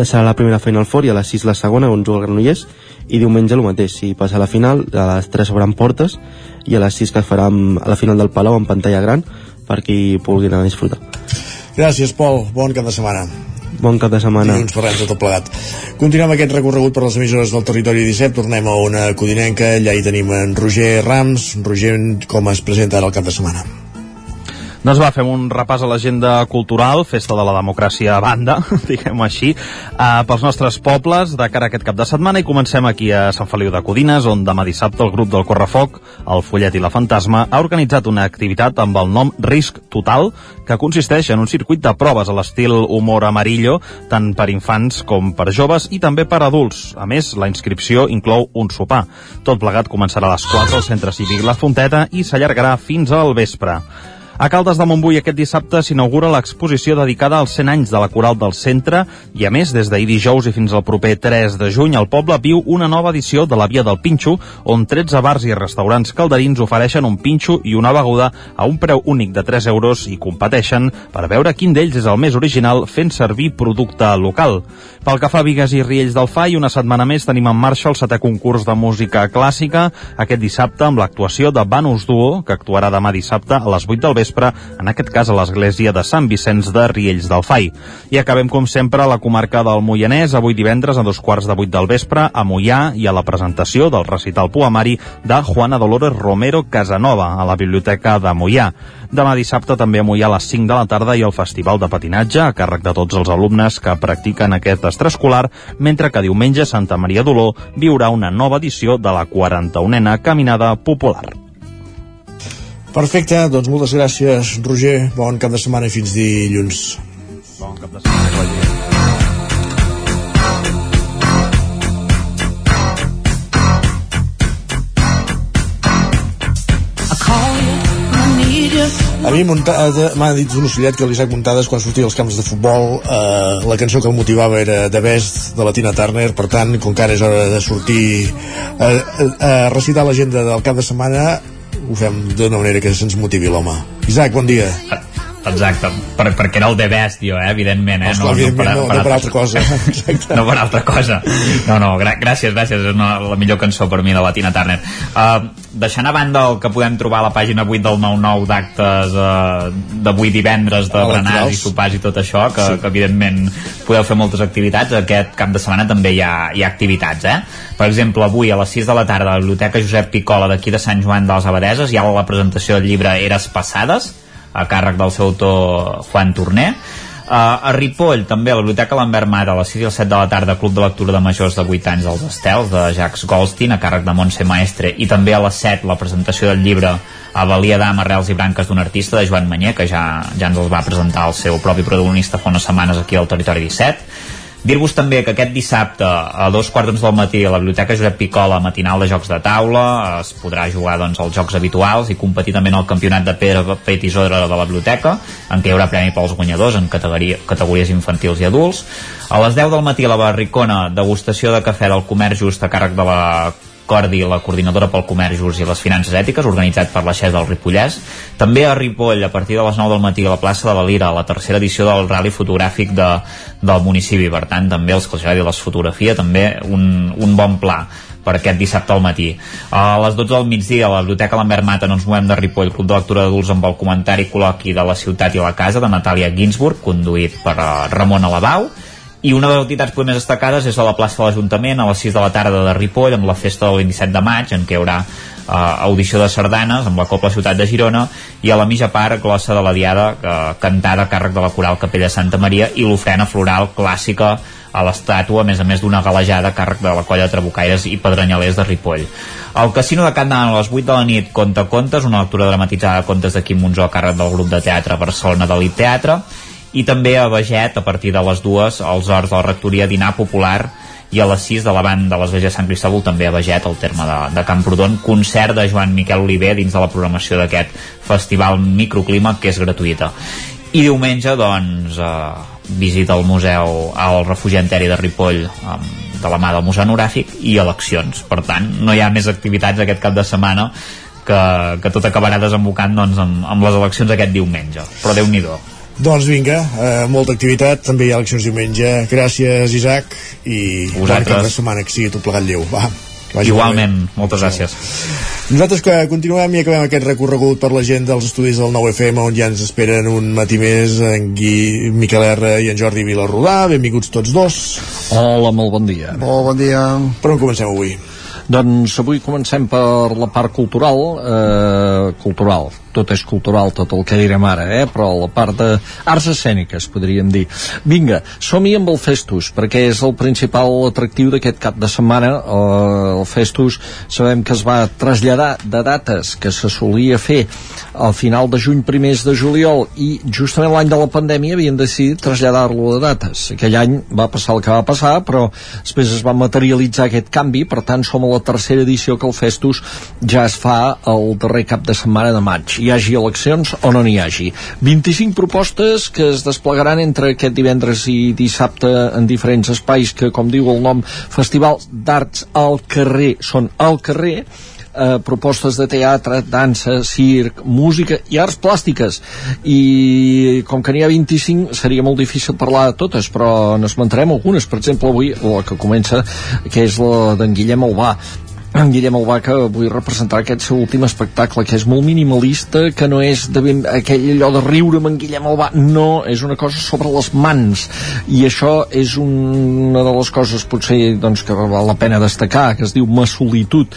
Speaker 13: serà la primera feina al fort i a les 6 la segona on juga el Granollers i diumenge el mateix, si passa a la final a les 3 obran portes i a les 6 que es farà a la final del Palau en pantalla gran per qui pugui anar a disfrutar
Speaker 1: Gràcies, Pol. Bon cap de setmana.
Speaker 13: Bon cap de setmana.
Speaker 1: Dilluns parlem de tot plegat. Continuem aquest recorregut per les emissores del territori 17. Tornem a una codinenca. Allà hi tenim en Roger Rams. Roger, com es presenta ara el cap de setmana?
Speaker 11: Doncs va, fem un repàs a l'agenda cultural, festa de la democràcia a banda, diguem-ho així, eh, pels nostres pobles de cara a aquest cap de setmana i comencem aquí a Sant Feliu de Codines, on demà dissabte el grup del Correfoc, el Follet i la Fantasma, ha organitzat una activitat amb el nom Risc Total, que consisteix en un circuit de proves a l'estil humor amarillo, tant per infants com per joves i també per adults. A més, la inscripció inclou un sopar. Tot plegat començarà a les 4 al Centre Cívic La Fonteta i s'allargarà fins al vespre. A Caldes de Montbui aquest dissabte s'inaugura l'exposició dedicada als 100 anys de la Coral del Centre i a més des d'ahir dijous i fins al proper 3 de juny el poble viu una nova edició de la Via del Pinxo on 13 bars i restaurants calderins ofereixen un pinxo i una beguda a un preu únic de 3 euros i competeixen per veure quin d'ells és el més original fent servir producte local. Pel que fa a Vigues i Riells del Fai, una setmana més tenim en marxa el setè concurs de música clàssica aquest dissabte amb l'actuació de Banus Duo que actuarà demà dissabte a les 8 del vespre, en aquest cas a l'església de Sant Vicenç de Riells del Fai. I acabem, com sempre, a la comarca del Moianès, avui divendres a dos quarts de vuit del vespre, a Moià i a la presentació del recital poemari de Juana Dolores Romero Casanova, a la Biblioteca de Moià. Demà dissabte també a Moià a les 5 de la tarda i el Festival de Patinatge, a càrrec de tots els alumnes que practiquen aquest extraescolar, mentre que diumenge Santa Maria d'Oló viurà una nova edició de la 41a Caminada Popular.
Speaker 1: Perfecte, doncs moltes gràcies, Roger. Bon cap de setmana i fins dilluns.
Speaker 11: Bon cap de setmana,
Speaker 1: A mi m'ha dit un ocellet que l'Isaac Muntades quan sortia als camps de futbol eh, la cançó que el motivava era The Best de la Tina Turner per tant com que ara és hora de sortir a, a, a recitar l'agenda del cap de setmana ho fem d'una manera que se'ns motivi l'home. Isaac, bon dia
Speaker 8: Exacte, per, perquè era el The Best, jo, eh, evidentment, eh?
Speaker 1: Esclar, evidentment, no, no per altra cosa. Exacte.
Speaker 8: no per altra cosa. No, no, gràcies, gràcies, és una, la millor cançó per mi de la Tina Turner. Uh, deixant a banda el que podem trobar a la pàgina 8 del 9-9 d'actes uh, d'avui divendres de berenars i sopars i tot això, que,
Speaker 1: Sí.
Speaker 8: que evidentment podeu fer moltes activitats, aquest cap de setmana també hi ha, hi ha activitats, eh? Per exemple, avui a les 6 de la tarda a la Biblioteca Josep Picola d'aquí de Sant Joan de les Abadeses hi ha la presentació del llibre Eres Passades, a càrrec del seu autor Juan Torner. Uh, a Ripoll, també, a la Biblioteca Lambert Mata, a les 6 i les 7 de la tarda, Club de Lectura de Majors de 8 anys dels Estels, de Jacques Goldstein, a càrrec de Montse Maestre, i també a les 7 la presentació del llibre a Valia d'Am, Arrels i Branques d'un artista, de Joan Manyer, que ja, ja ens els va presentar el seu propi protagonista fa unes setmanes aquí al Territori 17. Dir-vos també que aquest dissabte a dos quarts del matí a la Biblioteca Josep Picola matinal de jocs de taula es podrà jugar doncs, als jocs habituals i competir també en el campionat de pedra, paper i tisora de la biblioteca en què hi haurà premi pels guanyadors en categoria, categories infantils i adults. A les 10 del matí a la Barricona degustació de cafè del comerç just a càrrec de la Cordi, la coordinadora pel comerç just i les finances ètiques, organitzat per la XES del Ripollès. També a Ripoll, a partir de les 9 del matí, a la plaça de la Lira, la tercera edició del rally fotogràfic de, del municipi. Per tant, també els que els agradi la fotografia, també un, un bon pla per aquest dissabte al matí. A les 12 del migdia, a la Biblioteca Lambert Mata, no ens movem de Ripoll, Club de Lectura d'Adults amb el comentari col·loqui de la ciutat i la casa de Natàlia Ginsburg, conduït per uh, Ramon Alabau, i una de les entitats més destacades és a la plaça de l'Ajuntament a les 6 de la tarda de Ripoll amb la festa del 27 de maig en què hi haurà uh, audició de sardanes amb la Copla Ciutat de Girona i a la mitja part glossa de la Diada uh, cantada a càrrec de la Coral Capella Santa Maria i l'ofrena floral clàssica a l'estàtua, a més a més d'una galejada a càrrec de la colla de trabucaires i pedrenyalers de Ripoll. El Casino de Can Danant a les 8 de la nit conta contes, una lectura dramatitzada de contes de Quim Monzó a càrrec del grup de teatre Barcelona de l'It Teatre, i també a Beget, a partir de les dues, als horts de la rectoria dinar popular i a les 6 de la banda de l'Església de Sant Cristòbal també a Beget, al terme de, de Camprodon. Concert de Joan Miquel Oliver dins de la programació d'aquest festival Microclima que és gratuïta. I diumenge doncs eh, visita al museu al refugianteri de Ripoll amb, de la mà del Museu Horàfic i eleccions, per tant no hi ha més activitats aquest cap de setmana que, que tot acabarà desembocant doncs, amb, amb les eleccions aquest diumenge. Però déu nhi
Speaker 1: Doncs vinga, eh, molta activitat, també hi ha eleccions diumenge. Gràcies, Isaac, i bon
Speaker 8: Vosaltres.
Speaker 1: cap de setmana que sigui tot plegat lleu. Va, vagi
Speaker 8: Igualment,
Speaker 1: bé.
Speaker 8: moltes gràcies.
Speaker 1: Nosaltres que continuem i acabem aquest recorregut per la gent dels estudis del 9FM on ja ens esperen un matí més en Gui, Miquel R i en Jordi Vilarrodà. Benvinguts tots dos.
Speaker 44: Hola, molt bon dia.
Speaker 43: Molt bon dia.
Speaker 1: Per on comencem avui?
Speaker 44: Doncs avui comencem per la part cultural, eh, cultural, tot és cultural, tot el que direm ara, eh? però la part d'arts escèniques, podríem dir. Vinga, som-hi amb el Festus, perquè és el principal atractiu d'aquest cap de setmana. Eh, el Festus sabem que es va traslladar de dates que se solia fer al final de juny, primers de juliol, i justament l'any de la pandèmia havien decidit traslladar-lo de dates. Aquell any va passar el que va passar, però després es va materialitzar aquest canvi, per tant som a la tercera edició que el Festus ja es fa el darrer cap de setmana de maig. Hi hagi eleccions o no n'hi hagi. 25 propostes que es desplegaran entre aquest divendres i dissabte en diferents espais que com diu el nom Festivals d'Arts al carrer. Són al carrer eh, propostes de teatre, dansa, circ, música i arts plàstiques. I com que n'hi ha 25 seria molt difícil parlar de totes però n'esmentarem algunes, per exemple avui la que comença, que és la d'en Guillem Albà. En Guillem Albà que vull representar aquest seu últim espectacle que és molt minimalista que no és de ben, aquell allò de riure amb en Guillem Albà. No, és una cosa sobre les mans. I això és una de les coses potser doncs, que val la pena destacar que es diu Ma solitud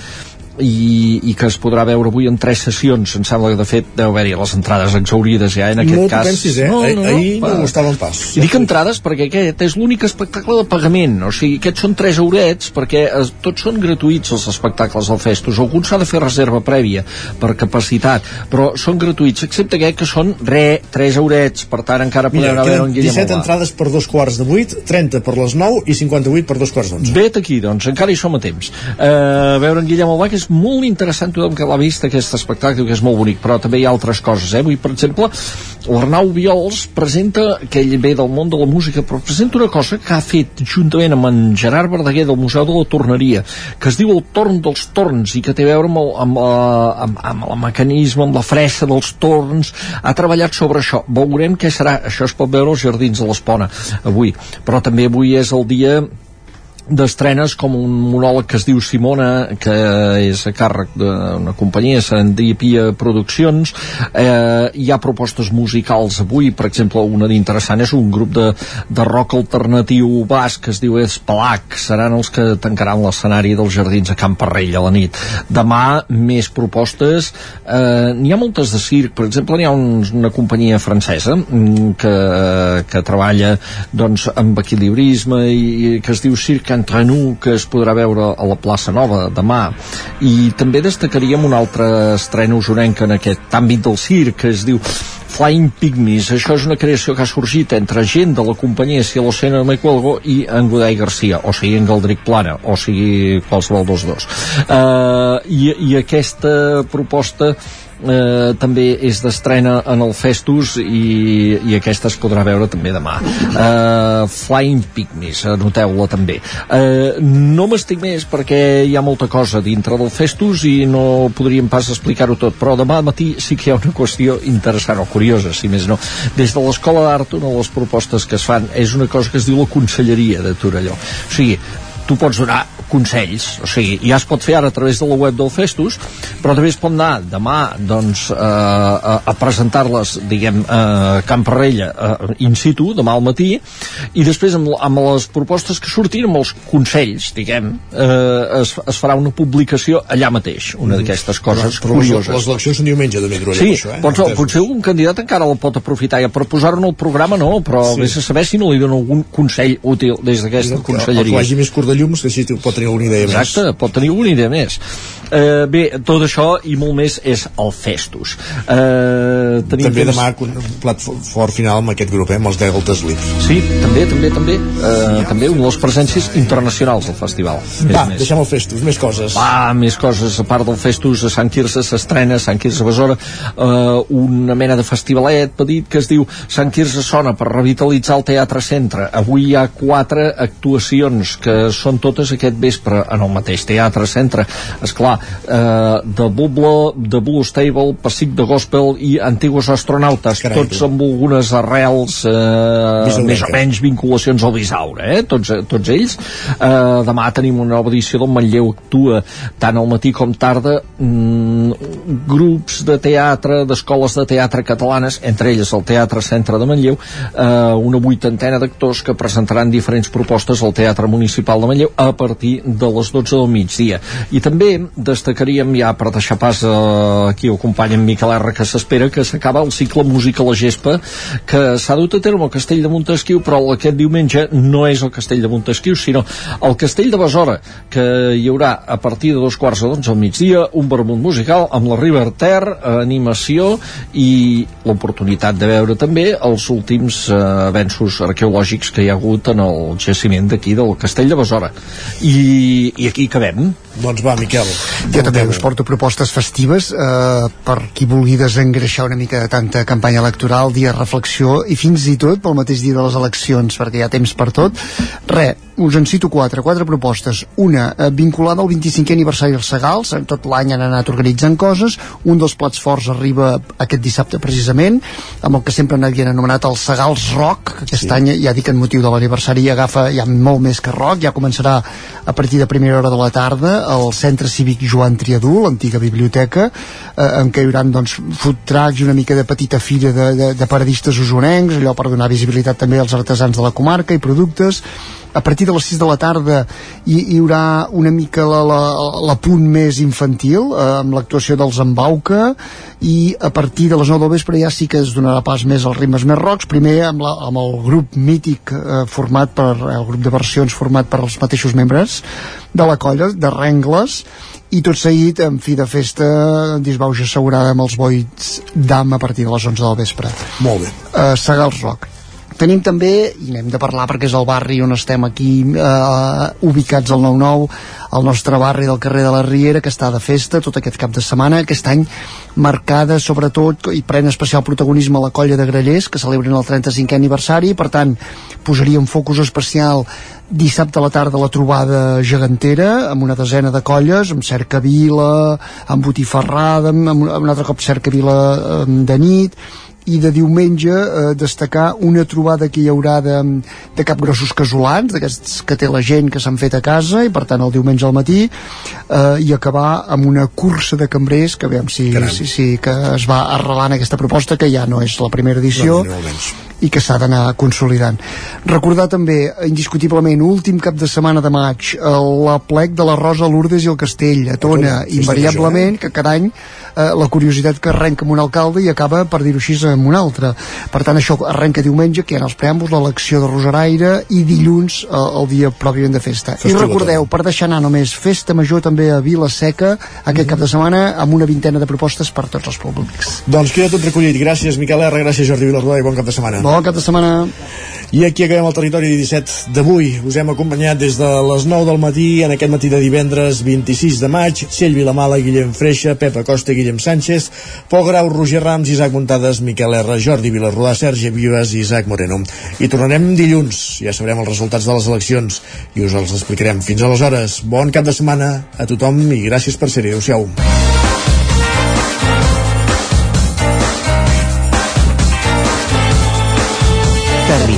Speaker 44: i, i que es podrà veure avui en tres sessions em sembla que de fet deu haver-hi les entrades exaurides ja en aquest
Speaker 1: no
Speaker 44: cas
Speaker 1: pensis, eh? No, no, no, Ahir no, no gustaven pas.
Speaker 44: i dic entrades perquè aquest és l'únic espectacle de pagament o sigui, aquests són tres eurets perquè eh, tots són gratuïts els espectacles del Festus alguns s'ha de fer reserva prèvia per capacitat, però són gratuïts excepte aquest que són re, tres eurets per tant encara podem
Speaker 1: Mira,
Speaker 44: a veure en Guillem
Speaker 1: 17
Speaker 44: Albà.
Speaker 1: entrades per dos quarts de 8, 30 per les 9 i 58 per dos quarts d'onze.
Speaker 44: Vet aquí, doncs, encara hi som a temps. Uh, veure en Guillem Albà, que és molt interessant tothom que l'ha vist aquest espectacle, que és molt bonic, però també hi ha altres coses, eh? Avui, per exemple, l'Arnau Viols presenta, que ell ve del món de la música, però presenta una cosa que ha fet juntament amb en Gerard Verdaguer del Museu de la Torneria, que es diu El torn dels torns i que té a veure amb el, amb, la, amb, amb el mecanisme, amb la fressa dels torns, ha treballat sobre això. Veurem què serà. Això es pot veure als Jardins de l'Espona avui. Però també avui és el dia d'estrenes com un monòleg que es diu Simona que és a càrrec d'una companyia Serendipia Produccions. Eh, hi ha propostes musicals avui per exemple una d'interessant és un grup de, de rock alternatiu basc que es diu Espalac seran els que tancaran l'escenari dels jardins a Camp Parrell a la nit. Demà més propostes. Eh, n'hi ha moltes de circ. Per exemple n'hi ha un, una companyia francesa mm, que, que treballa doncs amb equilibrisme i, i que es diu Circ entre nous que es podrà veure a la plaça Nova demà i també destacaríem un altre estrena usonenca en aquest àmbit del circ que es diu Flying Pygmies, això és una creació que ha sorgit entre gent de la companyia Silocena de Cuelgo i en Godai Garcia, o sigui en Galdric Plana, o sigui qualsevol dels dos. Uh, i, I aquesta proposta eh, també és d'estrena en el Festus i, i aquesta es podrà veure també demà. Eh, Flying Pygmies anoteu-la també. Eh, no m'estic més perquè hi ha molta cosa dintre del Festus i no podríem pas explicar-ho tot però demà al matí sí que hi ha una qüestió interessant o curiosa, si més no. Des de l'Escola d'Art una de les propostes que es fan és una cosa que es diu la Conselleria de Torelló. O sigui, tu pots donar consells, o sigui, ja es pot fer ara a través de la web del Festus, però també es pot anar demà doncs, eh, a, a presentar-les, diguem, a Camp Parrella eh, in situ, demà al matí, i després amb, amb les propostes que surtin, amb els consells, diguem, eh, es, es farà una publicació allà mateix, una d'aquestes coses
Speaker 1: Però les,
Speaker 44: curioses.
Speaker 1: les eleccions són diumenge, també, Trulla,
Speaker 44: Sí,
Speaker 1: per això, eh?
Speaker 44: pots,
Speaker 1: Entesos.
Speaker 44: potser un candidat encara la pot aprofitar ja per posar-ho en el programa no, però
Speaker 1: Sí.
Speaker 44: vés a saber si no li dona algun consell útil des d'aquesta
Speaker 1: El que
Speaker 44: conselleria.
Speaker 1: vagi més curt de llums, que així pot tenir alguna idea
Speaker 44: Exacte, pot tenir alguna idea més. Eh, bé, tot això i molt més és el Festus. Eh,
Speaker 1: més.
Speaker 44: tenim
Speaker 1: També
Speaker 44: temps-
Speaker 1: demà un plat fo- fort final amb aquest grup, eh? amb els Delta Sleep.
Speaker 44: Sí, també, també, també. Eh, també una de les presències internacionals del festival. Més
Speaker 1: Va,
Speaker 44: més.
Speaker 1: deixem el Festus, més coses.
Speaker 44: Va, més coses, a part del Festus a Sant Quirze s'estrena, Sant Quirze Besora eh, una mena de festivalet petit que es diu Sant Quirze Sona per revitalitzar el Teatre Centre avui hi ha quatre actuacions que són totes aquest vespre en el mateix Teatre Centre esclar, eh, de Bubble de Blue Stable, Pacic de Gospel i Antiguos Astronautes,
Speaker 1: Carai,
Speaker 44: tots amb algunes arrels eh, més o menys vinculacions al Bisaure, eh? tots, tots ells. Eh, demà tenim una nova edició del Manlleu Actua, tant al matí com tarda, mm, grups de teatre, d'escoles de teatre catalanes, entre elles el Teatre Centre de Manlleu, eh, una vuitantena d'actors que presentaran diferents propostes al Teatre Municipal de Manlleu a partir de les 12 del migdia. I també destacaríem ja per deixar pas eh, aquí el company en Miquel R que s'espera que s'acaba el cicle Música a la Gespa que s'ha dut a terme al Castell de Montesquieu però aquest diumenge no és el Castell de Montesquieu sinó el Castell de Besora que hi haurà a partir de dos quarts de d'onze al migdia un vermut musical amb la River Ter, animació i l'oportunitat de veure també els últims eh, avenços arqueològics que hi ha hagut en el jaciment d'aquí del Castell de Besora i, i aquí acabem
Speaker 1: Doncs va, Miquel.
Speaker 45: Jo també us porto propostes festives eh, per qui vulgui desengreixar una mica de tanta campanya electoral, dia de reflexió i fins i tot pel mateix dia de les eleccions, perquè hi ha temps per tot. Re, us en cito quatre, quatre propostes. Una, eh, vinculada al 25è aniversari dels Segals, tot l'any han anat organitzant coses, un dels plats forts arriba aquest dissabte precisament, amb el que sempre n'havien anomenat el Segals Rock, que aquest sí. any, ja dic en motiu de l'aniversari, agafa ja molt més que rock, ja començarà a partir de primera hora de la tarda al Centre Cívic Joan Triadú, l'antiga biblioteca, eh, en què hi haurà doncs, food trucks i una mica de petita fira de, de, de paradistes usonencs, allò per donar visibilitat també als artesans de la comarca i productes. A partir de les 6 de la tarda hi, hi haurà una mica la, la, la punt més infantil, eh, amb l'actuació dels Embauca, i a partir de les 9 del vespre ja sí que es donarà pas més als ritmes més rocs, primer amb, la, amb el grup mític eh, format per, el grup de versions format per els mateixos membres de la colla, de Rengles, i tot seguit, en fi de festa, disbauja assegurada amb els boits d'am a partir de les 11 del vespre.
Speaker 1: Molt bé.
Speaker 45: Uh, Segals Rock. Tenim també, i n'hem de parlar perquè és el barri on estem aquí eh, ubicats al 9-9, el nostre barri del carrer de la Riera, que està de festa tot aquest cap de setmana, aquest any marcada sobretot i pren especial protagonisme la colla de Grallers, que celebren el 35è aniversari, per tant, posaria un focus especial dissabte a la tarda la trobada gegantera amb una desena de colles amb cercavila, amb botifarrada amb, amb un altre cop cercavila eh, de nit i de diumenge eh, destacar una trobada que hi haurà de, de capgrossos casolans, d'aquests que té la gent que s'han fet a casa i per tant el diumenge al matí eh, i acabar amb una cursa de cambrers que veiem si, si, si que es va arrelant aquesta proposta que ja no és la primera edició
Speaker 1: No, molt menys.
Speaker 45: I que s'ha d'anar consolidant. Recordar també, indiscutiblement, últim cap de setmana de maig, eh, la plec de la Rosa Lourdes i el Castell, a Tona,
Speaker 1: festa
Speaker 45: invariablement, que cada any eh, la curiositat que arrenca amb un alcalde i acaba, per dir-ho així, amb un altre. Per tant, això arrenca diumenge, que hi ha els preàmbuls, l'elecció de Rosaraire, i dilluns eh, el dia pròpiament de festa. I
Speaker 1: Festival
Speaker 45: recordeu, per deixar anar només, festa major també a Vila Seca, aquest cap de setmana, amb una vintena de propostes per tots els públics.
Speaker 1: Doncs queda tot recollit. Gràcies, Miquel R, gràcies, Jordi Vilarrodà, i bon cap de setmana.
Speaker 45: Bon cap de setmana.
Speaker 1: I aquí acabem el territori 17 d'avui. Us hem acompanyat des de les 9 del matí, en aquest matí de divendres 26 de maig, Txell Vilamala, Guillem Freixa, Pepa Costa, Guillem Sánchez, Pol Grau, Roger Rams, Isaac Muntades, Miquel R, Jordi Vilarrodà, Sergi Vives i Isaac Moreno. I tornarem dilluns, ja sabrem els resultats de les eleccions i us els explicarem. Fins aleshores, bon cap de setmana a tothom i gràcies per ser-hi. Adéu-siau.